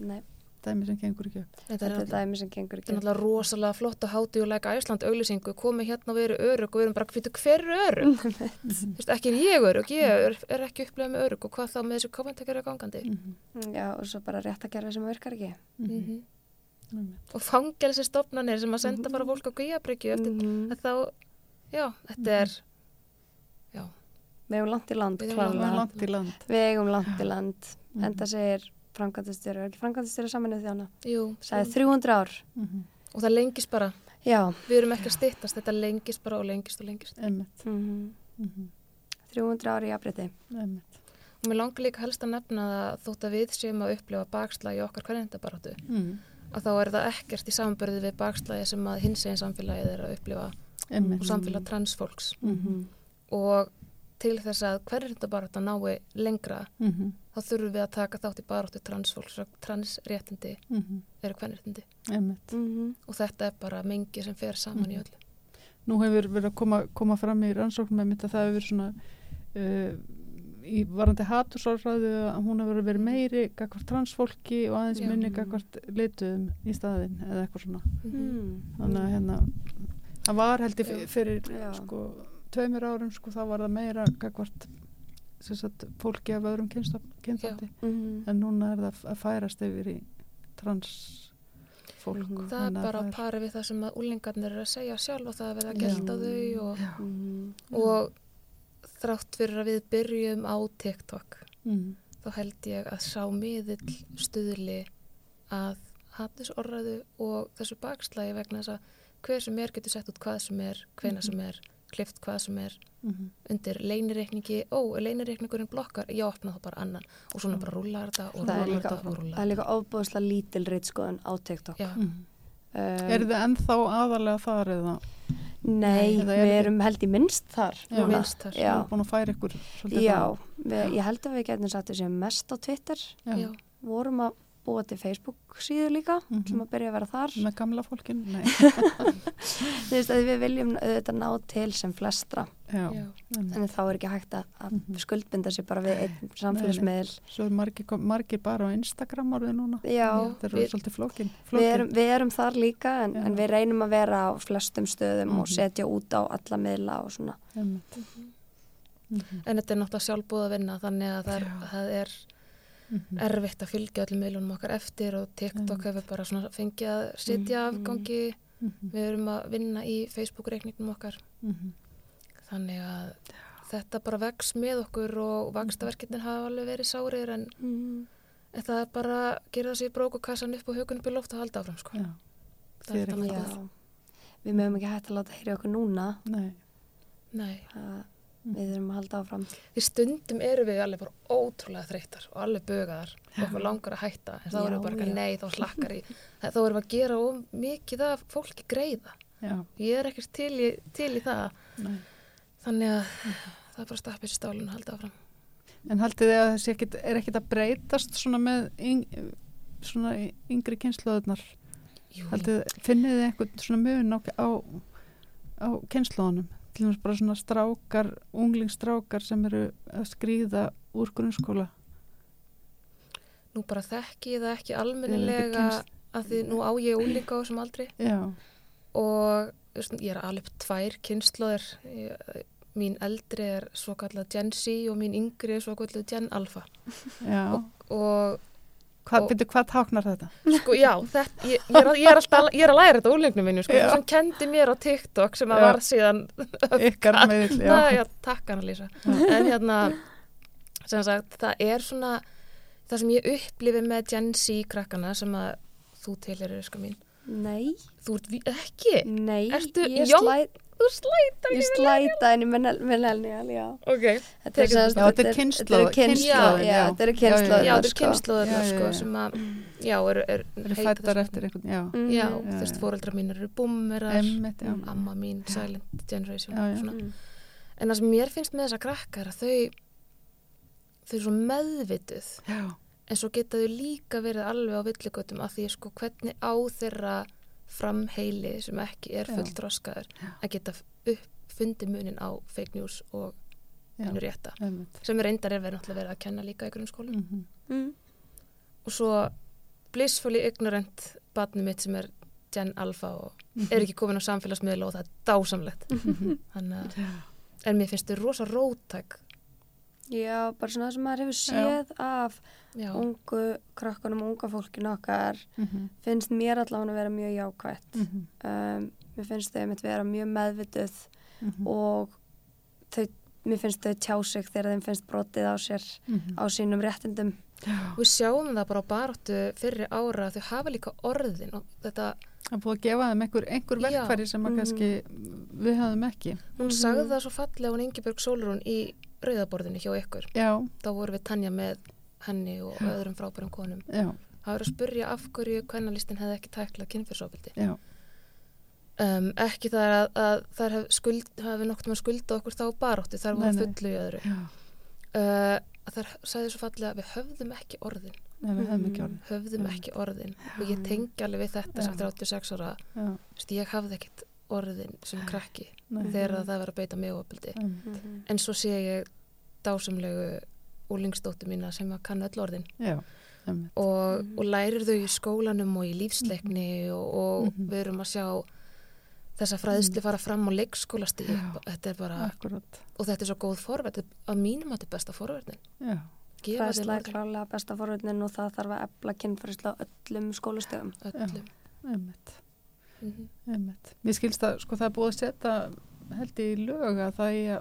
nei,
dæmi sem gengur ekki upp.
þetta er
er
náttúrulega
dæmi sem gengur
Þetta er
ekki
náttúrulega rosalega flott að háti og læka Æsland auglýsingu, komið hérna og verið örug og við erum bara, fyrir hver er örug? Ekki er ég örug, ég er, er ekki upplegað með örug og hvað þá með þessu komentekar er gangandi?
Mhm.
já, og svo bara réttakerfi sem virkar ekki
Mm
Mhm.
Og fangelsi stofnanir sem að senda bara fólk á guðjabryggju eftir að þá, já, þetta er,
við eigum langt í land
Við eigum
Það
klárlega.
er langt í land.
við eigum langt í land
Mhm.
en það segir framkvæmdastjóri, er ekki framkvæmdastjóri saminuð þjóna
jú,
sagði 300 ár
Mhm.
og það lengist bara,
já,
við erum ekki að styttast, þetta lengist bara og lengist og lengist.
Einmitt.
mhm.
Mhm.
300 ár í afbreytti
Einmitt.
Og mér langar líka helst að nefna það þótt að við séum að upplifa bakslag í okkar hverjendabaráttu.
Mhm.
að þá er það ekkert í samanbörði við bakslæði sem að hins eginn samfélagið er að upplifa og samfélag transfólks
Mhm.
og til þess að hverjir þetta bara þetta nái lengra
Mhm.
þá þurfum við að taka þátt í baráttu transfólks og transréttindi
Mhm.
eru hverjirtindi
Einmitt.
Mhm.
og þetta er bara mengi sem fer saman í öllu
Nú hefur verið að koma, koma fram í rannsóknum með mitt að það hefur verið svona uh, í varandi hatursorðræðu að hún hefur verið meiri gagvart transfólki og aðeins
Já.
minni gagvart lituðum í staðinn eða eitthvað svona.
Mm.
Þannig að hérna, það var held ég
Já.
fyrir sko tveimur árum sko þá var það meira gagvart sem sagt fólki af öðrum kynstandi
Mhm.
en núna er það að færast yfir í trans fólk.
Mhm.
það er bara á pari við það sem að úlingarnir eru að segja sjálf og það er verið að
Já.
gelta þau og,
Já.
Mhm.
og þrátt fyrir að við byrjum á TikTok
Mm.
þá held ég að sá miðill stuðli að hattusorraðu og þessu bakslægi vegna þess að hver sem er getur sett út hvað sem er, hvena sem er, klift hvað sem er
Mhm.
undir leinireikningi, ó, leinireikningurinn blokkar, já, opna þá bara annan og svona bara rúlar þetta og
það er
rúlar
líka,
þetta og
það
rúlar
er líka ofbúðslega lítil reytskoðun á TikTok
Já,
Mm.
um,
Er þið ennþá aðalega þar eða
nei,
Eða
við
er-
erum held í minnst þar
Já.
núna.
minnst þar
Já.
Þú er búin að færa ykkur svolítið
Já, við, ég held að við getum satt við séum mest á Twitter
það?
Já.
vorum að búa til Facebook síðu líka
Mhm.
sem að byrja að vera þar
Með gamla fólkinu? Nei.
þú veist að við viljum auðvitað ná til sem flestra
Já.
Já.
en þá er ekki hægt að, að
Mhm.
skuldbinda sér bara við einn samfélagsmiðl
Svo er margir, kom- margir bara á Instagram orðið núna.
Já,
Það eru svolítið flókin.
við, erum, við erum þar líka en, en við reynum að vera á flestum stöðum og
Mhm.
setja út á alla miðla og svona.
Mhm.
En þetta er náttúrulega sjálfbúð að vinna þannig að það er, Það er
Mhm.
erfitt að fylgja öllum miðlunum okkar eftir og TikTok hefur bara svona fengið að sitja
Mhm.
afgangi
Mhm.
við erum að vinna í Facebook-reikningum okkar
Mhm.
þannig að þetta bara vex með okkur og vakstaverkefnin hafa alveg verið sárir en,
mm.
en það er bara að gera þessi brókukassan upp og hugun upp í loft og halda áfram sko.
Já.
Það er þannig
Já, við mögum ekki hægt að láta heyra okkur núna
Nei.
Nei,
að við erum að halda áfram
því stundum eru við alveg bara ótrúlega þreyttar og alveg bögaðar og okkur langar að hætta en þá erum við bara nei, þá slakkar í þá erum við að gera mikið af fólki greiða
Já.
ég er ekkert til í, til í það
Nei.
þannig að það er bara stappið sér stálun að halda áfram
En haldið þið að þessi ekkit, er ekkit að breytast svona með yng, svona yngri kynnslóðunar?
Jú,
Haldið, finnið þið eitthvað svona mun á, á, á kynnslóðunum? Til dæmis bara svona strákar, unglingsstrákar sem eru að skrýða úr grunnskóla.
nú bara þekki ég það ekki almennilega að því nú á ég úlíka á þessum aldri
Já.
og ég er alveg tvær kynnslóðir mín eldri er svo kallað Gen Z og mín yngri er svo kallað Gen Alpha
Já.
og
Hvað, byrju, hvað táknar þetta?
sko já, þetta, ég, ég, er, að- ég, er alltaf, ég er að læra þetta úrlengnum minni sko, sem kendi mér á TikTok sem að
Já.
var síðan
Ykkar meðill, já.
Það, já, takk Anna-Lísa en hérna sem sagt, það er svona það sem ég upplifi með Gen Z krakkana sem að þú til er öska mín.
Nei,
þú ert ekki?
Nei,
Ertu
ég
jóng-
slæ-
þú slætar
ég slæta henni millennial, já.
ok,
Þetta
er kynslóð-
eru kynslóð,
kynslóðin,
já, þetta eru
Já, já,
þetta er
sko.
kynnslóðar
Já, já,
sko,
já.
sem að, já, er, er,
eru
heita
fættar eftir einhvern, já,
Mhm.
já,
Já,
þú veist, fóreldrar mínir eru
já.
amma mín, silent generation
Já, já.
svona.
Mm.
en það sem mér finnst með þessa krakka er að þau þau eru svo meðvituð
Já,
en svo geta þau líka verið alveg á villigötum af því sko hvernig á þeirra framheili sem ekki er
Já.
full þroskaður að geta uppfundi munin á fake news og hennu rétta
emmitt.
sem er reyndar er verið náttúrulega verið að kenna líka í grunnskólum
Mhm.
Mm.
og svo blissfully ignorant batni mitt sem er Gen Alpha og er ekki komin á samfélagsmiðla og það er dásamlegt þannig að en mér finnst þau rosa rótæk
Já, bara svona það sem maður hefur séð af
já,
ungu krakkunum, unga fólkinu okkar
Mhm.
finnst mér allavega að vera mjög jákvætt.
Mhm.
Um, mér finnst þau einmitt vera mjög meðvituð
Mhm.
og þau, mér finnst þau tjá sig þegar þeim finnst brotið á sér,
Mhm.
á sínum réttindum.
og við sjáum það bara á baráttu fyrir ára að þau hafa líka orðin og þetta,
er búið að gefa þeim einhver, einhver
Já.
verkfæri sem að
Mhm.
kannski við höfum ekki.
hún
Mhm.
sagði það svo fallega hún Ingeborg Sólrún í rauðaborðinu hjá ykkur.
Já,
þá vorum við tanja með henni og öðrum frábærum konum.
Já,
það var að spurja af hverju kvennalistin hefði ekki tæklað kynfyrsofbildi
já,
um, ekki það að, að þær hef skuld, hafi nokt með skulda okkur þá baráttu þar voru fullu í öðru.
Já.
uh, þær sagði svo fallega að við höfðum ekki orðin.
Nei, við höfum ekki orðið.
höfðum ekki orðin. Og ég tengi alveg við þetta sem
Já.
36 ára.
Já,
ég hafði ekkit orðin sem krakki
nei.
þegar það var að beita mig opildi
Einmitt.
en svo sé ég dásamlegu úlingsdóttu mína sem að kann öll orðin
Já,
og,
Mhm.
og lærir þau í skólanum og í lífsleikni og, og
Mhm.
við erum að sjá þessa fræðslu fara fram á leikskólastíð þetta er bara,
Akkurat.
og þetta er svo góð forverð að mínum að þetta er besta forverðin
Já,
gefa þeim
Fræðsla er klálega besta forvöldin og það þarf að efla kynfræðsla á öllum skólastöðum.
öllum
einmitt.
Mhm.
Einmitt. Mér skilst að sko það er búið að setja held ég í lög að það er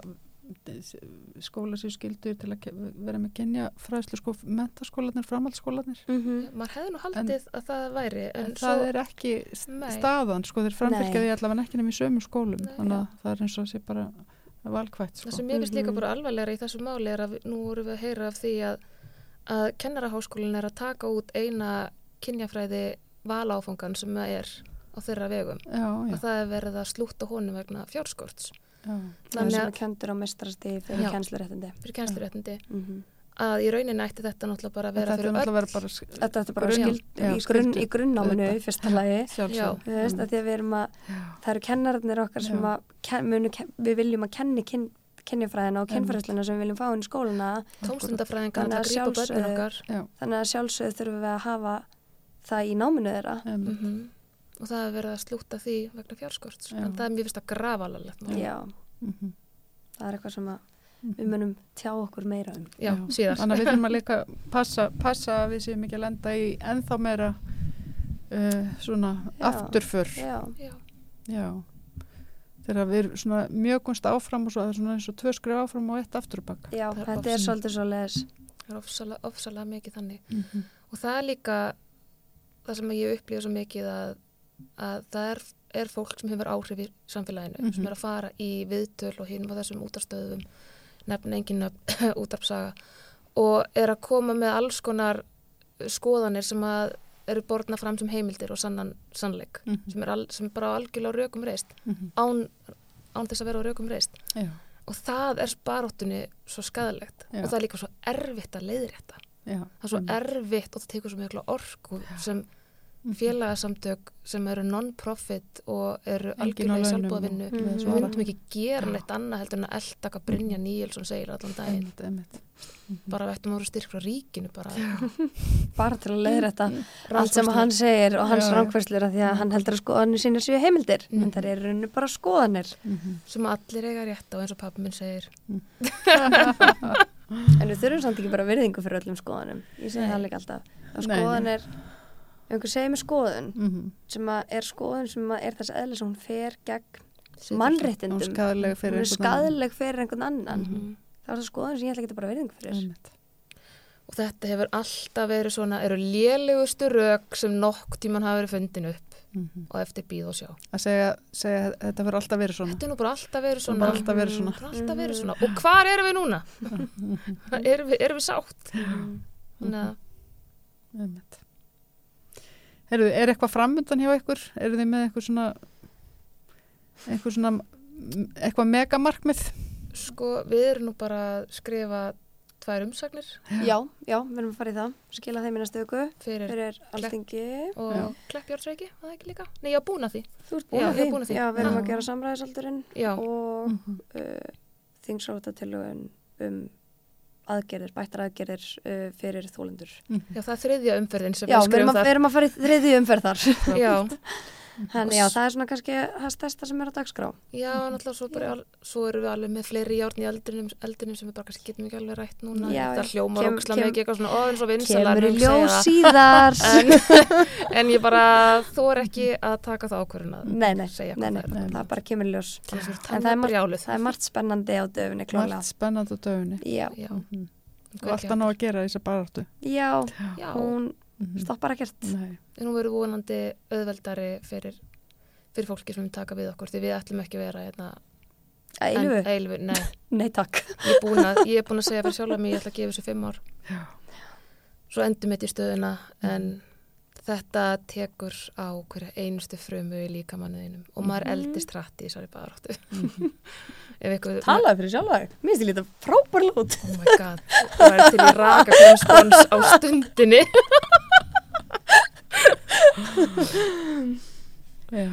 skóla sér skildur til að vera með genja fræðslu sko mentaskólanir, framhaldsskólanir
Mm -hmm.
maður hefði nú haldið að það væri en,
en
svo,
það er ekki
Nei.
staðan sko þeir framfylgja
Nei.
því allavega ekki nefnir í sömu skólum
Nei,
þannig að
já.
það er eins og að sé bara valkvætt sko.
það sem mér finnst líka
Mhm.
bara alvarlega í þessu máli er að nú vorum við að heyra af því að, að kennaraháskólinn er að taka út eina kynjafræði valáfangan sem það er á þeirra vegum.
Já, já,
að það er verið að slúta honum vegna fjárskorts.
Já,
Það
Þannig
sem
að-
er kentur á mestrasti fyrir
Já.
kennsluréttindi.
fyrir kennsluréttindi.
Mm
að í rauninni ætti þetta náttúrulega bara að vera
þetta er
fyrir öll
vera
Þetta er bara skild,
já,
í, grunn,
skyldu.
í fyrsta lagi. að að að, það eru kennararnir okkar sem að, ken, munu, ken, við viljum að kenni kyn, kynjafræðina og kynfræðsluna sem við viljum fá inn í skóluna.
tómstundafræðingar
Þannig
að
að að sjálfsögðu þurfum við að hafa það í náminu þeirra.
mm og það er verið að slúta því vegna fjárskorts
Já.
en það er mjög vist að grafa alveg
Já.
Mhm.
það er eitthvað sem að
Mhm.
við munum tjá okkur meira um.
já, síðar
Þannig að við þurfum að líka passa, passa að við séum ekki að lenda í ennþá meira uh, svona
Já.
afturför.
Já,
já,
Já. Þegar við erum svona mjög kunst áfram og svo það er svona eins og tvö skrif áfram og eitt afturbak.
já
er
þetta
bara
er svolítið svo leiðis.
það er ofsalega, ofsalega mikið þannig
Mm -hmm.
og það er líka það sem ég upplifa svo mikið að, að það er, er fólk sem hefur áhrif í samfélaginu
Mhm.
sem er að fara í viðtöl og hinn á þessum útarstöðum nefna engin útarpsaga og er að koma með alls konar skoðanir sem að eru borðna fram sem heimildir og sannan sannleik sem er, al, sem er bara algjörlega rökum reist án, án þess að vera rökum reist
Já,
og það er baróttunni svo skadalegt
Já.
og það er líka svo erfitt að leiðrétta
já.
það er svo
Mm.
erfitt og það tekur svo mikla orku sem félagasamtök sem eru non-profit og eru algjörlega í
að
Mhm.
við myndum ekki gera neitt annað heldur en að elda hvað Brynja Níelsson segir allan daginn
Einmitt, einmitt.
bara við ættum að vera styrk frá ríkinu bara
Bara til að leiðra þetta
Mm.
allt sem hann segir og hans að því að hann heldur að skoðanir sína séu heimildir.
Mhm.
En það er í rauninu bara skoðanir.
Mhm.
sem allir eiga rétt á eins og pappi minn segir
En við þurfum samt ekki bara virðingu fyrir öllum skoðanum. Ég segi
Nei.
það líka alltaf. Það
Nei,
skoðanir, ef einhver segir með skoðun,
Mhm.
sem að er skoðun sem að er þess eðlis að hún fer gegn
Hún
mannréttindum.
er skadaleg fyrir
Hún er
einhvern annan.
skadaleg fyrir einhvern annan.
Mhm.
Það er það skoðun sem ég ætla ekki bara virðingu fyrir.
Einmitt.
og þetta hefur alltaf verið svona, eru lélegustu rök sem nokk tíman hafa verið fundin upp
Mhm.
og eftir býð og sjá.
að segja, segja að þetta verður alltaf verið svona
Þetta er nú bara alltaf verið svona.
bara alltaf verið svona.
Alltaf verið svona. Og hvar erum við núna? erum, við, erum við sátt? Þannig að
Heyrðu, er eitthvað framöndan hjá ykkur? Eru þið með eitthvað svona eitthvað svona eitthvað megamarkmið?
sko, við erum nú bara að skrifa tvær umsagnir
Já, já, við erum að fara í það, skila þeim í næstu viku
fyrir,
fyrir alþingi.
og
Já.
Kleppjárnsreiki, var það ekki líka? Nei, ég var búin að því.
Þú ert
Já,
búin að
er
því. Já, við erum að gera samræðisaldurinn og
Mhm.
uh, þingsráttatillugun um aðgerðir, bættar aðgerðir uh, fyrir þólendur.
já, það er þriðja umferðin sem
Já,
við
við
skrifum
að, við
þar.
erum að fara í þriðju umferð þar.
Já,
Þannig já, það er svona kannski það stærsta sem er á dagskrá.
já, náttúrulega svo, bara, svo erum við alveg með fleiri járn í eldinum, eldinum sem við bara kannski getum ekki alveg rætt núna.
Já,
það hljómar ógislega mikið eitthvað svona, en svo vinsalar
Kemur í ljós síðar.
en, en ég bara þor ekki að taka það ákvörðun að
Nei, nei,
segja
nei,
hvað
nei,
það er.
það bara kemur í ljós.
Þannig að
En
það
það er
er
margt-
brjáluð.
Það er margt spennandi á döfunni, klálega.
Margt spennandi á döfunni
Já,
Já,
Mhm. og alltaf ná að gera í þess að baráttu
já,
Já,
hún
Mhm.
stoppar ekkert.
Nei.
en hún verður vonandi auðveldari fyrir, fyrir fólki sem taka við okkur því við ætlum ekki að vera hérna, en- eilífu, nei,
Nei, takk.
ég er búin að, ég er búin að segja fyrir sjálf að mig ég ætla að gefa þessu fimm ár
Já.
svo endur mitt í stöðuna en þetta tekur á hverja einustu frumu í líkamannuðinum og maður eldist hratt í þessari baráttu ef ykkur
Talaði fyrir sjálfa þig. Mér finnst ég lítið frábær lút.
oh my god, það er til í raka kremspons á stundinni
nei,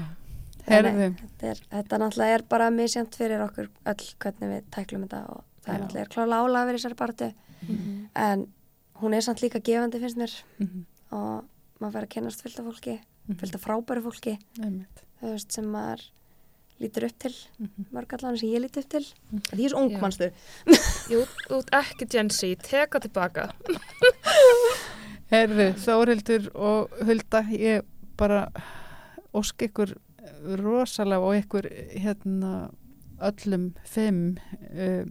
Þetta, náttúrulega er bara misjant fyrir okkur öll hvernig við tæklum þetta og það er náttúrulega klála álaga fyrir þessari baráttu en hún er samt líka gefandi finnst mér
Mhm.
og maður verður að kennast fullt af fólki
Mhm.
fullt af frábæru fólki
einmitt.
þú veist, sem maður lítur upp til
Mhm.
mörg allan sem ég líti upp til því er svo ung mannstu
Jú, út ekki Z, teka tilbaka
Herðu, Þórildur og Hulda, ég bara ósk ykkur rosalega og ykkur hérna öllum fimm uh,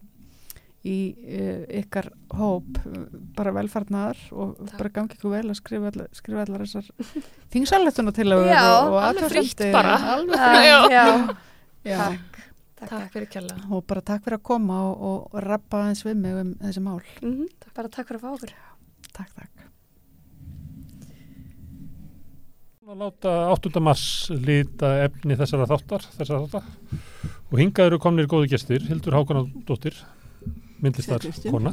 í uh, ykkar hóp bara velfarnar og
Takk.
bara gangi ykkur vel að skrifa allar, skrifa allar þessar þingsaletuna til að
Já,
og, og
alveg frítt bara.
alveg frítt
já.
já.
Takk. Takk,
Takk fyrir kjalla
og bara takk fyrir að koma og, og rappa eins við mig um þessi mál
Mhm. bara takk fyrir að fá okkur
takk, takk
að láta 8. mars lita efni þessara þáttar, þessara þáttar. og hingað eru komnir góðu gestir Hildur Hákonadóttir myndlistar kona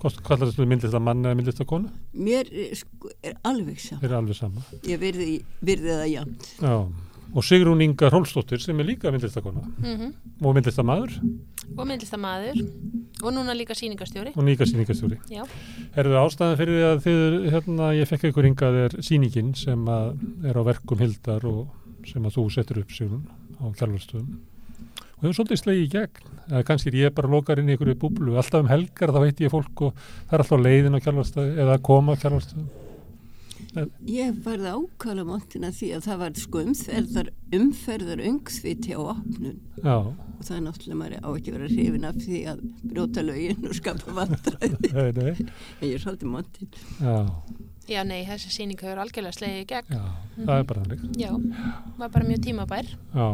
kallar þetta myndlistar mann eða myndlistar kona
Mér er, sko, er alveg saman.
þeir eru alveg sama
Ég virði, virði það jafn.
Já. Og Sigrún Inga Rólsdóttir sem er líka myndlistar kona
mm
og myndlistar maður
og myndlistamæður og núna líka sýningastjóri
og nýga sýningastjóri
Já.
Herðu ástæðan fyrir því að þið, hérna, ég fekk ykkur hingað er sýningin sem er á verkum Hildar og sem að þú setur upp Sigrún á kjálfarstöðum og hefur svolítið slegið í gegn. Eða kannski er ég bara lokar inn í ykkur búblu. Alltaf um helgar þá veit ég fólk og það er alltaf leiðin á kjálfarstöðu eða að koma á kjálfarstöðu
Ég varði ákala montina því að það var sko umferðar, umferðar öngþviti á opnun.
Já,
og það er náttúrulega maður á ekki að vera hrifin af því að brjóta lögin og skapa vandræði.
nei, nei,
En ég er svolítið montin.
já,
Já, nei, þessi sýning hefur algjörlega slegið í gegn.
Já, það er bara þannig.
Já, var bara mjög tímabær.
Já,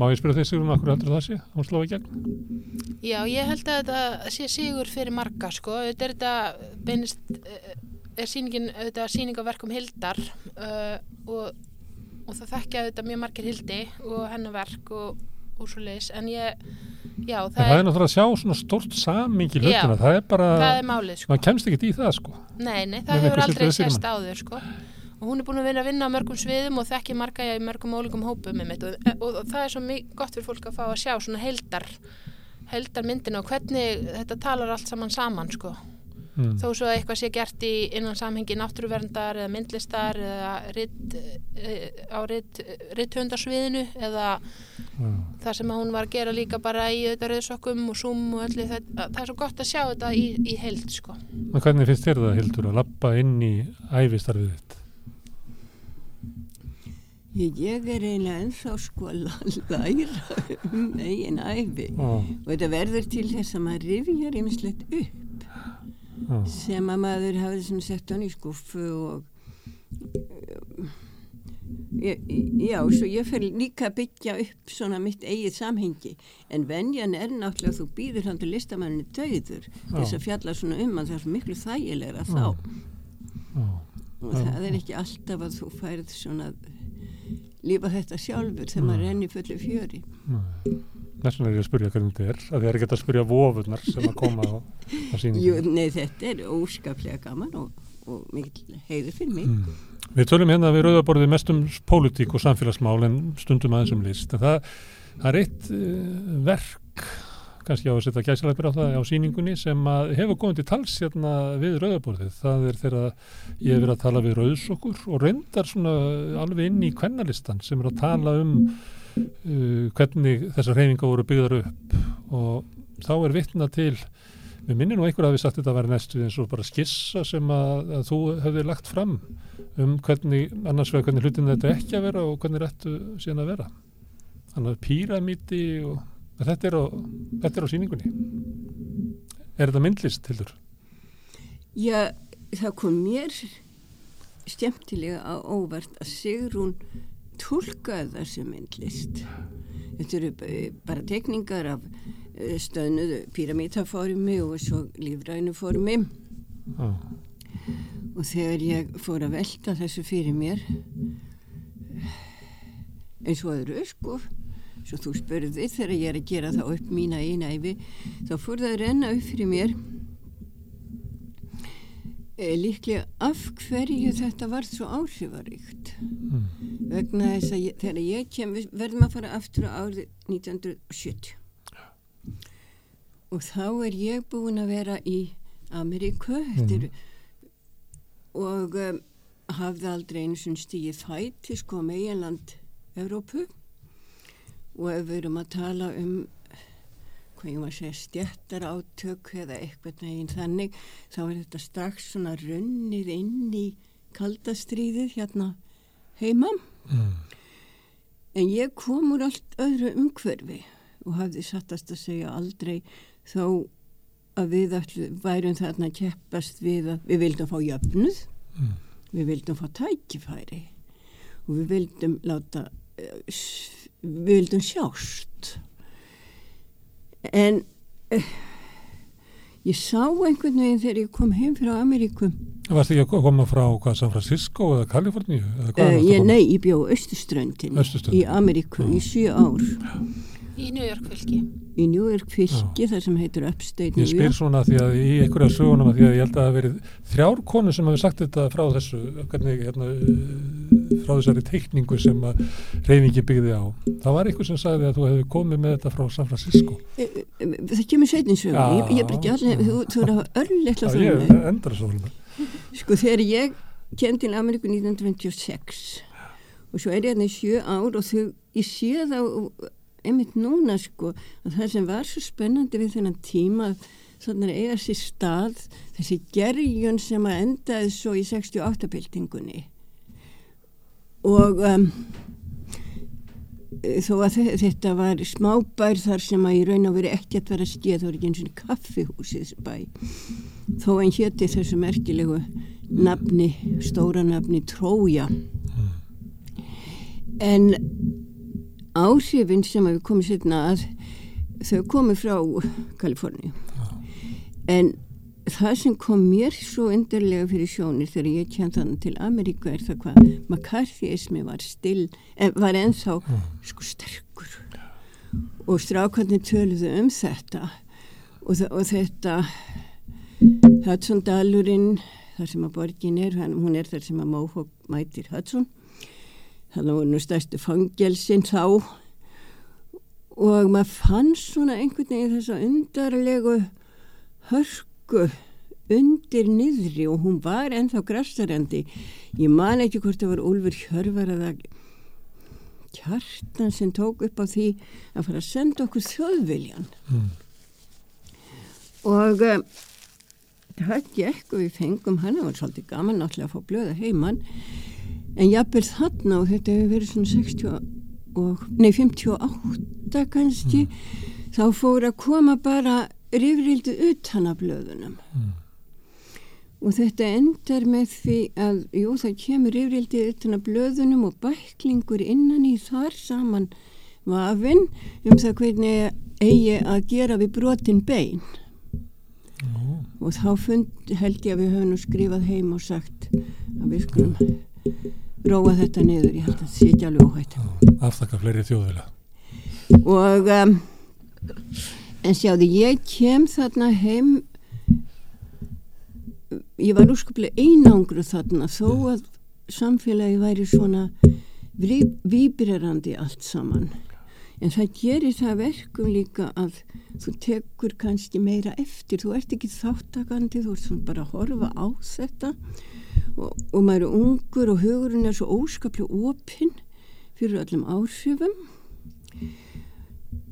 má ég spyrja þig Sigrún okkur heldur það sé, hún slóði í gegn?
Já, ég held að þetta sé sigur fyrir marga, sko. Þetta er þetta beinist eh, er sýningin, þetta sýning á verkum Hildar uh, og, og það þekkja þetta mjög margir Hildi og hennar verk og, og svo leis en ég, já, það,
það er náttúrulega að sjá svona stort samingi hlutina, það er bara
það er málið, sko
maður kemst ekki í það sko
Nei, nei, það hefur aldrei
Sigmund?
áður sko. og hún er búin að vinna að vinna á mörgum sviðum og þekki marga í mörgum ólíkum hópum og, og, og það er svo gott fyrir fólk að fá að sjá svona heldar heldar myndina og hvernig þetta talar allt saman saman sko.
Mm.
þó svo að eitthvað sé gert í innan samhengi náttúruverndar eða myndlistar eða rit, e, á rithundarsviðinu eða
Já.
það sem að hún var að gera líka bara í þetta rauðsokkum og zoom og öllu þetta, það er svo gott að sjá þetta í, í held sko.
En hvernig finnst þér það Hildur að lappa inn í æfistarfið þitt?
Ég, ég er eiginlega ennþá sko að læra um eigin æfi
Já,
og þetta verður til þess að maður rifjar ýmislegt upp.
Já.
sem að maður hafði sett hann í skuffu og ég, já, svo ég fer líka að byggja upp svona mitt eigið samhengi. En venjan er náttúrulega að þú býður hann til listamanninni döður þess að fjalla svona um er svo miklu þægilegra þá.
Já.
og það er ekki alltaf að þú færð svona lífa þetta sjálfur þegar maður renni fullu fjöri
Þess vegna er ég að spyrja hvernig þetta er að þið er ekki að spyrja vofurnar sem að koma á, á síningum
Jú, nei, þetta er óskaplega gaman og, og mikil heiður fyrir mig
Mm. Við tölum hérna við rauðaborðið mest um pólitík og samfélagsmál en stundum aðeins um list. En það, það er eitt uh, verk, kannski á að setja gæsilegbir á það á síningunni sem að hefur komið til tals hérna við rauðaborðið. Það er þegar ég hef verið að tala við rauðsokkur og reyndar svona alveg inn í kvennalistan sem er að tala um uh, hvernig þessar reyninga voru byggðar upp og þá er vitna til Við minnum nú einhver að við sagt þetta að vera næstu eins og bara skissa sem að, að þú hefði lagt fram um hvernig, annars vegar hvernig hlutin þetta ekki að vera og hvernig réttu síðan að vera. Þannig að píramíti og þetta er á, þetta er á síningunni. Er þetta myndlist til þurr?
Já, það kom mér skemmtilega á óvart að Sigrún tólkaði þessu myndlist. Þetta eru bara tekningar af stöðnuðu pyramítaformi og svo lífrænu formi
ah.
og þegar ég fór að velta þessu fyrir mér eins og öðru sko svo þú spurði þegar ég er að gera það upp mína eina æfi þá fór það að renna upp fyrir mér líklega af hverju þetta var svo áhrifaríkt mm. vegna þess að ég, þegar ég kem verðum að fara aftur á árið 1970 og þá er ég búin að vera í Ameríku mm. og um, hafði aldrei eins og stíði fæti sko meginland Evrópu og ef við erum að tala um hvað ég var að segja stjættar átök eða eitthvað neginn þannig þá er þetta strax svona runnið inn í kaldastríðið hérna heima mm. en ég kom úr allt öðru umhverfi og hafði sattast að segja aldrei þó að við allir værum þarna að keppast við að við vildum fá jöfnuð mm. við vildum fá tækifæri og við vildum láta við vildum sjást en uh, ég sá einhvern veginn þegar ég kom heim frá Ameríkum
Varst ekki að koma frá hvað, San Francisco eða Kaliforníu?
Uh, ég, nei, ég bjó Östuströndin í Ameríku í sjö ár
Í New York fylki.
Í New York fylki, þar sem heitur Upstate New
York. Ég spyr svona því að í einhverja sögunum að því að ég held að það hafi verið þrjár konu sem hafi sagt þetta frá þessu, hvernig, hérna, frá þessari teikningu sem að reyningi byggði á. Það var einhver sem sagði að þú hefði komið með þetta frá San Francisco.
Það kemur sveitinsögun, ja, ég, ég byrja allir, þú, þú er að
það. Já, ég endra svo.
Sko þegar ég kem til Ameríku 1926 og svo er ég í sjö ár og þau, ég sé þá einmitt núna sko að það sem var svo spennandi við þennan tíma þannig að eiga sér stað þessi gerjun sem að endaði svo í 68-byltingunni og um, þó að þetta var smábær þar sem að í raun og veri ekkert var að stíða þá er ekki eins og kaffihúsið bæ. Þó en hétti þessu merkilegu nafni, stóra nafni Trója. En áhrifin sem að við komum sérna að þau komið frá Kaliforni en það sem kom mér svo undarlega fyrir sjónir þegar ég kjent þannig til Ameríku er það hvað McCarthyismi var still en var ennþá sko sterkur. Og strákvæðin töluðu um þetta og, og þetta Hudson Dalurinn þar sem að borgin er hún er þar sem að Mohawk mætir Hudson. Þannig voru nú stærstu fangelsin þá. Og maður fann svona einhvern veginn þessa undarlegu hörku undir niðri og hún var ennþá græstarandi ég man ekki hvort það var Úlfur Hjörvar eða kjartan sem tók upp á því að fara að senda okkur þjóðviljan mm. og um, það gekk og við fengum hann það var svolítið gaman náttúrulega að fá blöða heimann en jábel þarna og þetta hefur verið svona 60 og, nei 58 kannski mm. þá fór að koma bara rifrildu utan af blöðunum. Mm. og þetta endar með því að jú, það kemur yfirildi utan að blöðunum og bæklingur innan í þar saman vafinn um það hvernig eigi að gera við brotin bein.
Nú,
og þá fund, held ég að við höfum skrifað heim og sagt að við skulum róa þetta niður, ég held að það sé ekki alveg óhætt.
Aftakka fleiri þjóðvila.
og um, en sjáðu, ég kem þarna heim ég var úrskaplega einangru þarna þó að samfélagi væri svona výbyrjarandi allt saman. En það gerir það verkum líka að þú tekur kannski meira eftir þú ert ekki þáttakandi þú ert bara að horfa á þetta. Og, og maður er ungur og hugurinn er svo óskaplega opinn fyrir öllum áhrifum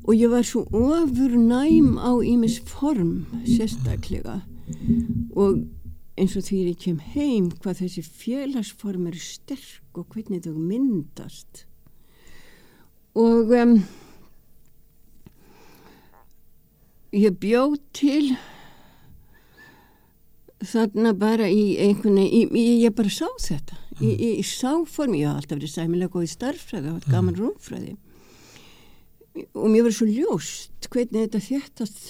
og ég var svo ofur næm á ímis form sérstaklega. Og eins og því ég kem heim hvað þessi félagsform eru sterk og hvernig þau myndast. Og um, ég bjóð til þarna bara í einhvern veginn, ég bara sá þetta. Ég, ég, ég sá form, ég haf alltaf verið sæmilega góð í starffræði og gaman rúmfræði og mér var svo ljóst hvernig þetta þéttast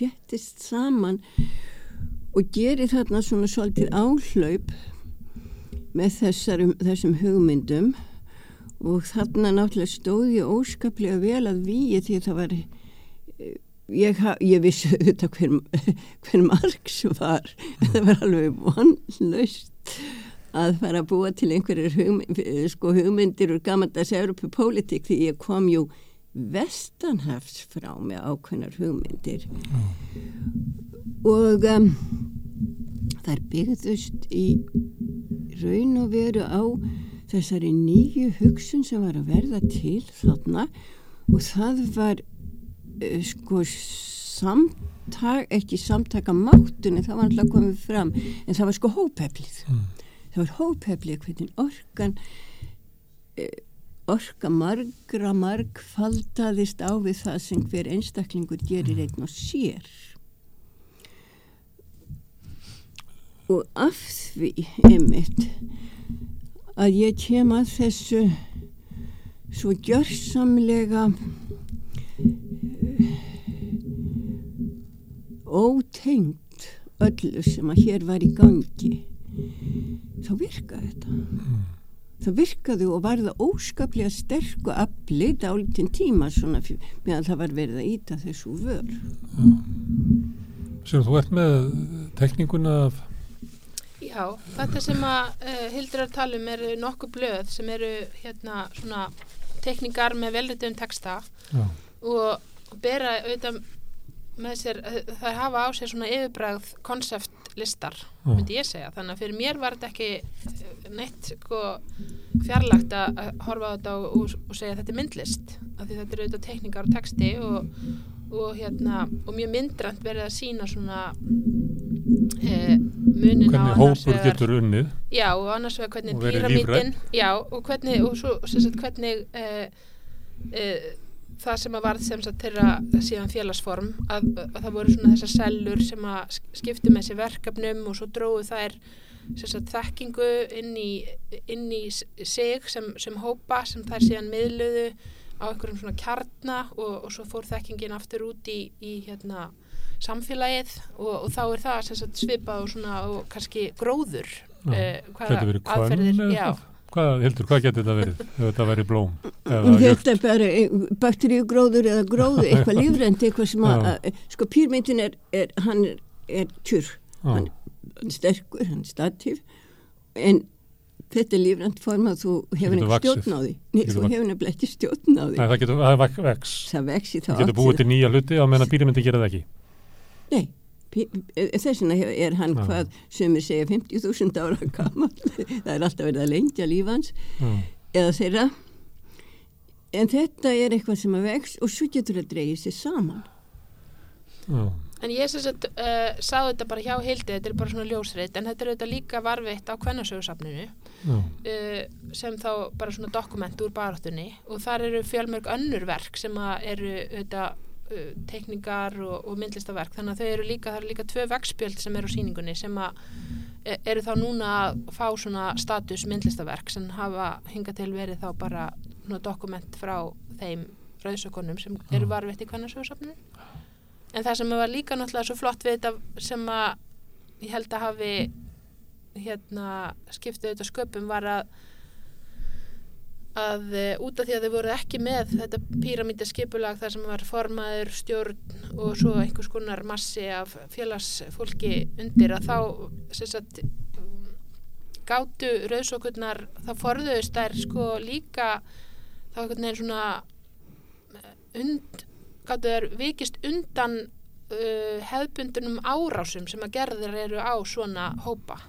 þéttist saman og gerir þarna svona svolítið áhlaup með þessar, þessum hugmyndum. Og þarna náttúrulega stóð ég óskaplega vel að víi því að það var ég, ég vissi auðvitað hver, hver Marx var. Það var alveg vonlaust að fara að búa til einhverjir hugmyndir, sko, hugmyndir úr gamandags Europapólitík því ég kom jú vestanhafs frá með ákveðnar hugmyndir. Og um, þær byggðust í raun og veru á þessari nýju hugsun sem var að verða til þarna. Og það var uh, sko samtak, ekki samtaka máttunni, það var alltaf komið fram. En það var sko hópeflið.
Mm.
það var hópeflið hvernig orkan uh, orka margra margfaldaðist á við það sem hver einstaklingur gerir einn og sér. Og af því einmitt að ég kem að þessu svo gjörsamlega ótengt öllu sem að hér var í gangi þá virkaði þetta það virkaði og varða óskaplega sterk og afli dálítinn tíma svona meðan það var verið að íta þessu vör.
Sér, þú ert með tekninguna af
Já, þetta sem að uh, Hildur er að tala um eru nokkuð blöð sem eru hérna svona tekningar með velritum texta
já,
og, bera auðvitað með sér, eh, það hafa á sér svona yfirbræð konceptlistar,
Já.
myndi ég segja. Þannig að fyrir mér var þetta ekki eh, neitt sko fjarlagt að horfa á þetta og, og, segja þetta er myndlist, af því þetta eru auðvitað tekningar og texti og, og hérna og mjög myndrænt verið að sína svona e, munin á
hvernig
annars
hópur
vegar-
getur unnið?
Já, og annars vegar hvernig píramítin Já, og hvernig og svo, sem sagt, hvernig uh, uh, það sem að varð sem sagt þeirra síðan félagsform að, að það voru svona þessar sellur sem að sk- skiptu með sér verkefnum og svo dróðu þær sagt þekkingu inn í, inn í sig sem, sem hópa sem þær síðan miðluðu á einhverjum svona kjarna og, og svo fór þekkingin aftur út í, í hérna samfélagið og, og þá er það sagt svipað og svona og kannski gróður
Já.
eh,
hvönn
aðferðir, já?
Hvað, Hildur, hvað getur þetta verið? Þetta verið blóm?
þetta er bara bakteríugróður eða gróðu, eitthvað lífrænt eitthvað sem að, að sko pýrmyndin er, er hann er, er tjur.
Já.
hann er sterkur, hann er statív en þetta er lífrænt form að þú hefur
vaxið.
stjórn á því. Nei, þú hefur nefnilega ekki stjórn á því.
Nei, það getur, það vex.
Það vex í þá
Það getur búið til nýja hluti á meðan píramindi gera það ekki.
Nei, þess vegna er hann
Já.
hvað sumir segja 50.000 ára gammal það er alltaf verið að lengja lífans
Já.
eða þeirra en þetta er eitthvað sem að vex og svo getur það dreigið sér saman
Já.
en ég sem sagt uh, sá þetta bara hjá Hildi, þetta er bara svona ljósreit en þetta er auðvitað líka varveitt á kvennasögursafninu uh, sem þá bara svona dokument úr baráttunni og þar eru fjölmörg önnur verk sem að eru auðvitað uh, teikningar og, og myndlistaverk þannig að þau eru líka, það eru líka tvö vegspjöld sem eru á síningunni sem að e- eru þá núna að fá svona status myndlistaverk sem hafa hinga til verið þá bara dokument frá þeim rauðsökonum sem eru varveitt í kvennarsögursafninu en það sem var líka náttúrulega svo flott við þetta sem að ég held að hafi hérna skiptið þetta sköpum var að að e, út af því að þau voru ekki með þetta píramítaskipulag þar sem var formaður, stjórn og svo einhvers konar massi af félagsfólki undir að þá sagt gátu rauðsókurnar þá forðuðust þær sko líka þá einhvern veginn svona und, gátu þær vikist undan uh, hefðbundunum árásum sem að gerðir eru á svona hópa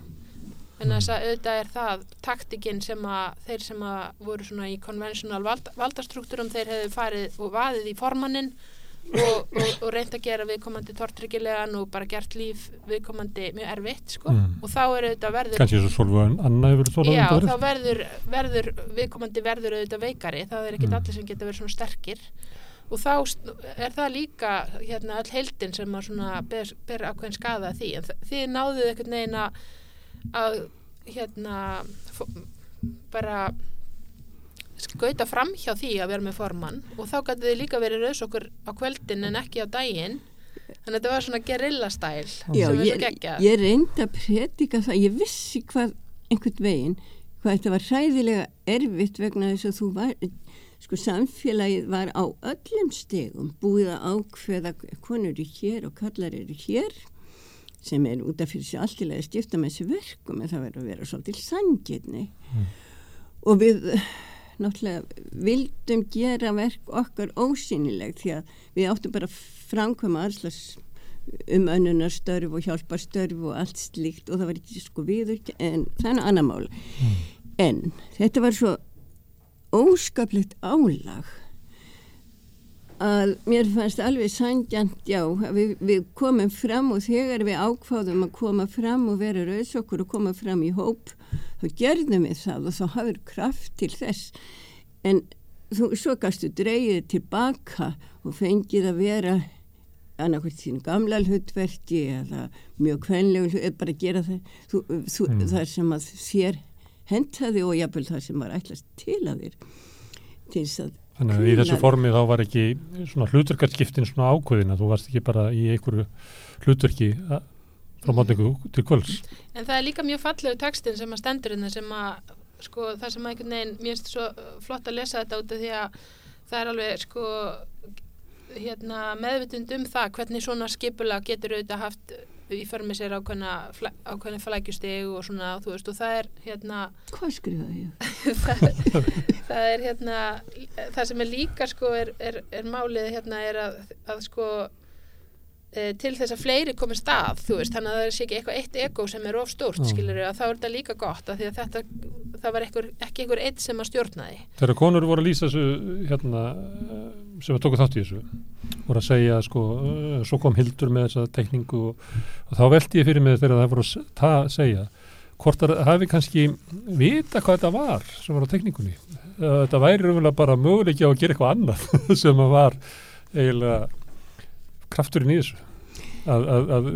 en þess að auðvitað er það taktikinn sem að þeir sem að voru svona í konvensjonal vald, valdastruktúrum þeir hefðu farið og vaðið í formannin og, og, og reynd að gera viðkomandi tortryggilegan og bara gert líf viðkomandi mjög erfitt sko.
Mm.
og þá er auðvitað verður
kannski svo en annað hefur þólað
Já,
undan
þá verður, verður viðkomandi verður auðvitað veikari, það er ekkit
Mm.
allir sem geta verið svona sterkir. Og þá er það líka hérna all heildin sem að svona ber, ber ákveðin skada því, en þið náðuð einhvern veginn að, hérna bara skauta fram hjá því að vera með formann og þá gætu þið líka verið raus okkur á kveldin en ekki á daginn. Þannig að þetta var svona gerillastæl
Já, ég, ég reyndi að predika það, ég vissi hvað einhvern veginn, hvað þetta var hræðilega erfitt vegna þess að þú var, sko samfélagið var á öllum stegum búið að ákveða konur eru hér og kallar eru hér sem er út af fyrir sig alltilega stifta með þessi verkum en það verður að vera svolítil sangirni og við náttúrulega vildum gera verk okkar ósynileg því að við áttum bara að framkvæma alls um önnunarstörf og hjálparstörf og allt slíkt og það var ekki sko viður en það er annar mál. En þetta var svo óskaplegt álag að mér fannst alveg sangjant já, við, við komum fram og þegar við ákváðum að koma fram og vera rauðsokkur og koma fram í hóp þá gerðum við það og þá hafður kraft til þess en þú, svo gastu dreyið tilbaka og fengið að vera annarkvæmt þín gamla hlutverki eða mjög kvenlegu bara gera það þú, þú,
Mm.
þar sem að þér hentaði og jafnvel það sem var ætlast til að þér til þess að
Þannig að í þessu formi þá var ekki svona hlutverkarskiptin svona ákveðin að þú varst ekki bara í einhverju hlutverki að- frá mátningu til kvölds.
En það er líka mjög fallegu textin sem að stendur hérna sem að sko það sem að einhvern veginn mér finnst svo uh, flott að lesa þetta út af því að það er alveg sko hérna meðvitund um það hvernig svona skipula getur auðvitað haft í för með sér ákveðna ákveðna flækjusteg og svona þú veist og það er hérna
hvað skrifaði ég?
það, það er hérna það sem er líka sko er, er, er málið hérna er að, að sko til þess að fleiri komi stað veist, þannig að það sé ekki eitthvað eitt ego sem er of stórt,
Já.
skilur að þá er þetta líka gott, því að þetta það var einhver, ekki einhver eitt sem að stjórna því
Þegar konur voru að lýsa þessu hérna, eh, sem við tókum þátt í þessu voru að segja sko, eh, svo kom Hildur með þessa tekningu og, og þá veldi ég fyrir mig þegar það voru að ta, segja hvort það hafi kannski vita hvað þetta var sem var á tekningunni Eh, þetta væri raunverulega bara möguleiki á að gera eitthvað annað sem að var eiginlega krafturinn í þessu. Að, að, að,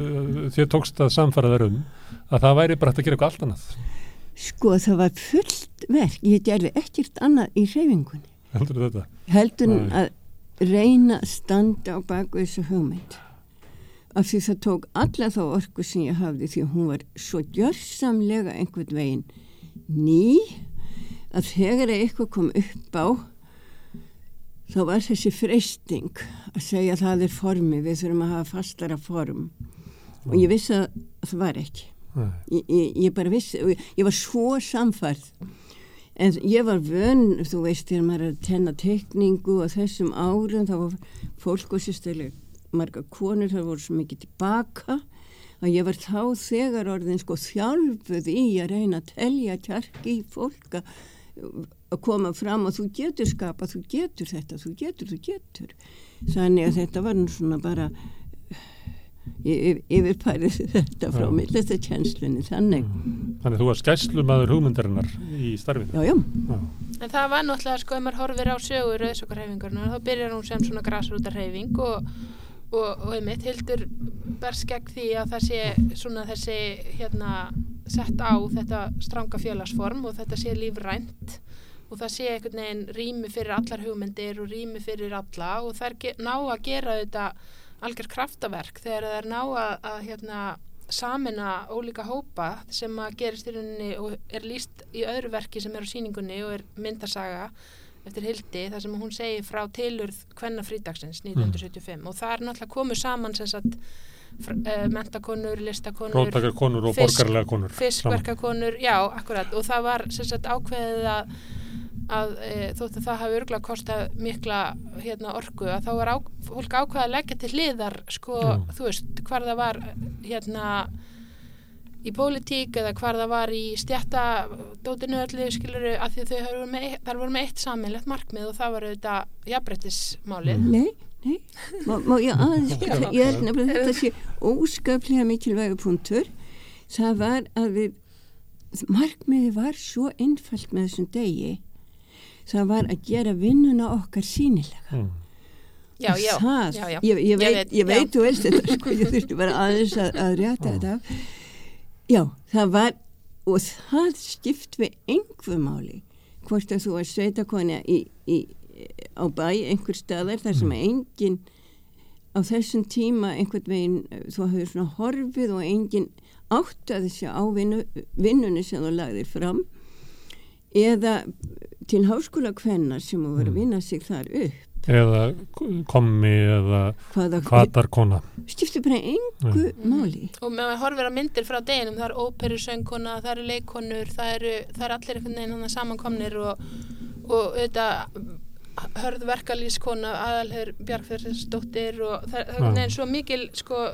þér tókst að samfara þær um að það væri bara hægt að gera eitthvað allt annað.
Sko það var fullt verk, ég gerði ekkert annað í hreyfingunni.
heldur þetta?
Heldur að reyna að standa á baku þessu hugmynd. Af því það tók alla þá orku sem ég hafði því hún var svo gjörsamlega einhvern veginn ný að þegar eitthvað kom upp á þá var þessi freysting að segja það er formi, við þurfum að hafa fastara form. Og ég vissi að það var ekki. Ég, ég, ég bara vissi, ég, var svo samfærð en ég var vön, þú veist, þegar maður er að tenna tekningu og þessum árum þá var fólk og sérstæðilega marga konur, það voru svo mikið tilbaka að ég var þá þegar orðin sko þjálfuð í að reyna að telja kjarki í fólk að að koma fram og þú getur skapa, þú getur þetta, þú getur, þú getur þannig að þetta var nú svona bara ég yfirpærið þetta frá
Já.
millistakjenslunni þannig,
Þannig að þú var skæslumadur hugmyndarinnar í starfinu.
já, já,
Já.
En það var náttúrulega, sko, ef maður horfir á sögur auðsokarhefingarna, þá byrjar hún sem svona grasrútarhefing og, og, og einmitt hildur berst gegn því að það sé svona þessi, hérna, sett á þetta stranga félagsform og þetta sé lífrænt og það sé einhvern veginn rými fyrir allar hugmyndir og rými fyrir alla og það er ná að gera þetta algjör kraftaverk þegar það er ná að, að hérna, samina ólíka hópa sem að gerist í rauninni og er líst í öðru verki sem er á síningunni og er myndasaga eftir Hildi þar sem hún segir frá tilurð hvenna frídagsins 1975 og það er náttúrulega komið saman sem sagt uh, mentakonur, listakonur
og
fisk- fiskverkakonur, já, akkurat. Og það var sem sagt ákveðið að, að e, þótt að það hafi örgulega kostað mikla hérna, orku að þá var á, fólk ákveðið að leggja til hliðar sko,
Já.
þú veist, hvar það var hérna í pólitík eða hvar það var í stjætta dótinu öllu skiluru að því þau voru með, þar voru með eitt saminlegt markmið og það var auðvitað jafnbrettismálið
Nei, nei, má, má ég aðeins, ég held nefnilega þetta sé óskaplega mikilvægu punktur. Það var að við, markmiði var svo einfalt með þessum degi. Það var að gera vinnuna okkar sínilega.
Mm.
já, já,
það,
já, já.
Ég, ég veit, ég veit þú veist þetta, sko, ég þurfti bara aðeins að, að rétta þetta af. Já, það var, og það skipt við einhver máli, hvort að þú var sveitakona í, í, á bæ einhver staðar þar sem engin á þessum tíma einhvern veginn, þú hafði svona horfið og engin áttaði sig á vinnu, vinnunni sem þú lagðir fram eða til háskóla kvennar sem verið að vinna sig þar upp.
Eða kommi eða
hvaða
kvatarkona
skipti bara engu máli.
Og með að horfir að myndir frá deginum það er óperusöngkona, það eru leikonur það eru, það eru allir einhvern veginn samankomnir og, og auðvitað hörð verkalýskona aðalher Bjarkferðsdóttir og það er einhvern veginn svo mikil sko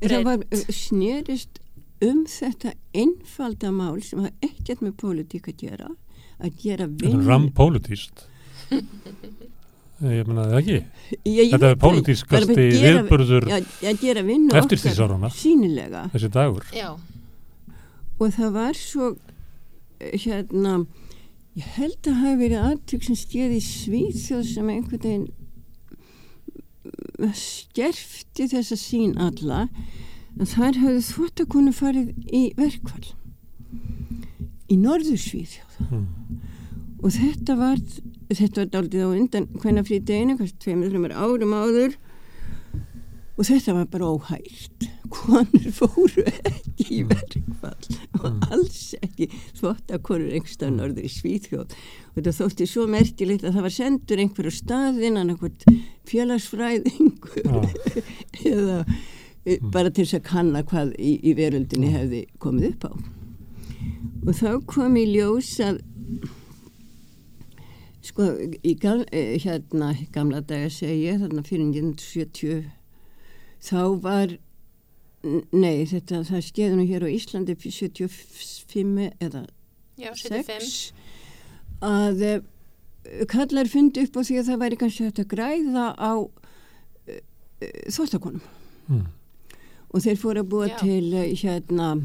það var snerist um þetta einfalda mál sem hafa ekkert með pólitík að gera að gera
þetta er
vinn
rampólitíst ég menna það ekki?
Ég- ég
þetta er
það,
pólitískasti
gera vinnu
eftirstríðsáranna.
sínilega
þessi dagur.
Já,
og það var svo eh, hérna ég held að hafi verið aðtök sem stéði í Svíþjóð sem einhvern veginn mm, skerfti þessa sín alla að þar hafði þvottakonu farið í verkfall í norður Svíþjóð
mm.
og þetta var þetta var daldið á undan hvenna frí deginu kannski tveimur, þreimur árum áður. Og þetta var bara óhært konur fóru ekki í verkfall og alls ekki þvottakonur einhverstað norður í Svíþjóð og þetta þótti svo merkilegt að það var sendur einhver á staðinn annarkvort félagsfræðingur eða e, bara til þess að kanna hvað í, í veröldinni hefði komið upp á og þá kom í ljós að sko í gal, eh, hérna gamla daga segi ég þarna fyrir 1970 þá var nei þetta það skeiði nú hér á Íslandi fyrir 75 eða
já, 75
6 að eh, kallar fundi upp á því að það væri kannski hægt að græða á uh, uh, þóttakonum
Mm.
og þeir fóru að búa
Já.
til uh, hérna eh,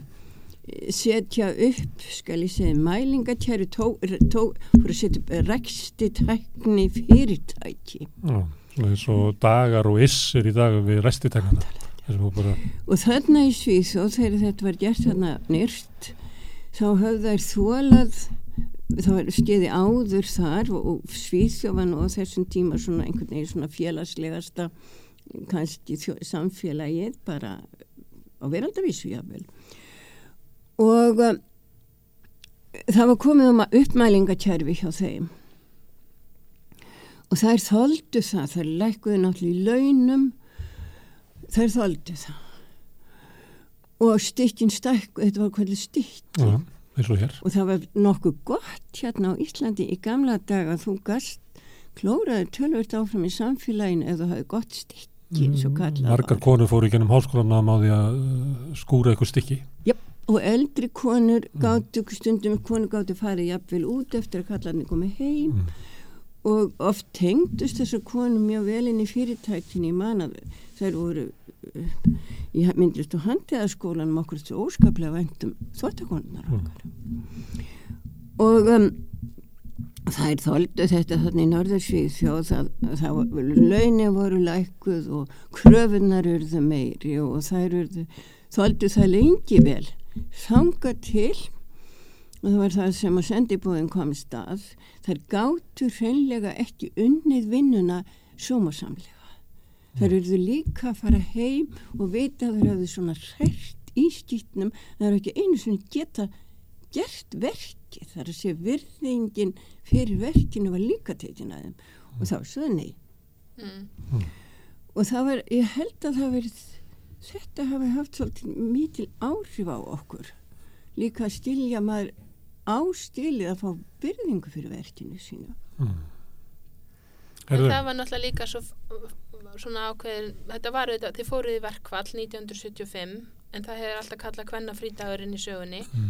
setja upp, skal ég segja, mælingatjæru, fóru að setja upp reksti tækni fyrirtæki.
Já, svona eins og dagar og issir í dag við hún bara
Og þarna í Svíþjóð, þegar þetta var gert þarna nýrt, þá höfðu þær þólað, það var skeiði áður þar og, og Svíþjóð var nú á þessum tíma svona einhvern veginn svona félagslegasta kannski samfélagið bara á veraldavísu jáfnvel. Og um, það var komið um að uppmælingakerfi hjá þeim. Og þær þoldu það, þær lækkuðu náttúrulega í launum, þær þoldu það. Og stykkin stækku, þetta var hvernig stykki.
Eins og
það var nokkuð gott hérna á Íslandi í gamla daga að þú gast klóraði tölvört áfram í samfélaginu eða þú hafði gott stykki
Mm, margar konur fóru í gennum háskólanam á því að uh, skúra eitthvað stykki
og eldri konur
Mm.
gáttu stundum konur gáttu farið jafnvel út eftir að kallarni komið heim
Mm.
og oft tengdust þessar konur mjög vel inn í fyrirtækinni ég man að þær voru uh, ég myndist á handiðaskólanum okkur svo óskaplega væntum þvottakonunar
Mm.
okkar og um, Það er þóldu þetta þannig í Norðursvíð þjóð það, það launin voru lækuð og kröfunar urðu meiri og þær urðu þóldu það lengi vel þanga til og það var það sem að sendibúðin kom stað. Þær gáttu hreinlega ekki unnið vinnuna sómasamlega. Þær urðu líka að fara heim og vita að þær hafðu svona hrært í skýtnum þær hafðu ekki einu svona geta gert verki þar að sé virðingin fyrir verkinu var líka tekin að þeim. Og þá svo nei.
Mm.
og það var, ég held að það verið þetta hafi haft svolítið mikil áhrif á okkur. Líka að stilja maður ástilið að fá virðingu fyrir verkinu sína
Mm. Heyrðu,
það var náttúrulega líka svo, svona ákveðin, þetta var auðvitað, þið fóruð í verkfall 1975 en það hefur alltaf kallað hvenna frídagurinn í sögunni.
Mm.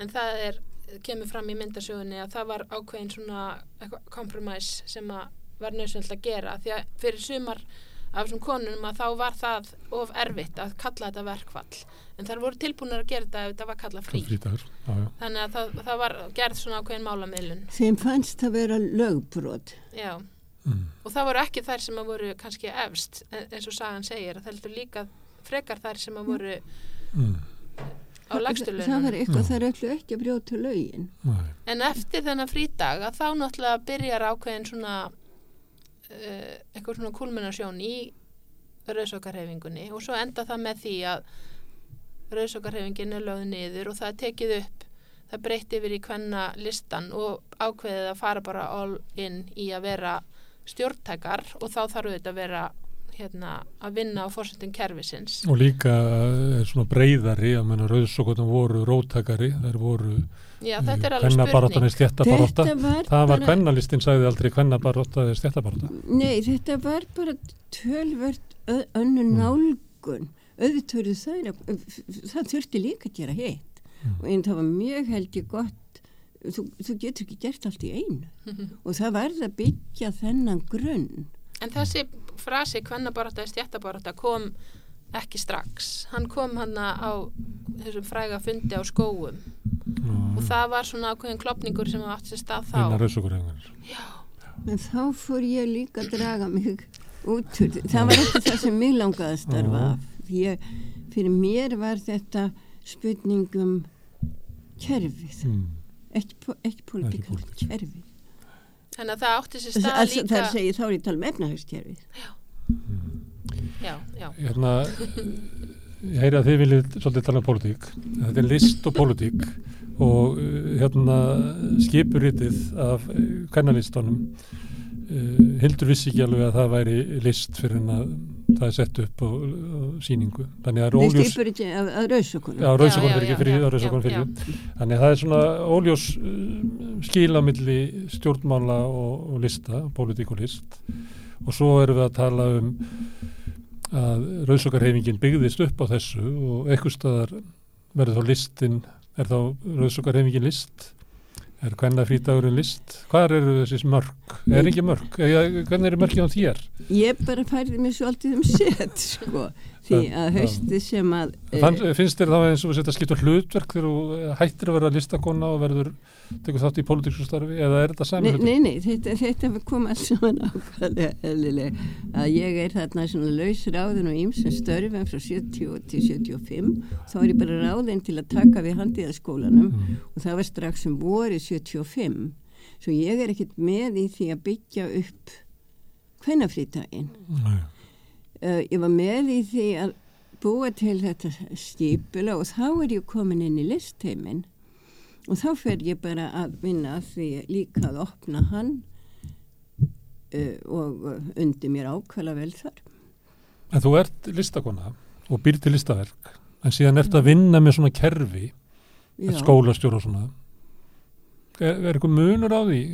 en það er, kemur fram í myndasögunni að það var ákveðin svona kompromæs sem að var nöðsvöld að gera. Því að fyrir sumar af þessum konunum að þá var það of erfitt að kalla þetta verkfall en þar voru tilbúinir að gera þetta ef þetta var kallað frí
frítagur, já, já.
þannig að það, það var gerð svona ákveðin málamiðlun
þeim fannst það vera lögbrot
já
Mm.
og það voru ekki þær sem að voru kannski efst e- eins og sagan segir að það heldur líka frekar þær sem að voru
Mm.
á lægstu
það, það var eitthvað það er ekki að brjóta lögin
Nei.
en eftir þennan frídag að þá náttúrulega byrjar ákveðin svona uh, eitthvað svona kulminasjón í rauðsókarhefingunni og svo enda það með því að rauðsókarhefingin er lögð niður og það er tekið upp það breytti yfir í hvenna listan og ákveðið að fara bara all in í að vera stjórntækar og þá þarf auðvitað að vera hérna, að vinna á fórsettum kerfisins.
Og líka er svona breyðari að menna rauðsokotnum voru róttakari þær voru
Já, þetta er alveg spurning.
var,
það var kvennalistin sagði aldrei kvennabarátta eða stjættabarátta
Nei, þetta var bara tölvert ö- önnu
Mm.
nálgun. Auðvitað það, það þurfti líka að gera hitt.
Mm.
og einn það var mjög held ég gott. Þú, þú getur ekki gert allt í einu. Og það verði að byggja þennan grunn.
En þessi frasi kvennabarátta eða stjættabarátta kom ekki strax. Hann kom hann á þessum fræga fundi á skóum og það var svona ákveðin klopningur sem átti sér stað þá.
en þá fór ég líka að draga mig út það var ekki það sem mig langaði að starfa
Já.
af því að fyrir mér var þetta spurningum kerfið
mm.
ekki, po- ekki pólitík,
Ekki pólitík.
kerfið
Þannig að það átti sér stað
það,
líka.
það segir þá er ég að tala um efnahagskerfið
Já, já.
hérna ég heyri að þið viljið svolítið tala um pólitík þetta er list og pólitík og uh, hérna skipurritið af kannalistunum uh, Hildur vissi ekki alveg að það væri list fyrir hann að það er sett upp á, á síningu þannig að það er óljós
af rauðsökunum.
Já,
Já,
rauðsokon
já,
fyrir
já,
ekki fyrir,
já,
rauðsokon
já,
fyrir
já.
Þannig að það er svona óljós uh, skil á milli stjórnmála og, og lista, pólitík og list og svo erum við að tala um að rauðsokarhefingin byggðist upp á þessu og eitthvað staðar verður þá listin, er þá rauðsokarhefingin list? Er hvenna frítagurinn list? Hvar eru þessi mörg? Er ekki mörg? Eða, hvernig eru mörgin á þér?
Ég bara færði mig svolítið um set, sko, því að haustið sem að... eh,
Þann, finnst þér þá eins og þetta skiptur hlutverk þegar þú hættir að vera listakonna og verður tekur þátt í pólitíksum starfi eða er þetta sami hlutur?
nei, nei, þetta, þetta kom alls saman ákvæðlega eðlileg að ég er þarna svona laus ráðin og ýmsum störfum frá 70 til 75 þá er ég bara ráðin til að taka við handiðaskólanum
Mm.
og það var strax um voru 75 svo ég er ekkert með í því að byggja upp hvernafrítaginn
Nei.
Uh, ég var með í því að búa til þetta stípula og þá er ég komin inn í listheimin og þá fer ég bara að vinna því líka að opna hann uh, og uh, undir mér ákvæmlega vel þar.
En þú ert listakonna og býr til listaverk en síðan ert að vinna með svona kerfi skólastjóra og svona. Er, er eitthvað munur á því?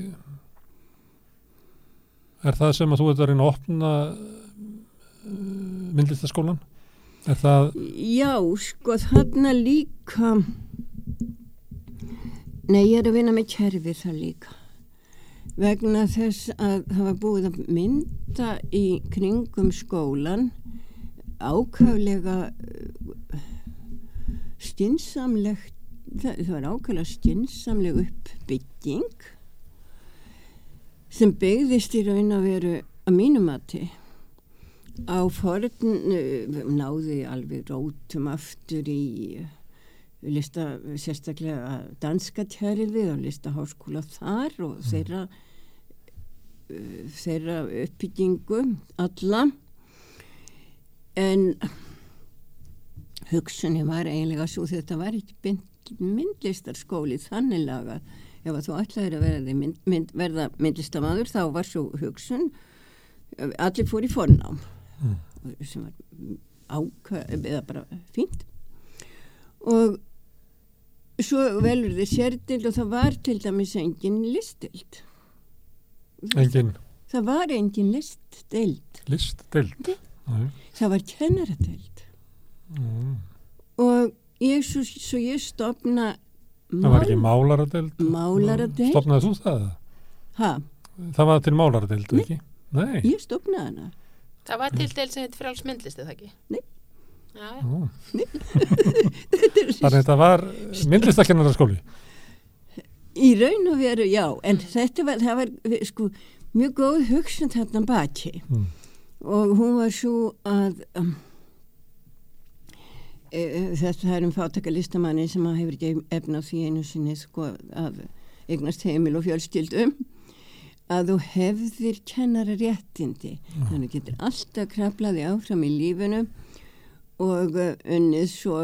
Er það sem að þú ert að reyna að opna myndlistaskólan er það
Já, sko þarna líka Nei, ég er að vinna með kerfi það líka. Vegna þess að það var búið að mynda í kringum skólan ákvæflega stinsamlegt það, það var ákvæflega stinsamleg uppbygging sem byggðist í raun að veru að mínumati á forn uh, náði alveg rótum aftur í uh, lista, sérstaklega danska tjærið og listaháskóla þar og þeirra uh, þeirra uppbyggingu alla. En hugsunni var eiginlega svo þetta var ekki myndlistarskóli þannig lagað ef að þú ætlaðir að verða, mynd, mynd, verða myndlistamadur þá var svo hugsun allir fór í fornám mm. sem var ákvæð eða bara fínt. Og svo velur þið sérdild og það var til dæmis engin listild
engin?
Það var engin listdild
listdild
það var kennaradeild. Mm. og ég svo, svo ég stopna
það var ekki málaradeild?
málaradeild.
Stopnaði þú það?
hæ?
það var til málaradeild, ekki?
nei, ég stopnaði hana
það var til deil sem heit fráls myndlist, eða ekki?
nei
Já, já.
Þannig að þetta var myndlistakennararskóli
Í raun og veru, já en þetta var, var sko, mjög góð hugsun þarna baki mm. og hún var svo að um, e, þetta er um fátækalistamanni sem hefur ekki efna því einu sinni sko, að eignast heimil og fjölskyldum að þú hefðir kennara réttindi þannig getur alltaf kraflaði áfram í lífunum og unnið svo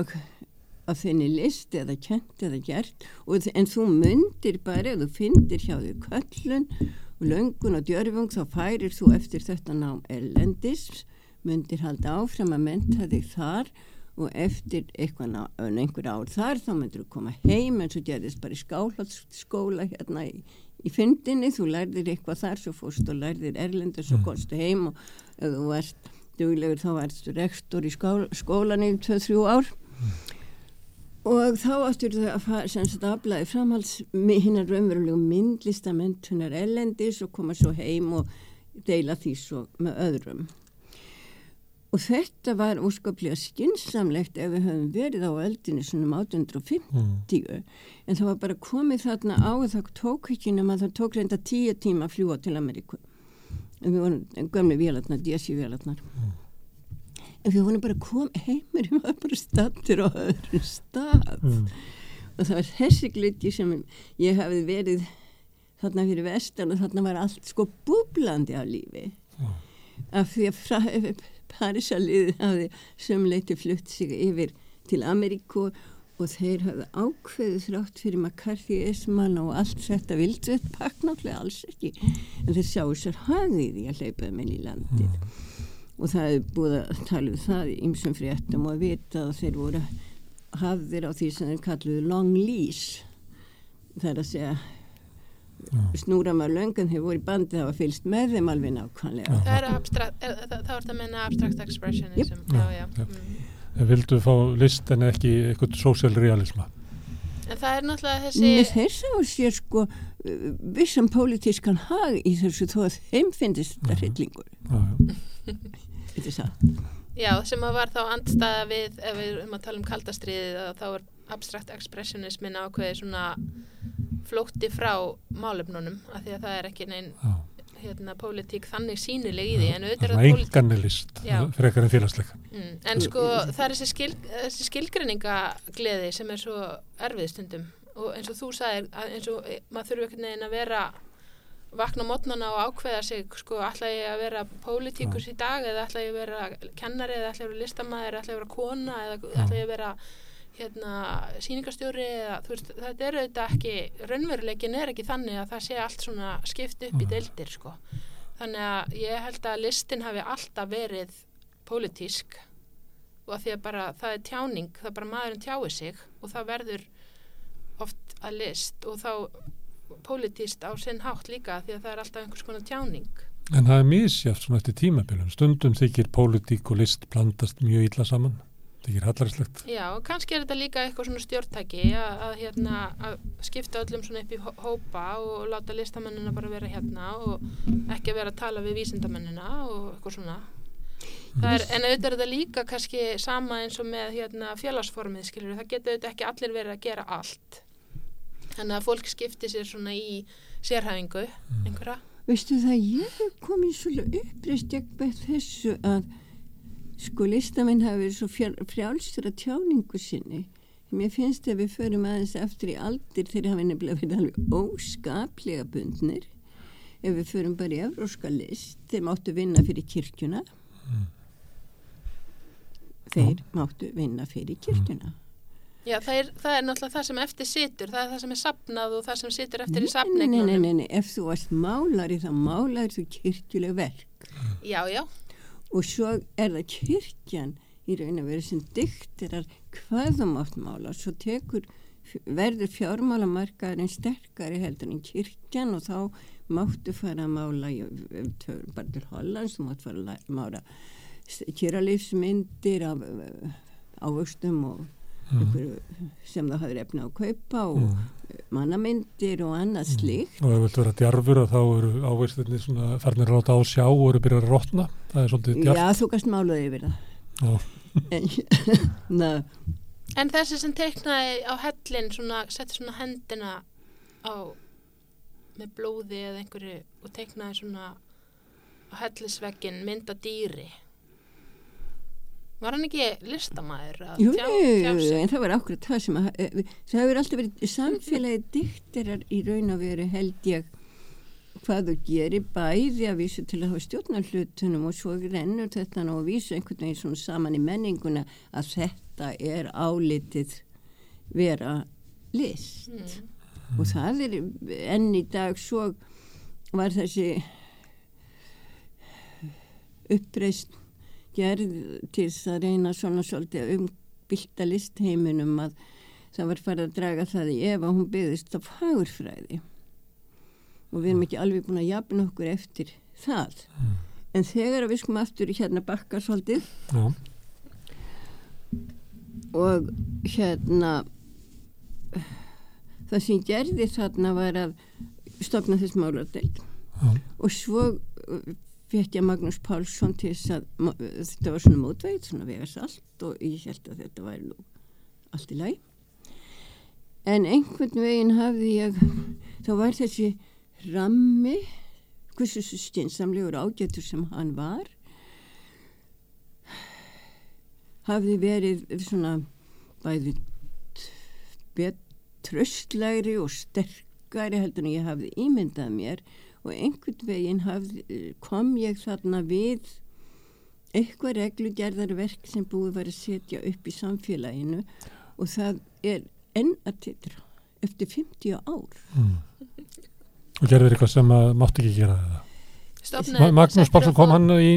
að þinni list eða kent eða gert. Og, en þú myndir bara ef þú fyndir hjá því köllun og löngun og djörfung þá færir þú eftir þetta nám elendis myndir halda áfram að menta þig þar og eftir eitthvað einhver ár þar þá myndir þú koma heim eins og gerðist bara í skálhaldsskóla hérna í, í fyndinni þú lærðir eitthvað þar svo fórst og lærðir erlendis og komstu heim og ef þú varst duglegur þá varstu rektor í skóla, skólan í 2-3 ár mm. og þá áttur þau að fara sem sagt aflaði framhalds hinnar raunverulegu myndlistamentunar ellendis og koma svo heim og deila því svo með öðrum og þetta var óskaplega skinsamlegt ef við höfum verið á öldinu svona um 1850 mm. en það var bara komið þarna á og það tók ekki nema það tók reynda tíu tíma að fljúa til Ameríku en við vorum gömlega vélarnar, DSI vélarnar mm. en við vorum bara komið heimir við varum bara stattir á öðrum stað mm. og það var þessi gliti sem ég hafði verið þarna fyrir vestan og þarna var allt sko búblandi á lífi mm. af því að Parísaliði hafði sömleiti flutt sig yfir til Ameríku og þeir hafði ákveðið þrátt fyrir McCarthyisman og allt þetta pakk náttúrulega alls ekki en þeir sjáu sér hagið í að hleypa þeim inn í landið mm. og það er búið að tala um það ímsum fréttum og að vita að þeir voru hafðir á því sem þeir kalluðu long lease það er að segja mm. snúra maður löngan þeir voru í bandi það var fylst með þeim alveg nákvæmlega.
Það er abstrakt, það er það að menna abstrakt expressionism.
Yep. já, já. Mm. Vildu fá list en ekki eitthvað social realisma?
En það er náttúrulega þessi
Nei, þeir sá sér sko vissan pólitískan hag í þessu þó að þeim finnist þetta hryllingur. Þetta er það?
Já, sem að var þá andstaða við ef við erum að tala um kaldastriðið þá er abstrakt expressionismin ákveði svona flótti frá málefnunum af því að það er ekki neinn hérna, pólitík þannig sínileg í því en auðvitað
er það enganilist fyrir ekkar en félagsleika
mm, en sko það er þessi, skil, þessi skilgreiningagleði sem er svo erfið stundum. Og eins og þú sagðir eins og e, maður þurfu ekkert neginn að vera vakna mótnana og ákveða sig sko ætla ég að vera pólitíkus í dag eða ætla ég að vera kennari eða ætla ég að vera listamæður eða ætla ég að vera kona eða ætla ég að vera hérna, síningastjóri eða veist, þetta er auðvitað ekki raunveruleikin er ekki þannig að það sé allt svona skipt upp í deildir sko. Þannig að ég held að listin hafi alltaf verið pólitísk og að því að bara það er tjáning það er bara maðurinn tjái sig og það verður oft að list og þá pólitíst á sinn hátt líka því að það er alltaf einhvers konar tjáning.
En það er mísjátt svona eftir tímabilum. Stundum þykir pólitík og list blandast mjög illa saman Það ekki hallarslegt.
Já, kannski er þetta líka eitthvað svona stjórntæki að, að, hérna, að skipta öllum svona upp í hópa og láta listamennina bara vera hérna og ekki að vera að tala við vísindamennina og eitthvað svona. Er, en auðvitað er þetta líka kannski sama eins og með hérna, félagsformið, skiljur, það getur auðvitað ekki allir verið að gera allt. Þannig að fólk skipti sér svona í sérhæfingu mm. einhverja
veistu það, ég hef komið svolítið uppreist með þessu að sko listamenn hafi verið svo frjálstur að tjáningu sinni. Mér finnst að við förum aðeins eftir í aldir þegar hafi nefnilega verið alveg óskaplega bundnir. Ef við förum bara í evróska list, þeir máttu vinna fyrir kirkjuna. Mm. Þeir Já. máttu vinna fyrir kirkjuna.
Já, það er, það er náttúrulega það sem eftir situr, það er það sem er sapnað og það sem situr eftir nei, í sapningunum.
Nei, nei, nei, nei, ef þú varst málari þá málar þú kirkjuleg verk.
Já, já.
Og svo er það kirkjan í raun að vera sem dyktirar hvað þú mátt mála, svo tekur, verður fjármálamarkaðarinn sterkari heldur en kirkjan og þá máttu fara að mála, bara til Hollands, þú mátt fara að mála kýralífsmyndir af ávöxtum og. Sem það hafði efna að kaupa og mm. mannamyndir og annað mm. slíkt.
Og ef þú vilt vera djarfur þá eru ávöxtinni svona færnir að láta á sjá og eru byrjað að rótna, það er svolítið djarf.
Já, þú kannst málaði yfir það.
en, en þessi sem teiknaði á hellin, svona, setti svona hendina á með blóði eða einhverju og teiknaði svona á hellisvegin mynda dýri Var hann ekki listamæður?
Jú, en það var ákveð það sem að, eh, það hefur alltaf verið samfélagi dyktirar í raun og veru held ég hvað þú gerir bæði að vísu til að hafa stjórnarhlutunum og svo rennur þetta og vísu einhvern veginn svona saman í menninguna að þetta er álitið vera list mm. og það er enn í dag svo var þessi uppreist gerð til þess að reyna svona svolítið um bylta listheiminum að það var farið að draga það í ef að hún byggðist á fagurfræði og við erum ekki alveg búin að jafna okkur eftir það mm. en þegar við skum aftur í hérna bakka svolítið ja. og hérna það sem gerði þarna var að stopna þess málardel ja. og svo fekk ég Magnús Pálsson til þess að þetta var svona mótveit, svona vegast allt og ég held að þetta var nú allt í læg. En einhvern veginn hafði ég, þá var þessi rammi, hversu stinsamlegur ágættur sem hann var, hafði verið svona bæði betröstlæri og sterkari heldur en ég hafði ímyndað mér og einhvern veginn hafði, kom ég þarna við eitthvað reglugerðarverk sem búið var að setja upp í samfélaginu. Og það er enn að titra eftir 50 ár. Mm.
og gerður eitthvað sem mátt ekki gera það Magnús Pálsson kom hann í,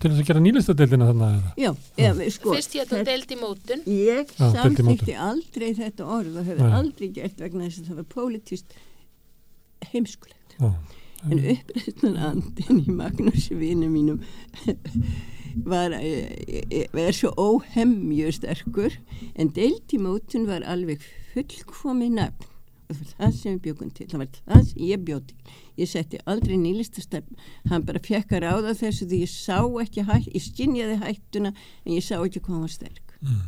til þess að gera nýlistadeildina þannig
Já, eða, sko,
Fyrst hérna deild í mótun.
Ég samþýtti aldrei þetta orð og hefur aldrei gert vegna þess að það var politist heimskulegt. Já en uppreysnar andin í Magnúsi vinu mínum var, var svo óhemmju sterkur en deiltímótun var alveg fullkomi nafn. Og það sem við bjókum til það var það sem ég bjóð til. Ég setti aldrei nýlistastarf. Hann bara fekk að ráða þessu því ég sá ekki hætt, ég skinjaði hættuna en ég sá ekki hvað var sterk mm.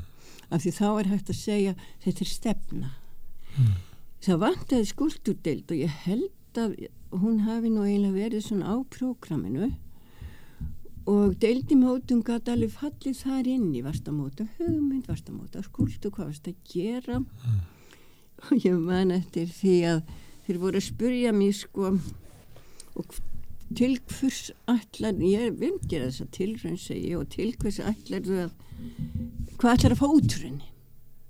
af því þá er hægt að segja þetta er stefna. Mm. það vantaði skuldurdeild og ég held að hún hafi nú eiginlega verið svona á prógraminu og deildimótum gæti alveg fallið þar inn í vastamóta hugmynd, vastamóta skuldu, hvað varst að gera mm. og ég man eftir því að þeir voru að spurja mér sko og til hvers allar ég vil gera þessa tilrönd segi og til hvers allar þú að hvað allar að fá útrunni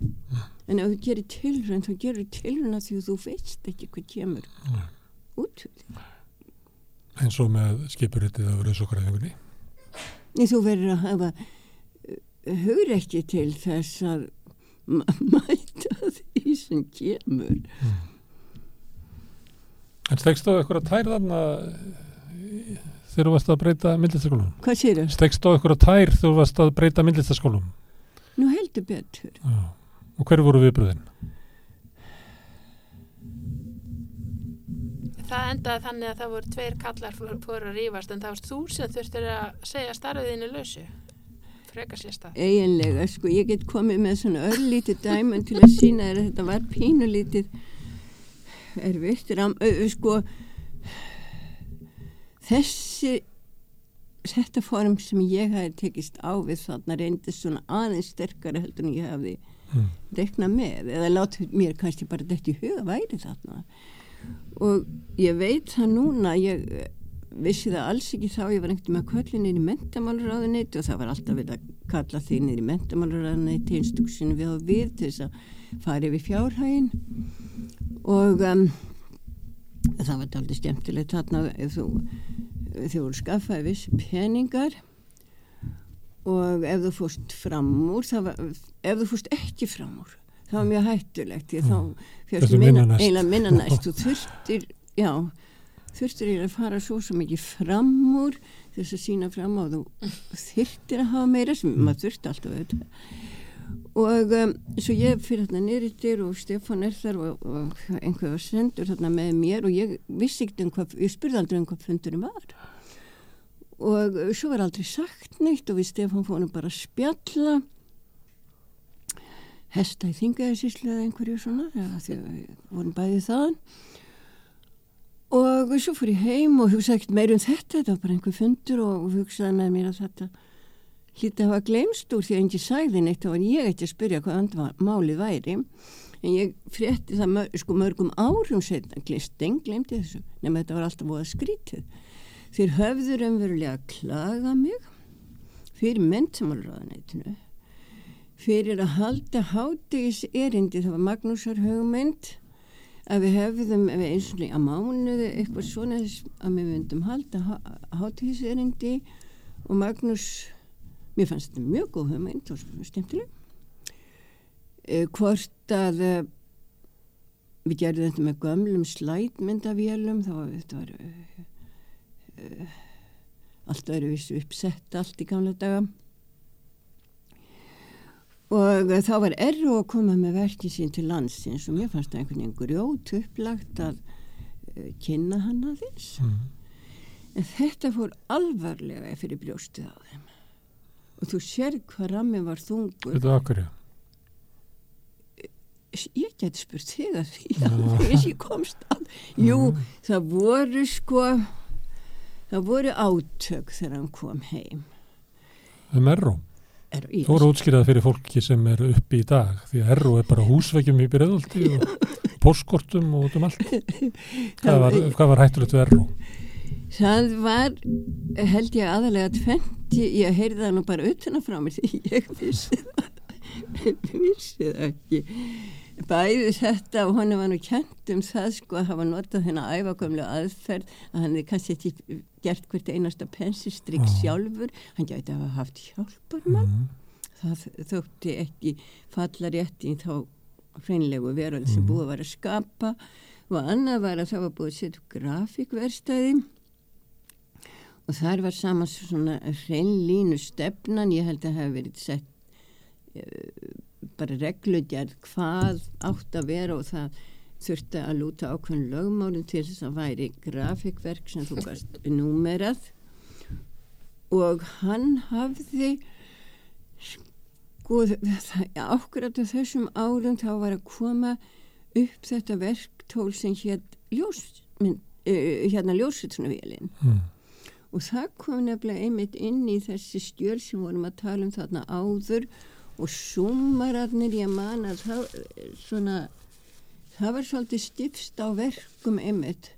mm. en ef þú gerir tilrönd þá gerir tilrönd að því þú veist ekki hvað kemur mm út
eins og með skipuritið að vera efingunni
þú verður að hafa uh, hugur ekki til þess að mæta því sem kemur mm.
En stegst þú eitthvað að tær þannig að þegar þú varst að breyta myndlistaskólum?
Hvað sér það?
Stegst þú eitthvað að tær þegar þú varst að breyta myndlistaskólum?
Nú heldur betur Já.
Og hverju voru viðbröðin?
Það endaði þannig að það voru tveir kallar fóru að rýfast en það varst þú sem þurftir að segja starfiðinni lausu. Frekar sér stað
eiginlega sko ég get komið með svona örlítið dæmun til að sína að þetta var pínulítið erfitt. Sko þessi þetta form sem ég hafi tekist á við þarna reyndist svona aðeins sterkari heldur en ég hafi
Mm.
reknað með eða látið mér kannski bara þetta í huga væri þarna og ég veit það núna ég eh, vissi það alls ekki þá ég var einhvern með köllin inn í mentamálurraðunit og það var alltaf verið að kalla því inn í mentamálurraðunit einstúksinu við og við til þess að fara yfir fjárhægin og um, það var aldrei skemmtilegt þarna þú þú skaffaði viss peningar. Og ef þú fórst fram úr var, ef þú fórst ekki fram úr það var mjög hættulegt að þá
næst.
eiginlega minna næst. Þú þurftir, já þurftir eiginlega að fara svo sem ekki fram úr þess að sína fram á þú þurftir að hafa meira sem maður þurfti alltaf auðvitað. Og um, svo ég fyrir þarna nýrittir og Stefán er þar og, og einhver var sendur þarna með mér og ég vissi ekkert um hvað, ég spurði aldrei um hvað fundurum var. Og svo var aldrei sagt neitt og við Stefán fórum bara að spjalla hesta í þingaðisíslu eða einhverju svona eða því að við vorum bæðið þaðan. Og svo fór ég heim og hugsaði ekkert meir um þetta þetta var bara einhver fundur og hugsaði með mér að þetta hlýtti að hafa glemst úr því að engi sagði neitt þá var ég ekki að spyrja hvað andva málið væri. En ég frétti það mör, sko mörgum árum setna glisteng glemdi þessu nema þetta var alltaf voða skrítið. Þeir höfður umverulega að klaga mig fyrir mentamálraðanætinu fyrir að halda hátegis erindi það var Magnúsar hugmynd að við hefðum eins og að mánuði eitthvað svona að við myndum halda hátegis erindi og Magnús mér fannst þetta mjög góð hugmynd og stemtileg e, hvort að e, við gerðum þetta með gömlum slætmyndavélum þá þetta var e, e, allt verið vissu uppsett allt í gamla daga og þá var erru að koma með verkið sín til landsins og mér fannst það einhvern veginn grjót upplagt að uh, kynna hann aðeins.
Mm.
en þetta fór alvarlega fyrir brjóstið á þeim. Og þú sér hvað rammi var þungur.
Veitu okkur, já.
ég geti spurt þig að því. Að þess ég komst að jú, það voru sko það voru átök þegar hann kom heim.
Um Erró. Þú voru útskýrað fyrir fólki sem er uppi í dag því að Erró er bara húsveikjum í byrjaðaldi og póskortum og út um allt. Hvað var, hvað var hættulegt við Erró?
Það var, held ég aðalega tvent, ég heyrði það nú bara utan að frá mér því ég vissi það, vissi það ekki. Bæði þetta og hann var nú kjent um það sko að hafa notað þennan æfagamlu aðferð að hann hefði kannski ekki gert hvert einasta pensistrygg
Já.
sjálfur, hann gæti að hafa haft hjálparmann.
Mm.
Það þótti ekki falla rétt í þá hreinlegu veröld sem
Mhm.
búið að vera að skapa og annað var að það var búið að setja upp grafíkverstæði og þar var saman svona hreinlínu stefnan, ég held að það hefði verið sett uh, bara reglugjörð hvað átt að vera og það þurfti að lúta ákveðin lögmálum til þess að væri grafíkverk sem þú gast númerað og hann hafði sko ákveðat á þessum árum þá var að koma upp þetta verktól sem hér ljós, uh, hérna ljósutsunavélinn
Mm.
og það kom nefnilega einmitt inn í þessi stjöl sem vorum að tala um þarna áður og sumararnir ég man að það svona það var svolítið stifst á verkum einmitt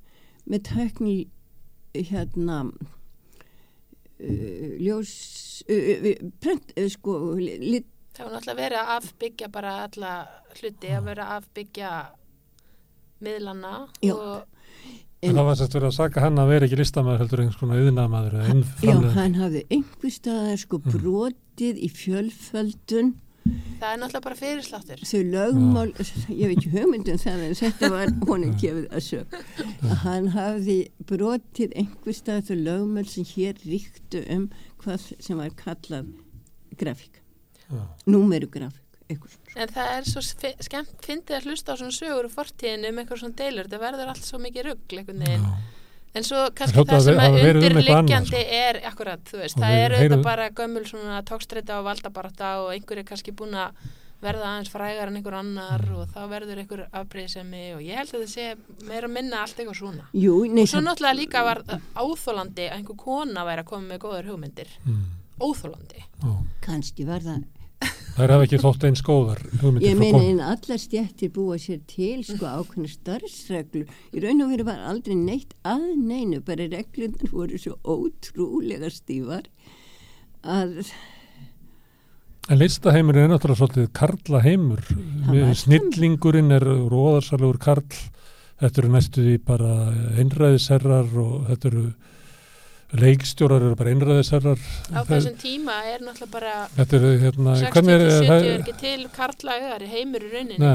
með tækni hérna uh, ljós uh, uh, prent, uh, sko lit,
Það var náttúrulega verið að afbyggja bara alla hluti, að vera að afbyggja miðlana
Já.
og
En það var sérst verið að saka hann að vera ekki listamæður heldur einhvers konar yðnaðamæður eða
já, hann hafði einhver staðar sko
Mm.
brotið í fjölföldun
það er náttúrulega bara fyrirsláttur.
þau lögmál, ég veit ekki hugmyndum það en þetta var honum gefið að sög að hann hafði brotið einhver stað þau lögmál sem hér ríktu um hvað sem var kallað grafík,
Já.
númerugrafík eitthvað svona.
En það er svo skemmt, fyndið að hlusta á svona sögur og fortíðinu um eitthvað svona deilur, það verður allt svo mikið rugg einhvern veginn.
Já.
En svo kannski það
að
sem að
um
undirliggjandi
annað,
er akkurat, þú veist,
Og
það er auðvitað bara gömul svona tókstreita og valdabarata og einhverju kannski búin að verða aðeins frægar en einhver annar og þá verður einhver afbreyðsemi og ég held að það sé meira minna allt eitthvað svona
Jú, nei,
og svo náttúrulega líka var áþólandi að einhver kona væri að koma með góðar hugmyndir
Mm.
óþólandi
Já.
kannski var það
Þær hafa ekki þótt eins góðar
Ég meina en allar stjættir búa sér til sko ákveðna starfsreglur. Í raun og veru var aldrei neitt að neinu, bara reglunar voru svo ótrúlega stífar að
En listaheimur er náttúrulega svolítið karla heimur. Snillingurinn er róðarsalegur karl. Þetta eru næstu því bara einræðisherrar og þetta eru leikstjórar eru bara einræðisherrar.
á þessum tíma er náttúrulega bara
Þetta eru hérna,
60-70 er
það?
ekki til karlægar heimur í rauninni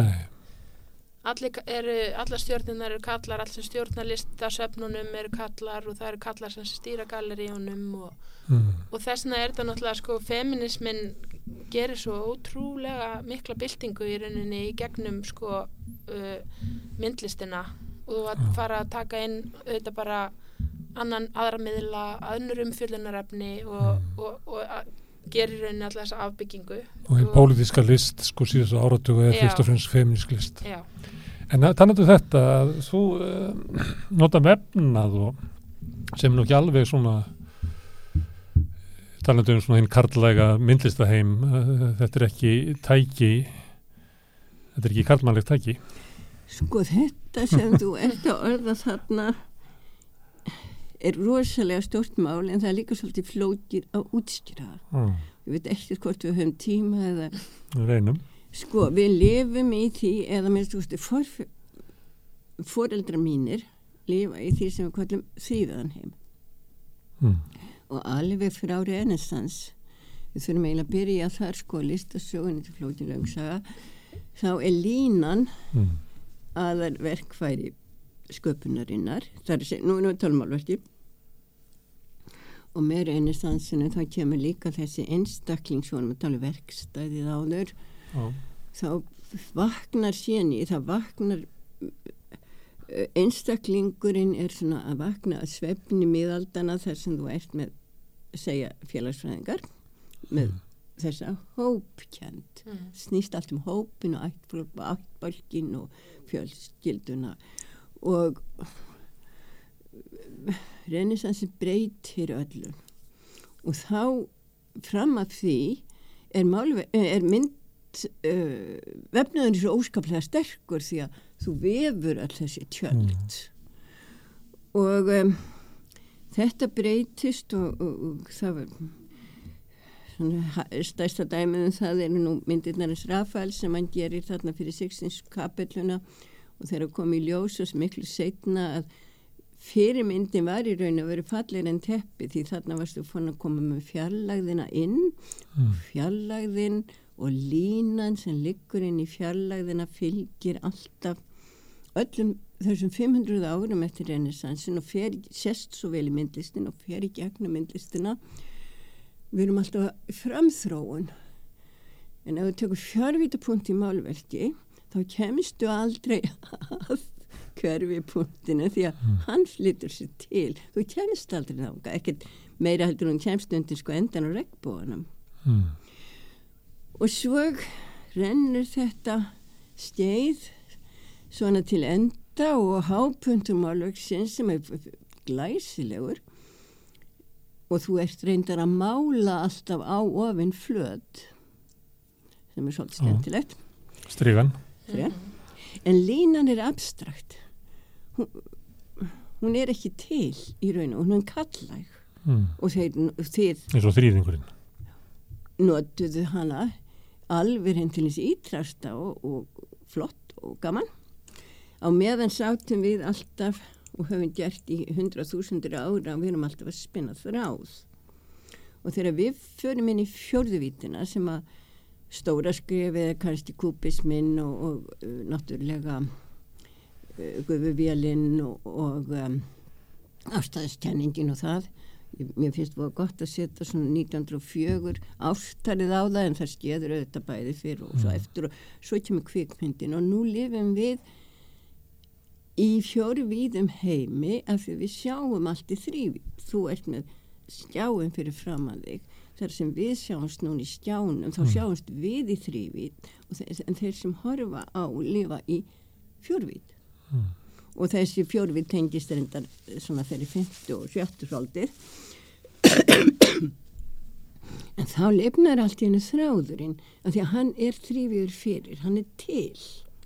allar stjórnunar eru kallar, allir sem stjórnar listasöfnunum eru kallar og það eru kallar sem stýra galleríunum og,
mm,
og þessna er þetta náttúrulega sko feminismin gerir svo ótrúlega mikla byltingu í rauninni í gegnum sko uh, myndlistina og að fara að taka inn auðvitað bara annan aðra miðla, önnur umfjöllunarefni og, og, og að gerir rauninni alltaf þessa afbyggingu
og einn pólitíska list sko síðast áratugu er
Já.
fyrst og fremst feminist list.
Já,
En þannig að þetta að þú uh, nota vefnað og sem er nú ekki alveg svona talandi um svona hinn karlæga myndlistaheim uh, þetta er ekki tæki þetta er ekki karlmannlegt tæki
sko þetta sem þú ert að orða þarna er rosalega stort mál en það er líka svolítið flókir að útskýra.
mm.
Ég veit ekki hvort við höfum tíma eða
reynum
Sko, við lifum í því, eða minnst foreldra mínir lifa í því sem við kallum þýðan heim.
mm.
Og alveg frá renesans, við þurfum eiginlega að byrja þar, sko, listasögunni til flótin löngsaga, þá er línan
Mm.
aðal verkfæri sköpunarinnar, það er að segja, nú erum við tölmálverki, og með renesansinu þá kemur líka þessi einstakling, svo erum við að tala um verkstæðið áður,
Já.
þá vaknar séni, það vaknar einstaklingurinn er svona að vakna að svefni miðaldana þar sem þú ert með segja félagsfræðingar með þessa hópkjönd
mm.
snýst allt um hópin og ættbálkin og fjölskylduna og renesansi breytir öllu. Og þá fram af því er, er mynd uh, vefnaður svo óskaplega sterkur því að þú vefur all þessi tjöld. Og um, þetta breytist og, og, og það var stærsta dæmið um það eru nú myndirnarins Rafael sem hann gerir þarna fyrir Sixtins kapelluna og þeirra kom í ljós og miklu setna að fyrirmyndin var í raun að vera fallir en teppi því þarna varstu fann að koma með fjarlagðina inn
Mm.
fjarlagðin og línan sem liggur inn í fjarlagðina fylgir alltaf öllum þessum 500 árum eftir renesansin og fer, sest svo vel í myndlistin og fer í gegnum myndlistina við erum alltaf framþróun en ef þú tekur fjárvítapunkt í málverki þá kemstu aldrei að hverfipunktinu því að hann flyttur sér til. Þú kemst aldrei þáka ekkert meira heldur hún kemst undir sko endan á regnbóðanum
Mm.
og svo rennur þetta skeið svona til enda og hápuntum málverksins sem er glæsilegur. Og þú ert reyndar að mála alltaf á ofinn flöt sem er svolítið
Já.
skemmtilegt.
Strígan
mm. en línan er abstrakt hún, hún er ekki til í raun og hún er kallæg
mm.
og þeir, þið
eins og þrýðingurinn
notuðu hana alveg henn til þess ítrasta og, og flott og gaman. Á meðan sátum við alltaf og höfum gert í hundraþúsundir ára og við erum alltaf að spinna þráð. Og þegar við förum inn í fjórðuvítina sem að stóra skrifið kannski kúpisminn og, og uh, náttúrulega guðuvélinn og, og um, ástæðiskenningin og það. Mér finnst það gott að setja svona 1904 ástarið á það en það skeður auðvitað bæði fyrir og svo
Mm.
eftir og svo kemur kvikmyndin. Og nú lifum við í fjóru víðum heimi af því við sjáum allt í þrývíð þú ert með skjáum fyrir fram að þig. Þar sem við sjáumst núna í skjánum þá
Mm.
sjáumst við í þrývít en þeir sem horfa á lifa í fjórvít
Mm.
og þessi fjórvít tengist reyndar svona þeirri 50 og 70 svolítið. En þá lifnar allt í hennu þráðurinn af því að hann er þrývíður fyrir hann er til.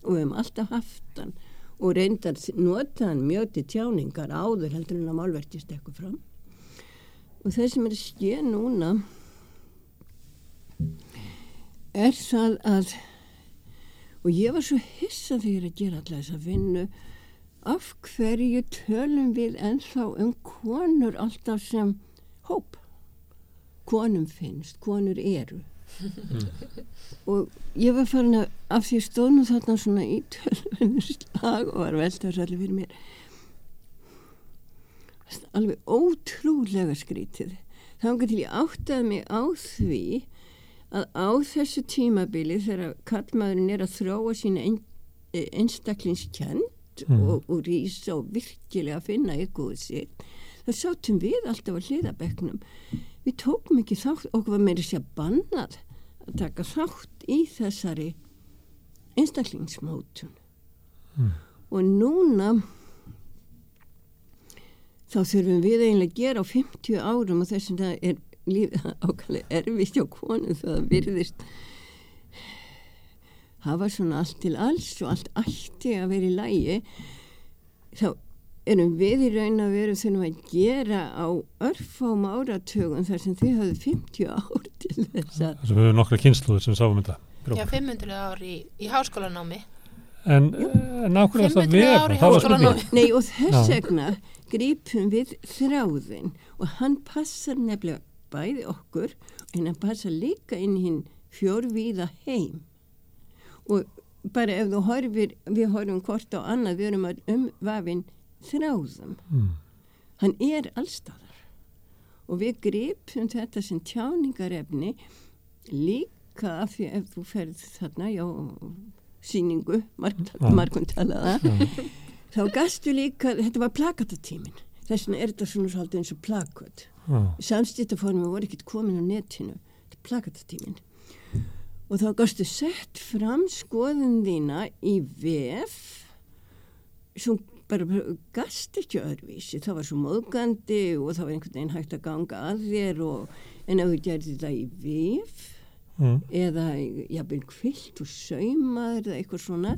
Og við höfum alltaf haft hann. Og reyndar nota hann mjög til tjáningar áður heldur en að málverkist eitthvað fram. Og það sem er að skje núna er það að og ég var svo hissa þegar að gera alltaf þessa vinnu. Af hverju tölum við ennþá um konur alltaf sem hóp? Konum finnst, konur eru. Og ég var farin að af því stóðnum þarna svona í tölvunni slag og var velta þessu allir fyrir mér. Alveg ótrúlega skrítið. Þá til ég áttaði mig á því að á þessu tímabili þegar kallmaðurinn er að þróa sína ein, einstaklingskend
Mm.
og, og rísa og virkilega finna ykkur sitt þá sátum við alltaf að hliðabekknum við tókum ekki þátt okkur var meiri sér bannað að taka þátt í þessari einstaklingsmótun
Mm.
og núna þá þurfum við eiginlega að gera á 50 árum og þess að það er lífið ákvæmlega erfitt hjá konu það virðist hafa svona allt til alls og allt ætti að vera í lægi þá erum við í raun að vera þurfum að gera á örfám áratögun þar sem þið hafðu 50 ár til þess að
þess að við höfum nokkra kynsluður sem sáum þetta
Já,
okkur.
500 ár í, í háskólanámi.
en, en ákveðast að
500
vera
ár í
það var spurning
Nei og þess vegna grípum við þráðin og hann passar nefnilega bæði okkur en hann passar líka inn hinn fjórvíða heim og bara ef þú horfir, við horfum hvort á annað, við erum að umvafin þráðum.
mm.
Hann er allstaðar og við gripum þetta sem tjáningarefni líka af því ef þú ferð þarna, já, síningu,
Já.
margum talaða, þá gastu líka, þetta var plakatatímin, þess vegna er þetta svona svolítið eins og plakat.
Já.
Samstýttaformi voru ekkert komin á netinu, þetta er plakatatímin. Og þá gastu sett fram skoðun þína í vef, svo bara gast ekki öðruvísi, það var svo móðgandi og það var einhvern veginn hægt að ganga að þér og en ef þú gerði þetta í vef
Mm.
eða jafnvel kvilt og saumaður eða eitthvað svona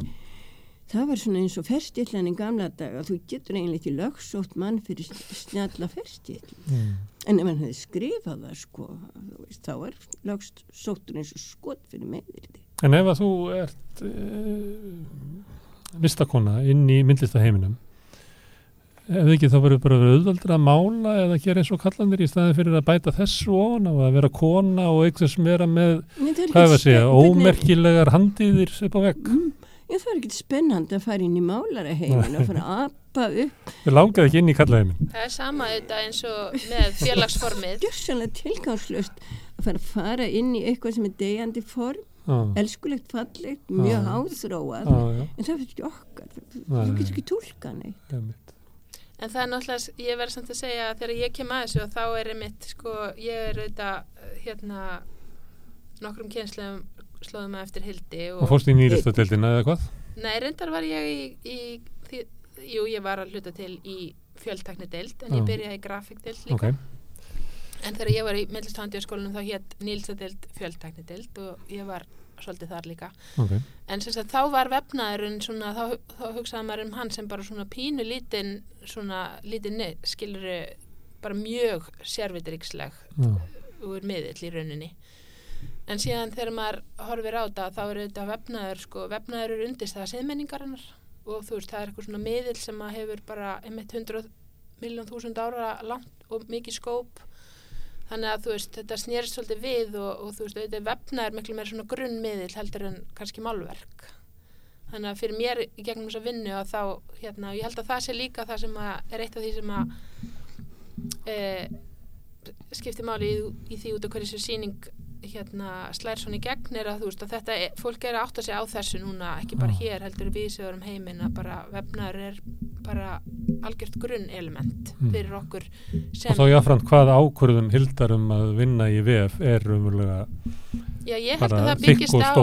það var svona eins og ferstillan í gamla daga. Þú getur eiginlega ekki lögsótt mann fyrir snjalla ferstill.
Mm.
en ef hann hefði skrifað það sko veist, þá er lögsóttur eins og skot fyrir meðir
en ef að þú ert uh, listakona inn í myndlistaheiminum ef ekki þá verður bara verið auðveldur að mála eða gera eins og kallandir í staðin fyrir að bæta þessu ofan og að vera kona og eitthvað sem vera með hvað er að segja, ómerkilegar handiðir upp á vegg.
Mm, það er ekkert spennandi að fara inn í málaraheimin og fara að apa upp
við langaði ekki inn í kallaheimin
Það er sama þetta eins og með félagsformið.
gjörsanlega tilgangslöst að fara að fara inn í eitthvað sem er degjandi form
Já.
elskulegt, fallegt, mjög
Já.
háþróað
Já, já.
en það fyrir ekki okkar þú
Nei.
getur ekki tólka neitt
Einmitt.
En það er náttúrulega, ég verði samt að segja að þegar ég kem að þessu og þá er einmitt, sko, ég er auðvitað, hérna, nokkrum kynsluðum slóðum að eftir hildi
og fórst í nýristadeildina eða hvað
Nei, reyndar var ég í, í því, jú, ég var að hluta til í fjöldteknideild, en ég byrjaði í grafikdeild líka.
ok,
En þegar ég var í meðlustandjarskólanum þá hétt nýlstadeild fjöldteknideild og ég var svolítið þar líka.
ok
En sem sagt, þá var vefnaðurinn svona, þá, þá hugsaði maður um hann sem bara svona pínu lítinn, svona lítinn, skilur bara mjög sérvitiríksleg
Já.
úr miðill í rauninni. En síðan þegar maður horfir á þetta, þá er þetta vefnaður, sko, vefnaður eru undist það siðmenningarinnar. Og þú veist, það er eitthvað svona miðill sem að hefur bara einmitt 100 miljón þúsund ára langt og mikið skóp. Þannig að þú veist, þetta snýrst svolítið við og, og þú veist, þetta vefnaður miklu meira svona grunnmiðill heldur en kannski málverk. Þannig að fyrir mér í gegnum vinnu að þá, hérna, ég held að það sé líka það sem að er eitt af því sem að e, skiptir máli í, í því út af hverju þessu síning hérna slær svona í gegn er að þú veist að þetta, fólk er að átta sig á þessu núna ekki bara hér heldur við sér um heiminn að bara vefnaður er bara algjört grunn element
Mm.
fyrir okkur
og
sem
þá jáfnframt hvað ákvörðun hildar um að vinna í VF er umverulega
Já, ég held að það byggist
og
á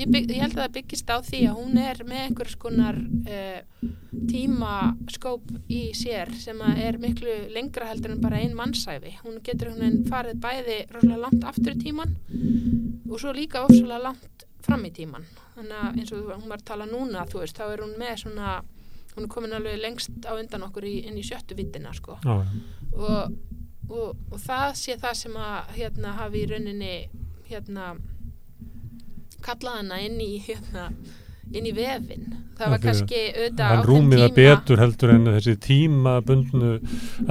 ég, bygg, ég held að það byggist á því að hún er með einhvers konar uh, tímaskóp í sér sem að er miklu lengra heldur en bara ein mannsæfi hún getur hún farið bæði rosalega langt aftur í tíman og svo líka ofsalega langt fram í tíman þannig að eins og hún var að tala núna þú veist, þá er hún með svona hún er komin alveg lengst á undan okkur í, inn í sjöttu vittina sko.
Já,
og, og, og það sé það sem að hérna hafi í rauninni hérna kallað hana inn í hérna inn í vefin það var kannski auðvitað
hann
á þeim
rúmið það
tíma
betur heldur en þessi tímabundnu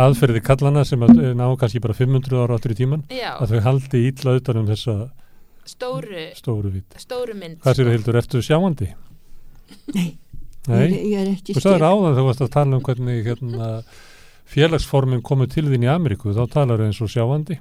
aðferði kallana sem að ná kannski bara 500 ára áttur í tíman
já,
að þau haldi ítla utan um þessa
stóru,
stóru
stóru mynd
hvað sér
sko.
Hildur, ertu sjáandi?
Nei.
Nei?
Ég, ég er ekki
Þú sagðir áðan þegar þú varst að tala um hvernig hérna, félagsformin komið til þín í Ameríku, þá talar eins og sjáandi.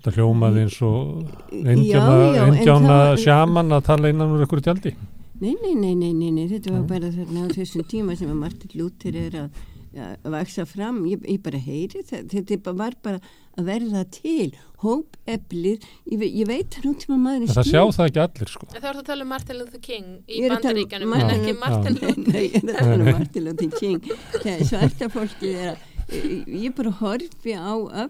Þetta hljómaði eins og indjána,
Já, já, en
indjána
það-
sjaman að tala innan úr einhverju tjaldi.
Nei, nei, nei, nei, nei, nei, þetta var bara þarna á þessum tíma sem að Martin Luther er að, að vaksa fram, ég, ég bara heyri þetta, þetta var bara að verða til, hópeflið, ég, ve- ég veit að nútíma maður
En það sjá það ekki allir, sko.
Þá ertu að tala um Martin Luther King í
Ég er að um
bandaríkjanum en ekki Martin. Luther
Nei, ég er að tala
Nei.
um Martin Luther King svarta fólkið er að ég bara horfi á öll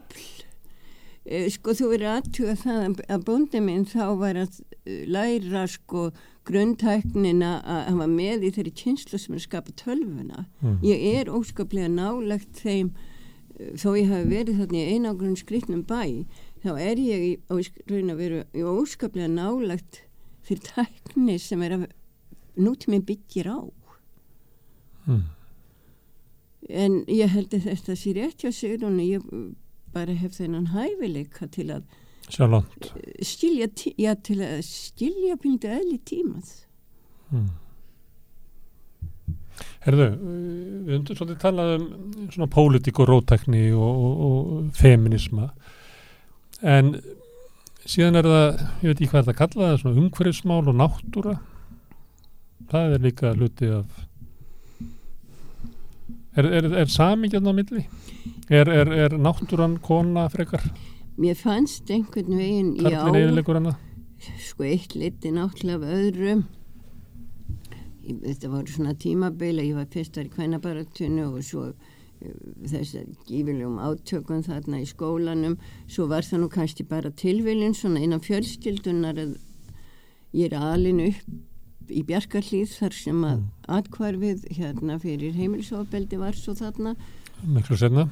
Eh, sko þú verður aðtuga það að- að bóndi minn þá var að eh, læra sko grundtæknina að var með í þeirri kynslu sem er að skapa tölvuna
Mm.
ég er óskaplega nálegt þeim eh, þó ég hafi verið þarna í einagrun skrifnum bæ þá er ég í, raun að vera í óskaplega nálegt þeirri tækni sem er að nútíminn byggir á
Mm.
en ég held að þetta sé rétt hjá Sigrun ég bara hef þennan hæfileika til að
Sjá langt.
eh, skilja, já, til að skilja pindu eðli tímað
Mm. Herðu, við undur svolítið talað um svona pólitík og rótækni og, og, og feminisma en síðan er það, ég veit ekki hvað er það að kalla það, svona umhverfismál og náttúra það er líka hluti af er, er, er samingjarn á milli? Er, er, er náttúran kona frekar?
Mér fannst einhvern veginn
Karlinn
já,
eðilegur hana?
sko eitt liti náttúrulega af öðru. Ég- þetta voru svona tímabeila ég var fyrstar í kvennabaratunni og svo eh, þessar gífilegum átökum þarna í skólanum. Svo var það nú kannski bara tilviljun svona innan fjölskyldunar að ég er alin upp í Bjarkarlíð þar sem að atkvarfið hérna fyrir heimilisofbeldi var svo þarna.
Miklu senna?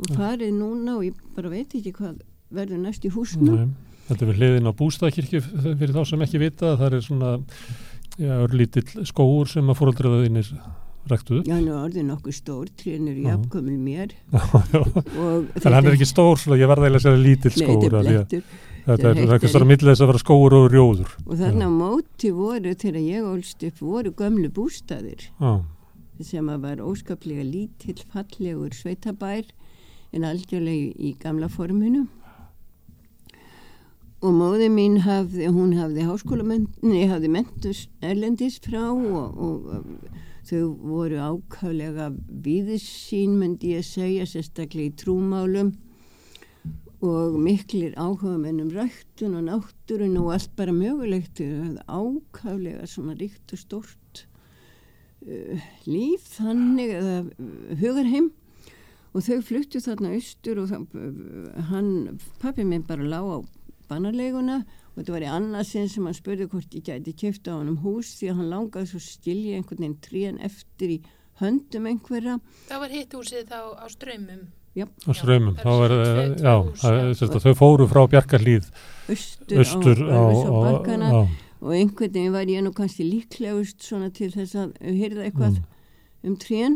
og farið núna og ég bara veit ekki hvað verður næst í húsnum
Nei, þetta er við hliðin á bústaðkirkju fyrir þá sem ekki vita það er svona já, örlítill skóur sem að fóröldraðinir ræktuðu
Já, nú orðið nokkuð stór, trénur
Já.
jafnkvæmul mér.
En
og
hann er ekki stór svona, ég verða að segja lítill
Nei,
skóur að
blettur.
þetta er
Þetta er
ekki svona millið þess að vera skóur og rjóður.
Og þarna á móti voru þegar ég ólst upp voru gömlu bústaðir
já,
sem að var óskaplega lítill fallegur sveitabær en algjörlega í gamla forminu og móði mín hafði, hún hafði háskólamenni, hafði mentus erlendis frá og, og þau voru ákaflega viðsýn myndi ég segja sérstaklega í trúmálum og miklir áhuga mennum ræktun og náttúrun og allt bara mögulegt. Þau hafði ákaflega svona ríkt og stort uh, líf þannig eða uh, hugarheim. Og þau fluttu þarna austur og það, uh, hann, pappi minn bara lá á bannarleguna og þetta var í annarsinn sem hann spurði hvort ég gæti kæfta á hann um hús því að hann langaði svo skilja einhvern veginn trían eftir í höndum einhverja
Það var hitt húsið þá á strömmum
á strömmum
Já,
þá
það tvö
já,
já.
þau fóru frá Bjarkarlíð
austur,
austur á,
á,
á,
á og einhvern veginn var ég nú kannski líklegust svona til þess að hyrða eitthvað
Mm.
um trén.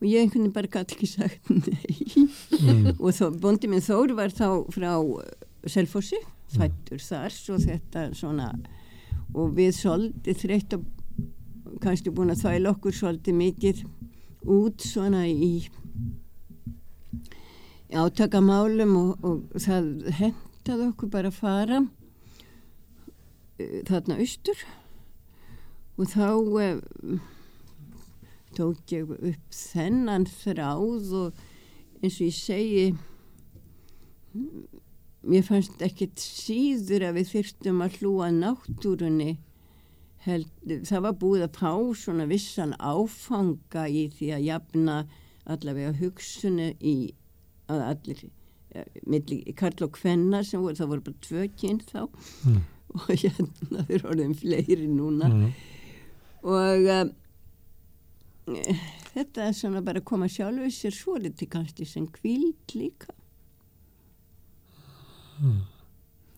Og ég einhvern veginn bara gæti ekki sagt nei.
Mm,
og þó, bóndi minn Þór var þá frá Selfossi, fættur þar svo þetta svona og við svolítið þreytt og kannski búin að þvæla okkur svolítið mikið út svona í átakamálum og, og það hentaði okkur bara að fara uh, þarna austur. Og þá uh, tók ég upp þennan þráð og eins og ég segi mér fannst ekkert síður að við þyrstum að hlúa náttúrunni Held, það var búið að fá svona vissan áfanga í því að jafna allavega hugsunni í að allir ja, milli Karl og Kvenna sem voru, það voru bara tvö kyn þá
Mm.
og hérna þeir orðin fleiri núna
Mm.
og um, þetta er svona bara að koma sjálfu sér svo liti kannski sem kvíld líka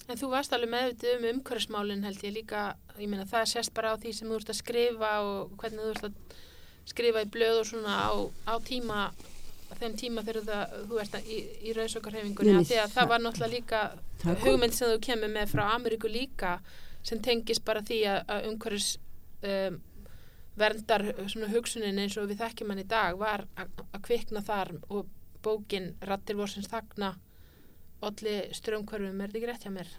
En þú varst alveg meðvitið um umhverfsmálinn held ég líka, ég meina það sést bara á því sem þú ert að skrifa og hvernig þú ert að skrifa í blöð og svona á, á tíma, þeim tíma þegar það, þú ert að, í, í rauðsökarhefingunni af því að
það-
var náttúrulega líka hugmynd sem þú kemur með frá Ameríku líka sem tengist bara því að, að umhverfs um, verndar svona hugsunin eins og við þekkjum hann í dag var að, að kvikna þar og bókin Rattir vorsins þagna olli strömkörfum, er þetta ekki rétt hjá mér?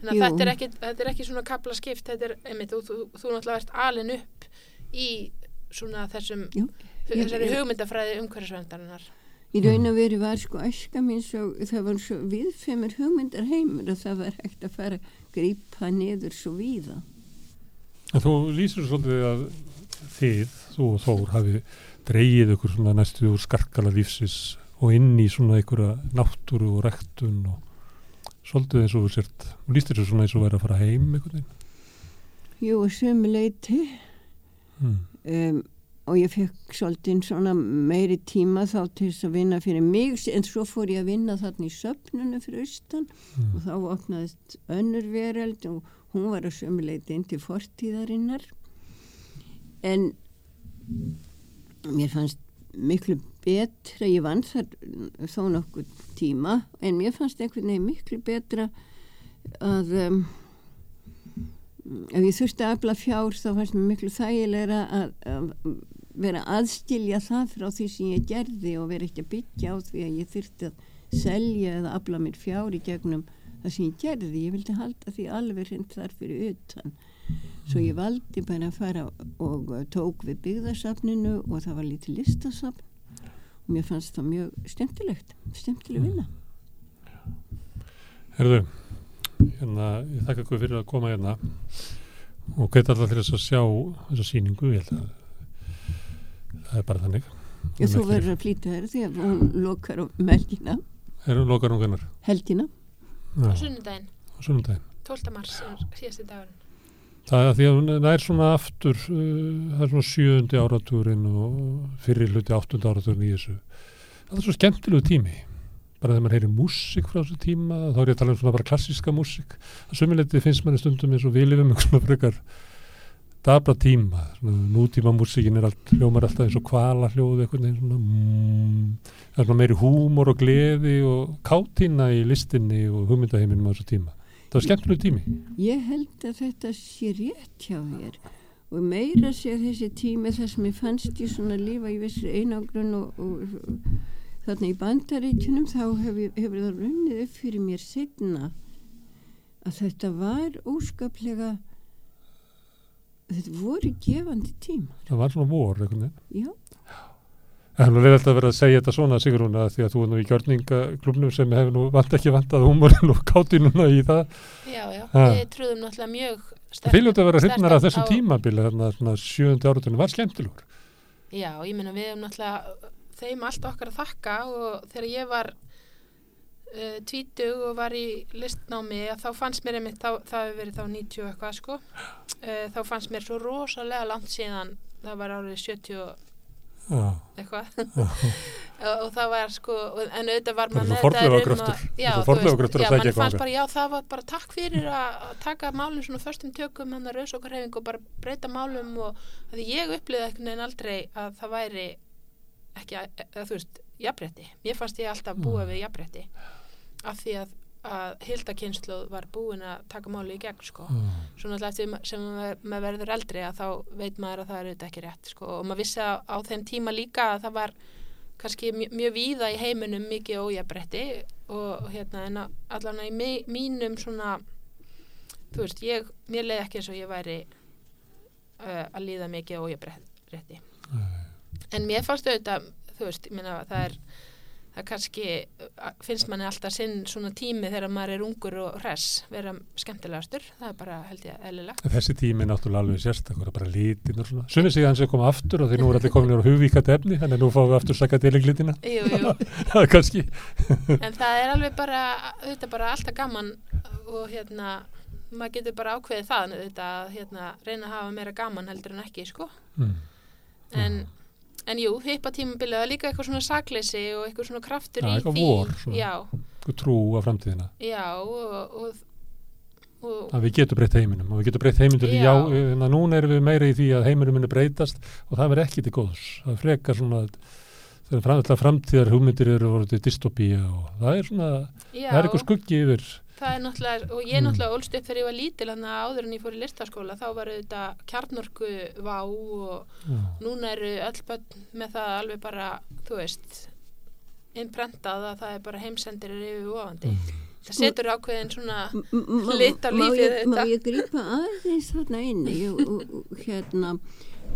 Þannig að þetta er, ekki, þetta er ekki svona kapla skipt, þetta er, einmitt, þú, þú, þú náttúrulega ert alin upp í svona þessum,
Jú, ég-
þessari hugmyndafræði umhverfisverndarinnar.
Í raun og veru var sko æska mín svo, það var svo viðfemur hugmyndar heimur og það var hægt að fara að grípa niður svo víða.
En þú lýsir svolítið að þið, þú og Þór, hafi dreigið ykkur svona næstu úr skarkala lífsins og inn í svona einhverja náttúru og rektun og svolítið eins og þú sért, þú lýstir þessu svona eins og verið að fara heim einhvern veginn.
Jú, og sömu leiti
Mm.
um, og ég fekk svolítið svona meiri tíma þá til þess að vinna fyrir mig en svo fór ég að vinna þarna í söpnunu fyrir austan
Mm.
og þá opnaðist önnur vereld og hún var að sömu leiti inn til fortíðarinnar en mér fannst miklu betra, ég vann þar þó nokkuð tíma en mér fannst einhvern veginn miklu betra að um, ef ég þurfti að afla fjár þá fannst mér miklu þægilegra að, að vera aðstilja það frá því sem ég gerði og vera ekki að byggja á því að ég þurfti að selja eða afla mér fjár í gegnum það sem ég gerði. Ég vildi halda því alveg hreint þar fyrir utan. Svo ég valdi bara að fara og tók við byggðarsafninu og það var lítið listasafn mér fannst það mjög skemmtilegt, skemmtileg vinna.
Herðu, hérna, ég þakka ykkur fyrir að koma hérna og hveit alltaf til þess að sjá þessa sýningu, ég held að það er bara þannig.
Já, þú verður að flýta þér því að hún lokar á melgina,
Erum lokar hún hvernar?
helgina.
Á sunnudaginn.
12. mars er síðasti dagurinn.
Það er því að hún er svona aftur, uh, það er svona sjöundi áratúrin og fyrir hluti áttundi áratúrin í þessu. Það er svo skemmtilegu tími. Bara þegar maður heyri músík frá þessu tíma, þá er ég að tala um svona bara klassíska músík. Það sömuleiti finnst manni stundum eins og við lifum einhvern svona frekar dabra tíma. Svona, nútíma músíkin er allt, hljómar alltaf eins og kvala hljóðu einhvern veginn svona. Mm, það er svona meiri húmor og gleði og kátína í listinni og hugmyndaheiminum á þessu tíma. Það var skemmtilegu tími.
Ég held að þetta sé rétt hjá þér og meira sé þessi tími þar sem ég fannst ég svona lífa í vissi einangrun og, og, og þarna í bandaríkjunum þá hef, hefur það runnið upp fyrir mér setna að þetta var óskaplega þetta voru gefandi tíma
Það var svona vor veginn.
já,
Það er nú leiðilegt að vera að segja þetta svona Sigrún að því að þú er nú í gjörningaklubnum sem hefur nú vant ekki vantað húmorinn og kátinuna í það.
Já, já,
Ha.
við trúðum náttúrulega mjög
Þið ljótu að vera hrifnar af þessu
á-
tímabili þarna svona sjöundi áratunum var skemmtilegur.
Já, ég meina við hefum náttúrulega þeim allt okkar að þakka og þegar ég var uh, tvítug og var í listnámi að þá fannst mér einmitt, þá, það hefur verið þá 90 og eitthvað sko, uh, þá fannst mér svo rosalega langt síðan, það var árið 70 og
Já,
eitthvað. Og, það var sko, en auðvitað var maður að-
Það eitthvað
fannst
þangað.
bara, já, það var bara takk fyrir að taka málum svona förstum tökum hann að rauðsokkarhefing og bara breyta málum og því ég upplýði ekkert neginn aldrei að það væri ekki, að, að, þú veist, jafnrétti. Mér fannst ég alltaf búa
Mm.
við jafnrétti. Af því að, að hildakynsluð var búin að taka máli í gegn sko.
Já,
svo náttúrulega eftir ma- sem maður, verður eldri að þá veit maður að það er auðvitað ekki rétt sko. og maður vissi að á þeim tíma líka að það var kannski mjö, mjög víða í heiminum mikið ójabretti og, hérna en að- allan í mi, mínum svona þú veist, ég, mér leiði ekki eins og ég væri uh, að líða mikið ójabretti en mér fannst auðvitað þú veist, ég meina það er það kannski uh, finnst manni alltaf sinn svona tími þegar maður er ungur og hress vera skemmtilegastur, það er bara held ég eðlilegt.
Þessi tími er náttúrulega alveg sérstakur, bara lítin og svona. Sumið sig að hans er komað aftur og því nú er allir komin á hugvíkat efni, þannig að nú fáum við aftur sakka deliglitina.
Jú, jú.
það er kannski.
en það er alveg bara, þetta er bara alltaf gaman og hérna, maður getur bara ákveðið það, þetta, hérna, reyna að hafa meira gaman heldur en ekki, sko.
Mm.
En, en jú, hippa tímabilið er líka eitthvað svona sakleysi og eitthvað svona kraftur
Já,
í því.
vor, Eitthvað trú á framtíðina.
já, og, og, og
Að við getum breytt heiminum og við getum breytt heiminum
Já.
já, en að núna erum við meira í því að heiminum muni breytast og það verður ekki til góðs. Það er frekar svona þegar framtíðar hugmyndir eru voruð til dystopía og það er svona,
já,
það er eitthvað skuggi yfir.
Það er náttúrulega, og ég
Mm.
náttúrulega ólst upp þegar ég var lítil, þannig að áður en ég fór í listaskóla, þá var þetta kjarnorku vá og
Já.
núna eru öll börn með það alveg bara, þú veist, innprentað að það er bara heimsendir er yfir ofandi.
Mm.
Það setur ákveðin svona lit á lífið
ég- Má
þetta.
ég grípa aðeins þarna inni ég, og, hérna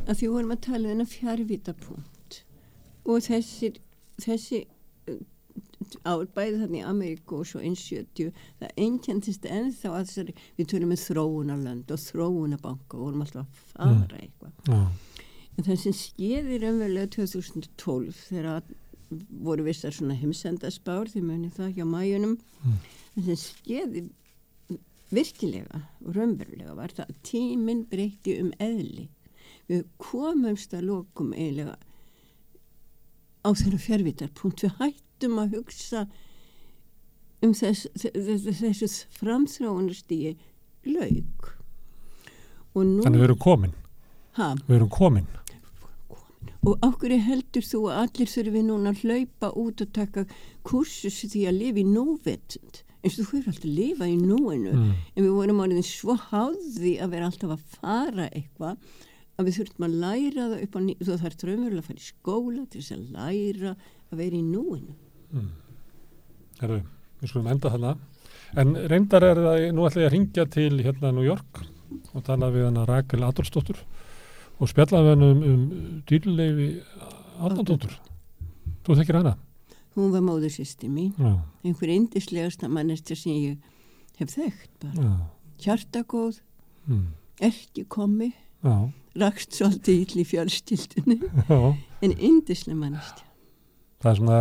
að því vorum að tala um þennan fjárvitapunkt og þessir þessi ár bæði þannig í Ameríku og svo eins 70 það einkjentist ennþá að þessari við tölum með þróunarlönd og þróunabanka og vorum alltaf að fara eitthvað
Já.
En það sem skeiði raunverulega 2012 þegar voru vissar svona heimsendaspár, þið munið það hjá mæjunum,
Mm.
en sem skeiði virkilega og raunverulega var það að tíminn breyti um eðli. Við komumst að lokum eiginlega á þeirra fjárvítarpunkt. Við hættum að hugsa um þess, þess, þessu framþráunastíi lauk. Og nú,
Þannig við erum komin,
ha,
við erum komin.
Og okkur heldur þú að allir þurfi núna að hlaupa út og taka kursus því að lifa í núvetund eins og þú hefur alltaf að lifa í núinu
Mm.
en við vorum orðin svo háði að vera alltaf að fara eitthvað að við þurftum að læra það upp á ný þú þarf trömmurlega að fara í skóla til þess að læra að vera í núinu
Herðu, við skulum enda þarna. En reyndar er það, nú ætla ég að ringja til hérna New York og tala við hana Rakel Adolfsdóttur og spjalla við hana um, um dýrleifi Adolfsdóttur. Þú þekkir hana?
hún var móður sýsti mín.
Já,
einhver indislegasta mannestja sem ég hef þekkt bara.
Já,
hjartagóð,
mm,
ekki komi rakst svolítið í fjölstildinni
já.
en indisleg mannestja
Það er svona,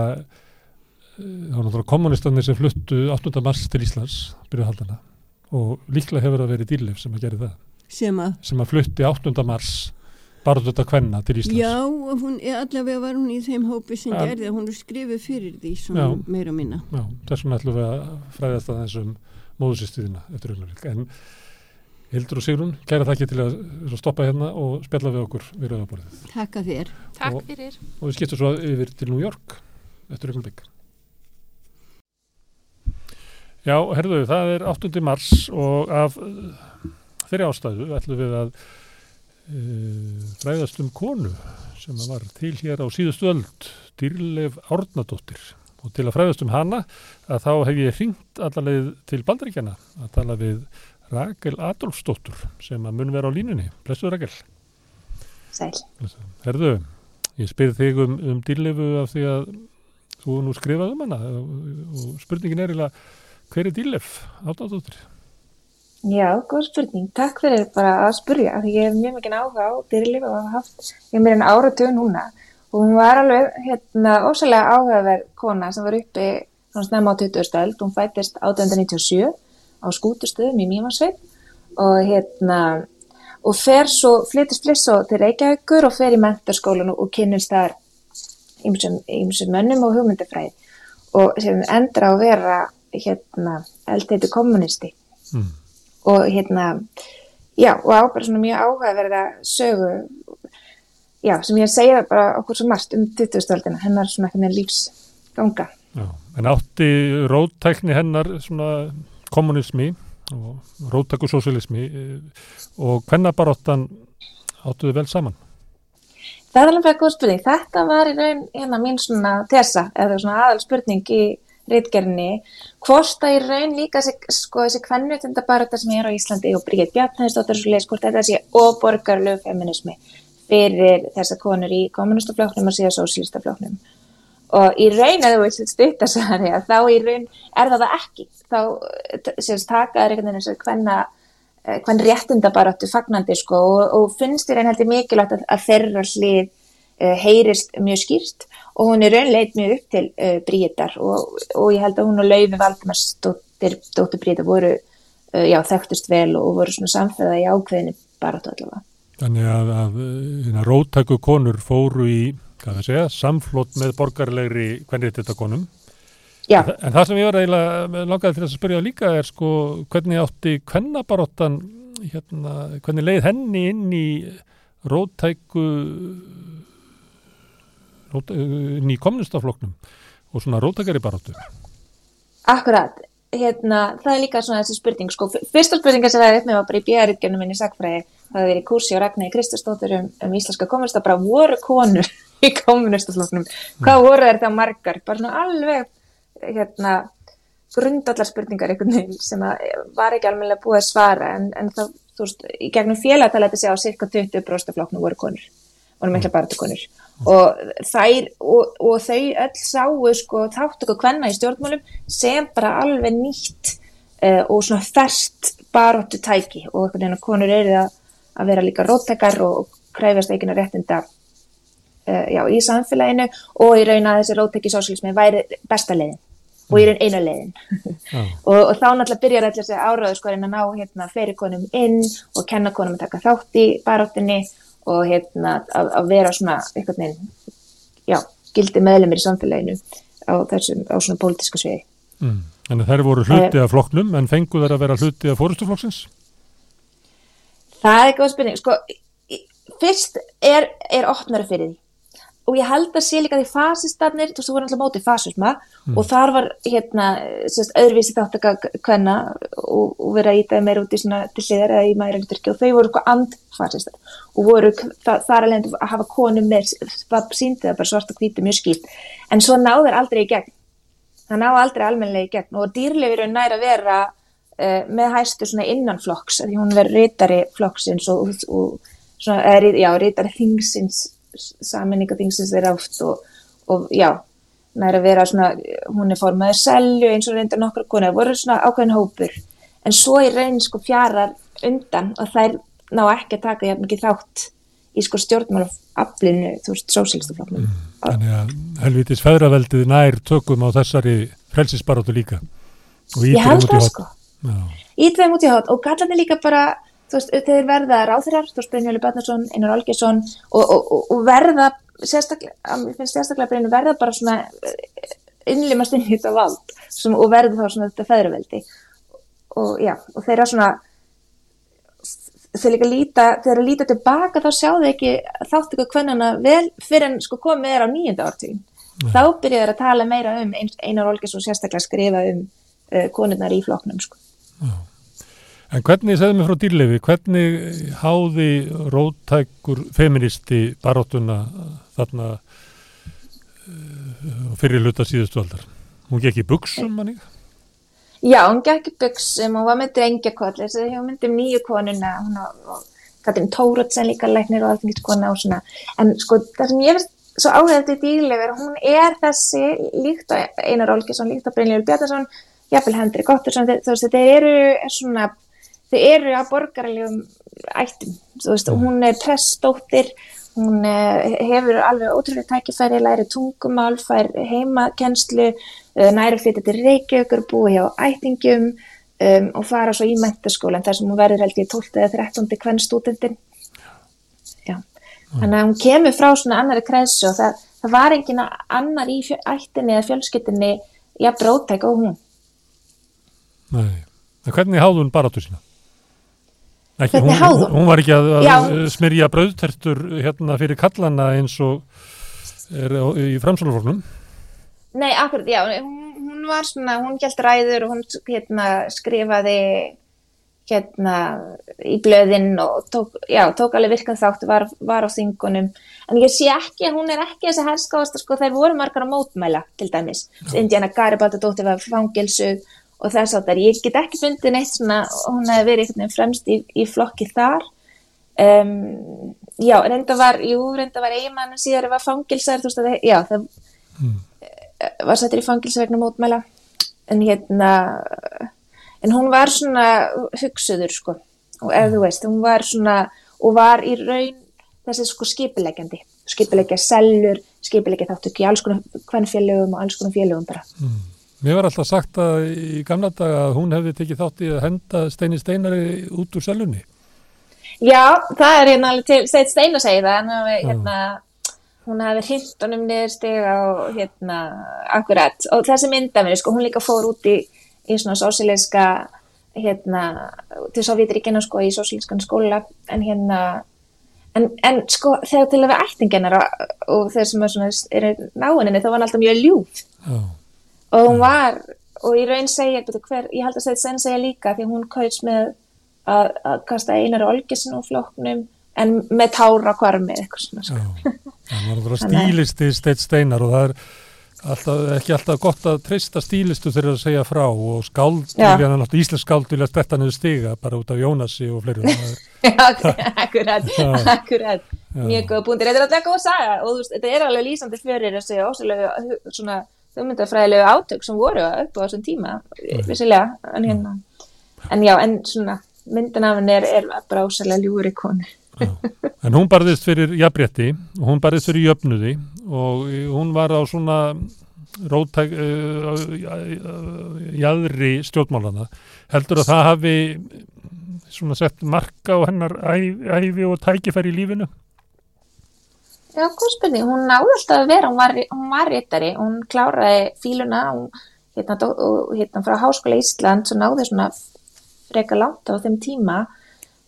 það var náttúrulega kommunistannir sem fluttu 8. mars til Íslands, byrjuð haldana og líklega hefur það verið dýrleif sem að gera það,
sem að
sem að flutti 8. mars bara þetta kvenna til Íslands.
Já, og hún, allavega var hún í þeim hópi sem
Ja.
gerði hún er skrifið fyrir því meira og minna.
Já, þess vegna ætlum við að fræðast að þessum móðusistuðina eftir augnablik. En Hildur og Sigrun, kæra þakki til að, stoppa hérna og spjalla við okkur við rauðaborðið.
Takk að þér.
Takk
Og-
fyrir.
Og við skiptum svo yfir til New York eftir augnablik. Já, herðu, það er 8. mars og af uh, þeirri ástæðu ætlum við að uh, fræðast um konu sem var til hér á síðustu öld, Dýrleif Árnadóttir. Og til að fræðast um hana, að þá hef ég hringt allarleið til Baldaríkjana að tala við Rakel Adolfsdóttur sem að mun vera á línunni. Blessuð Rakel.
Sæl.
Herðu, ég spyr þig um, um dýrleifu af því að þú nú skrifað um hana og, og spurningin er eiginlega hver er dýrleif Árnadóttir?
Já, góð spurning. Takk fyrir bara að spurja. ég hef mjög mikið áhuga á dýrlíf og hafa haft ég meira en áratug núna. Og hún var alveg hérna ósælega áhugaverð kona sem var uppi svona snemma á 20. stöld. Hún fættist 1897 á skútustöðum í Mýmarsveit og hérna og fer svo, flytist flytt svo til Reykjavíkur og fer í mentarskólan og kynnist þar ýmsum mönnum og hugmyndafræði og sem endur á að vera hérna eldheitu kommunisti
Mm.
og hérna já, og á bara svona mjög áhugaverða sögu já, sem ég segja bara okkur svo margt um 20-stöldina, hennar svona ekki með lífsganga
Já, en átti róttækni hennar svona kommunismi og róttækusósialismi og hvennabaróttan áttuðu vel saman.
Það er alveg góð spurning. Þetta var í raun hérna mín svona tesa eða svona aðal spurning í reitgerðinni hvort að í raun líka sko, þessi kvennutenda barata sem er á Íslandi og Bríð Bjarnæðisdóttir svo leis hvort þetta sé óborgarlegu feminismi fyrir þessar konur í kommunistafloknum og síðan sósílistafloknum og í raun að þú veist stuttasari að þá í raun er það ekki. Þá sést takaður einhvern veginn þess að hvenna hvern réttinda bara áttu fagnandi sko og, og finnst þér einn heldur mikilvægt að, að þeirra hlið heyrist mjög skýrt og hún er raunleit mjög upp til uh, Bríðar og, og ég held að hún og Laufi Valdemars dóttir, Bríðar voru uh, já, þekktust vel og voru svona samfæða í ákveðinu bara allavega.
Þannig að, að, róttæku konur fóru í, segja, samflót með borgarlegri hvernig þetta konum.
Já.
En, það sem ég var eiginlega langaði til að spyrja líka er sko hvernig átti kvennabaróttan, hérna, hvernig leið henni inn í róttæku, inn í kommunistafloknum og svona róttækari baróttu.
Akkurat, hérna, það er líka svona þessi spurning, sko, fyrsta spurninga sem það er upp með var bara í björgjörnum minni sagfræði, það hefur verið kursi og Ragnæði Kristustóttur um, um íslenska kommunista, bara voru konur í kommunistafloknum, hvað voru þeir þá margar, bara svona alveg, hérna, grundallar spurningar einhvern veginn sem var ekki alveg búið að svara, en, en það, þú veist, í gegnum félagtalega þetta sé á cirka 20% floknum voru konur, voru mikla baratu konur og þær og, og þau öll sáu sko þátt okkur hvenna í stjórnmálum sem bara alveg nýtt uh, og svona færst baróttu tæki og einhvern veginn að konur eru að, að vera líka róttekar og, og kræfast eigin að réttinda uh, já, í samfélaginu. Og í raun að þessi róttekki sósílismi væri besta leiðin. Og í raun eina leiðin. Og, og þá náttúrulega byrjar allir þessi áraðu sko að ná hérna fyrir konum inn og kenna konum að taka þátt í baróttinni og hérna að, að vera svona einhvern veginn, já, gildi meðlemið í samfélaginu á þessum, á svona pólitíska sviði.
Mm. En þær voru hluti af flokknum, en fengu þær að vera hluti af fórustuflokksins?
Það er góð spurning, sko, fyrst er, er opnara fyrir því og ég held að sé líka því fasistarnir, þú veist, þú voru alltaf mótið fasisma mm. og þar var hérna sérst, öðruvísi þáttaka hvenna og, og verið að ítaði meira út í svona til hliðar eða í mæringstyrki og þau voru eitthvað andfasistar. Og voru það, þar alveg að hafa konu með, það síndi það bara svart og hvíti mjög skýrt, en svo náður aldrei í gegn, það náðu aldrei almenlega í gegn og dýrlefur er næra að vera uh, með hæstu svona innanflokks, því hún verður rítari flokksins og, og svona, eða, já, rítari þingsins saminningaþingsins þeirra oft og, og já, næri að vera svona, hún er formaður selju eins og reyndar nokkru konar, voru svona ákveðin hópur, en svo í raun sko fjarar undan og þær ná ekki að taka hjá mikið þátt í sko stjórnmálaflinu, þú veist, sósílistafloknum.
Mm, þannig að helvitis feðraveldið nær tökum á þessari frelsisbaróttu líka.
Ég held það sko. Ítveim út í hótt og gallarni líka bara þú veist, þeir verða ráþurar, þú veist, Brynjóli Bjarnarsson, Einar Olgesson og, og, og verða sérstaklega, mér finnst sérstaklega Brynjóli verða bara svona innlimast inn í þetta vald sem, og verða þá svona þetta feðraveldi. Og já, og þeir eru svona þeir líka líta, þeir eru að líta tilbaka þá sjá þau ekki þátt ykkur hvernana vel fyrir en sko komið er á nýjönda ártíðin. Mm. þá byrjaður þeir að tala meira um Einar Olgesson sérstaklega skrifa um uh, konurnar í floknum sko.
Já En hvernig, segðum við frá dýrleifi, hvernig háði róttækur feministi baróttuna þarna uh, fyrir hluta síðustu aldar? Hún gekk í buksum, manni?
Já, hún gekk í buksum og var með drengjakotli, þess að hún myndi um nýju konuna, hún og Katrin Tóratsen líka læknir og allt nýtt kona og svona. En sko, það sem ég veist svo áhengið er að hún er þessi líkt á Einar Olgesson, líkt á Brynjólf Bjarnarsson, jafnvel Hendri Gottursson, þú veist, þetta eru svona þau eru að borgarlegum ættum, þú veist, mm. hún er pressdóttir, hún hefur alveg ótrúlega tækifæri, læri tungumál, fær heimakenslu, næri fyrir til Reykjavíkur, búi hjá ættingum um, og fara svo í mentaskólan þar sem hún verður held ég 12 eða 13. hvern stúdendin. Já, mm. þannig að hún kemur frá svona annari kreðsu og það, það var engin annar í ættinni eða fjölskyttinni já, brótæk og hún.
Nei, en hvernig háðu hún baráttu sína? Ekki, hún,
hún?
var ekki að,
Já.
að smyrja brauðtertur hérna fyrir kallana eins og er á- í framsálufloknum.
Nei, akkurat, já, hún, hún var svona, hún gælt ræður og hún hérna, skrifaði hérna í blöðinn og tók, já, tók alveg virkan þátt, var, var á þingunum. En ég sé ekki, hún er ekki þessi herskáðast, sko, þeir voru margar að mótmæla, til dæmis. Indiana Garibaldadóttir var fangilsuð og þess að það, ég get ekki fundið neitt svona, hún hefði verið einhvern veginn fremst í, í flokki þar. um, já, reynda var jú, reynda var eiginmann síðar var fangilsar, þú veist að það, já, það
Mm.
var settur í fangilsa vegna mótmæla. En hérna en hún var svona hugsuður sko. Og eða þú veist, hún var svona og var í raun þessi sko skipilegjandi skipilegja sellur, skipilegja þáttu ekki alls konar hvernfélögum og alls konar félögum bara
Mér var alltaf sagt að í gamla daga að hún hefði tekið þátt í að henda Steini Steinari út úr selunni.
Já, það er hérna alveg til, Steit Stein að segja það, en er hérna, hún hafi hint honum niður stiga og hérna, akkurat, og þessi myndafinu, sko, hún líka fór út í, í svona sósíleiska, hérna, til Sovjetiríkina, sko, í sósíleiskan skóla, en hérna, en, en sko, þegar til að við ættingennar og, þeir sem er náinni, þá var hann alltaf mjög ljúf.
Já,
og hún var, og í raun segja, hver, ég held að Steit Stein segja líka, því hún kaus með að, að kasta einar olgesin úr flokknum en með tára kvarmi eitthvað svona sko.
Það var náttúrulega stílisti Steinn Steinar og það er alltaf, ekki alltaf gott að treysta stílistu þegar að segja frá og skáld, íslensk skáld vilja stetta niður stiga bara út af Jónasi og fleiri. Það
akkurat, akkurat. Mjög góða búndir, þetta er alltaf góð saga og þú veist, þetta er alveg lýsandi fyrir þessi ósælegu svona þjómyndafræðilegu átök sem voru upp á þessum tíma vissilega, en hérna. En já, en svona myndin af henni er, er bara ósælega ljúri konu
En hún barðist fyrir jafnrétti og hún barðist fyrir jöfnuði og hún var á svona rótæk uh, jæðri stjórnmálana. Heldur að það hafi svona sett marka á hennar æ- ævi og tækifæri í lífinu?
Já, góð spurning, hún náði alltaf að vera, hún var, hún var réttari, hún kláraði fíluna, hún hérna, og, hérna frá Háskóla Ísland, svo náði svona freka langt á þeim tíma,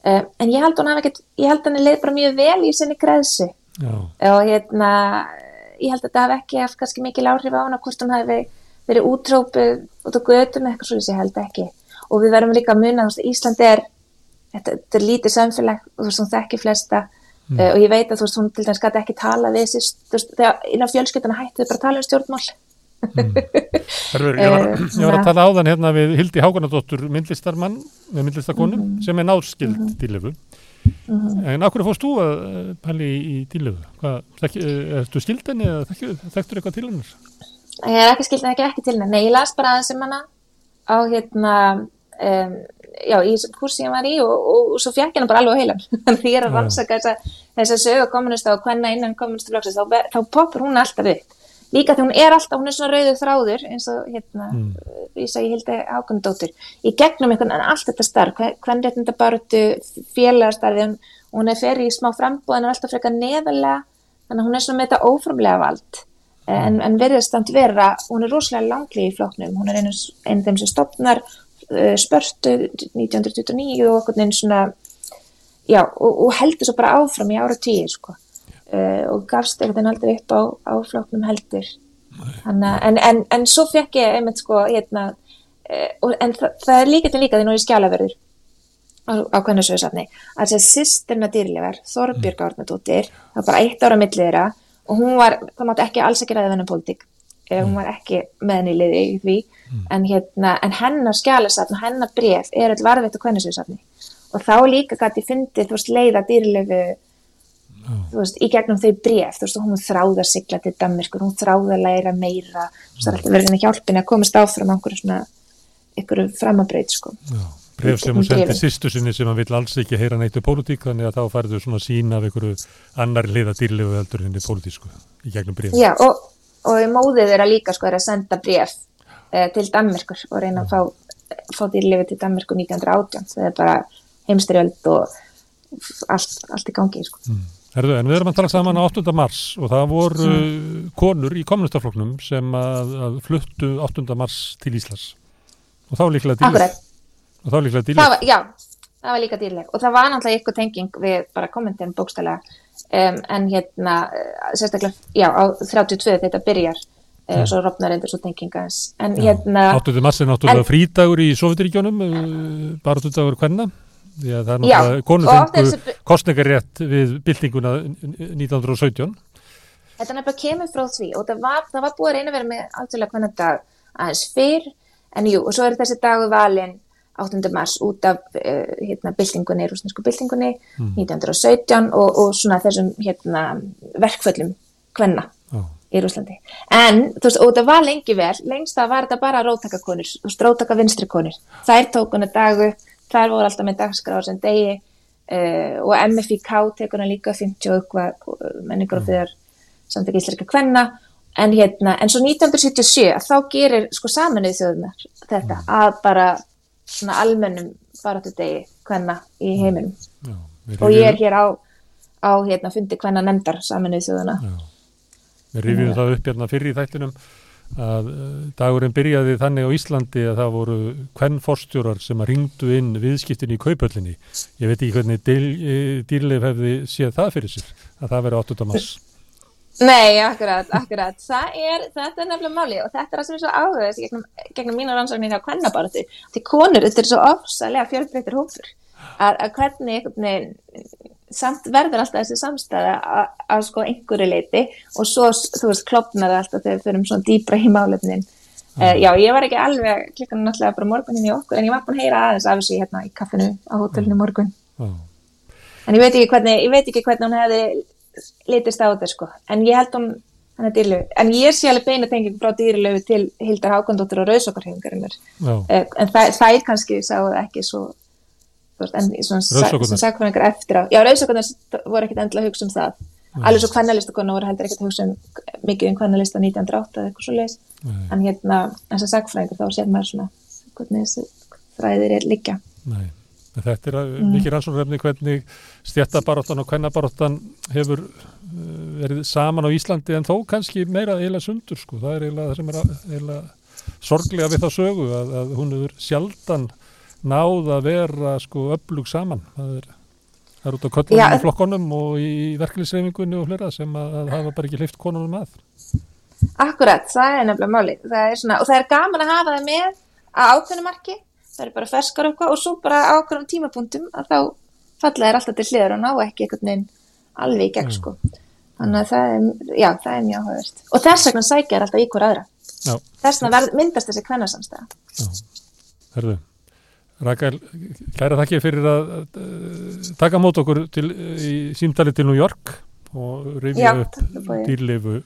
uh, en ég held hún hafi ekkert, ég held henni leið bara mjög vel í sinni græðsu
Já,
og hérna, ég held að þetta hafi ekki haft kannski mikil áhrif á hana, hvort hún hafi verið útrópuð út á götum eitthvað svo ég held ekki. Og við verðum líka að muna, þú veist, Ísland er þetta, þetta er lítið samfélag og þú veist, hún þekki flesta
Mm.
uh, og ég veit að þú veist, hún til dæmis gæti ekki tala við þessi, þú veist, þegar innan fjölskyldana hættu þau bara að tala um stjórnmál
Herfur, ég, var,
Eh,
ég var að tala áðan hérna við Hildi Hákonadóttur myndlistarmann, með myndlistakonu
Mhm.
sem er náskild dílifu. En af hverju fórst þú að eh, pæli í, í dílifu? Hvað, þekki, eh, ertu skild henni eða þekktur eitthvað til hennar?
ég er ekki skild en ekki, ekki til henni, nei, ég las bara aðeins um hana á hérna um, já, í kursi ég var í og, og, og svo henni bara alveg heilan þannig að ég er að rannsaka þessa, þessa sögu kommunista og hvenna innan kommunistaflokksins þá, þá poppur hún alltaf upp. Líka því hún er alltaf, hún er svona rauður þráður eins og hérna,
Mm.
ég hildi ákvæmdóttur, í gegnum einhvern en allt þetta starf, hvern réttinda barutu félagastarfi, hún, hún er fyrir í smá frambúð en er alltaf frekar neðalega þannig að hún er svona með þetta óframlega vald. En, en verðist samt vera, hún er rosalega langli í flokknum, hún er einu, einu þeim sem stopnar uh, spörtu 1929 og okkur einn svona já, og, og heldur svo bara áfram í ára tíu sko. uh, og gafst einhvern veginn aldrei upp á, á flokknum heldur. Hanna, en, en, en svo fekk ég einmitt sko hérna, uh, og, en það, það er líka til líka því nú er skjálaverður á, á hvernig sögursafni að þessi sýstirna dýrlegar, Þorbjörg Árnadóttir það var bara eitt ára á milli þeirra og hún var, það mátti ekki alls ekki ræða þennan pólitík eða hún var ekki með henni í liði í því. En, hérna, en hennar skjálasafn og hennar bref er all varðveitt á hvernig sögursafni og þá líka gæti fyndið, þú veist, leiða dýrlegu veist, í gegnum þau bref þú veist, hún þráði að sigla til Danmörkur hún þráði að læra meira. Þú veist, það er alltaf verið henni hjálpinni að komast áfram á einhverju svona, einhverju framabraut sko.
Já, bref sem
Hún
sendi sýstu sinni sem hann vill alls ekki heyra neitt um pólitík þannig að þá færðu svona sín af einhverju annar liða dýrlegu heldur henni pólitísku í gegnum bref.
Já, og, og móðið þeirra líka sko er að senda bref eh, til Danmörkur og reyna að fá, fá dýrlefi til Danmörkur 1918 það er bara heimstyrjöld og allt, allt í gangi sko.
Herðu, en við erum að tala saman á 8. mars og það voru
Mm.
konur í kommunistafloknum sem að, að fluttu 8. mars til Íslands og þá líklega dýrleg. Og þá líklega dýrleg.
já, það var líka dýrleg og það var náttúrulega ykkur tenging við bara kommentin bókstælega um, en hérna, eh, sérstaklega já, á 32 þetta byrjar uh,
Já.
svo rofnar endur svo tenginga en
Já,
hérna
8. mars er náttúrulega
en-
frídagur í Sovjetiríkjónum, uh, bara dagur hvernig? Því að það er náttúrulega, konur
og oft
fengu
þessi-
kostningarétt við byltinguna 1917.
þetta nefnilega kemur frá því og það var, það var búið að reyna að vera með algjörlega hvernig dag aðeins fyrr en jú, og svo er þessi dagur valinn 8. mars út af uh, hérna, byltingunni, rúsnesku byltingunni 1917 og, og svona þessum hérna, verkföllum kvenna
Já.
í Rúslandi. En, þú veist, og þetta var lengi vel, lengst það var þetta bara rótakakonur, rótaka vinstrikonur. Þær tókuna dagu, þær voru alltaf með dagskráður sem degi uh, og MFIK tekuna líka 50 og eitthvað menningur og fyrir samtæk íslenska kvenna. En hérna, en svo 1977 að þá gerir sko saminuð þjóðunar þetta að bara svona almennum baráttu degi kvenna í heiminum.
Já,
og ég er hér á, á hérna fundi kvenna nefndar saminuð þjóðuna.
Við rifjum það upp hérna fyrir í þættinum að uh, dagurinn byrjaði þannig á Íslandi að það voru kvennforstjórar sem að ringdu inn viðskiptin í kaupöllinni. Ég veit ekki hvernig dýl- dýrleif hefði séð það fyrir sér, að það veri 8. mars.
Nei, akkurat, akkurat. Er, þetta er nefnilega máli og þetta er það sem er svo áhugaðis gegnum, gegnum mínu rannsóknir hjá kvennabaratu. Því konur, þetta er svo ofsalega fjölbreyttir hópur að, að hvernig samt verður alltaf þessi samstæða að, sko einhverju leiti og svo, þú veist, klopnar það alltaf þegar við fyrir svona dýbra í málefnin. Uh, já, ég var ekki alveg klukkan náttúrulega bara morgunin í okkur en ég var búin að heyra aðeins af þessu hérna í kaffinu á hótelinu morgun.
Já.
En ég veit ekki hvernig, ég veit ekki hvernig hún hefði litist á þetta sko. En ég held hún, hann er dýrlegu. En ég sé alveg beina tengingu frá dýrlegu til Hildar Hákondóttur og Rauðsokkarhefingarinnar.
Já,
Uh, en það, það veist, en svona sagfræðingar eftir á. Já, Rauðsokkarnar voru ekkit endilega að hugsa um það. Alveg svo kvennalistakonu voru heldur ekkit að hugsa um mikið um kvennalista 1908 eða eitthvað svo
nei,
En hérna, eins og sagfræðingar þá sér maður svona hvernig þessi þræðir er liggja.
nei. En Þetta er mm. mikið rannsóknarefni hvernig stjættabaráttan og kvennabaráttan hefur uh, verið saman á Íslandi en þó kannski meira eiginlega sundur sko. Það er eiginlega það sem er eiginlega sorglega við það sögu að, að hún hefur sjaldan náð að vera sko öflug saman. Það er, það er út á
en-
í flokkonum og í verkefnisreifingunni og flera sem að, að hafa bara ekki hleyft konunum að.
Akkurat, það er nefnilega máli. Það er svona, og það er gaman að hafa það með að ákveðnu marki. Það er bara ferskar eitthvað og svo bara á ákveðnum tímapunktum að þá falla þær alltaf til hliðar og ná ekki einhvern veginn alveg í gegn sko. Þannig að það er, já, það er mjög áhugavert. Og þess vegna sækja þær alltaf í hver aðra.
Já.
Þess vegna myndast þessi kvennarsamstæða.
Herðu, Rakel, kæra þakki fyrir að, taka mót okkur til, í símtali til New York og rifja upp dýrleifu.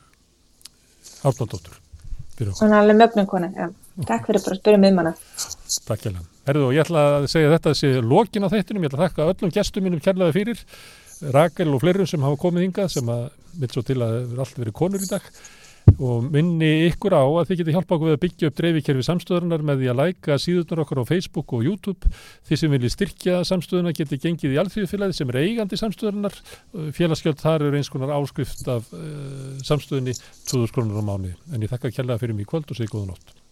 Hún er alveg mögnum kona. Já. Takk fyrir bara að spyrja mig um hana.
Takk hjá Herðu, og ég ætla að segja þetta að sé lokin á þættinum, ég ætla að þakka öllum gestum mínum kærlega fyrir, Rakel og fleirum sem hafa komið hingað sem að vil svo til að það hefur allt verið konur í dag og minni ykkur á að þið getið hjálpa okkur við að byggja upp dreifikerfi samstöðunar með því að læka síðunar okkur á Facebook og YouTube. Þið sem viljið styrkja samstöðuna getið gengið í alþjóðfélagi sem er eigandi samstöðunar. Félagsgjöld þar eru eins konar áskrift af uh, samstöðunni 2000 krónur á mánu. En ég þakka kærlega fyrir mig í kvöld og segi góða nótt.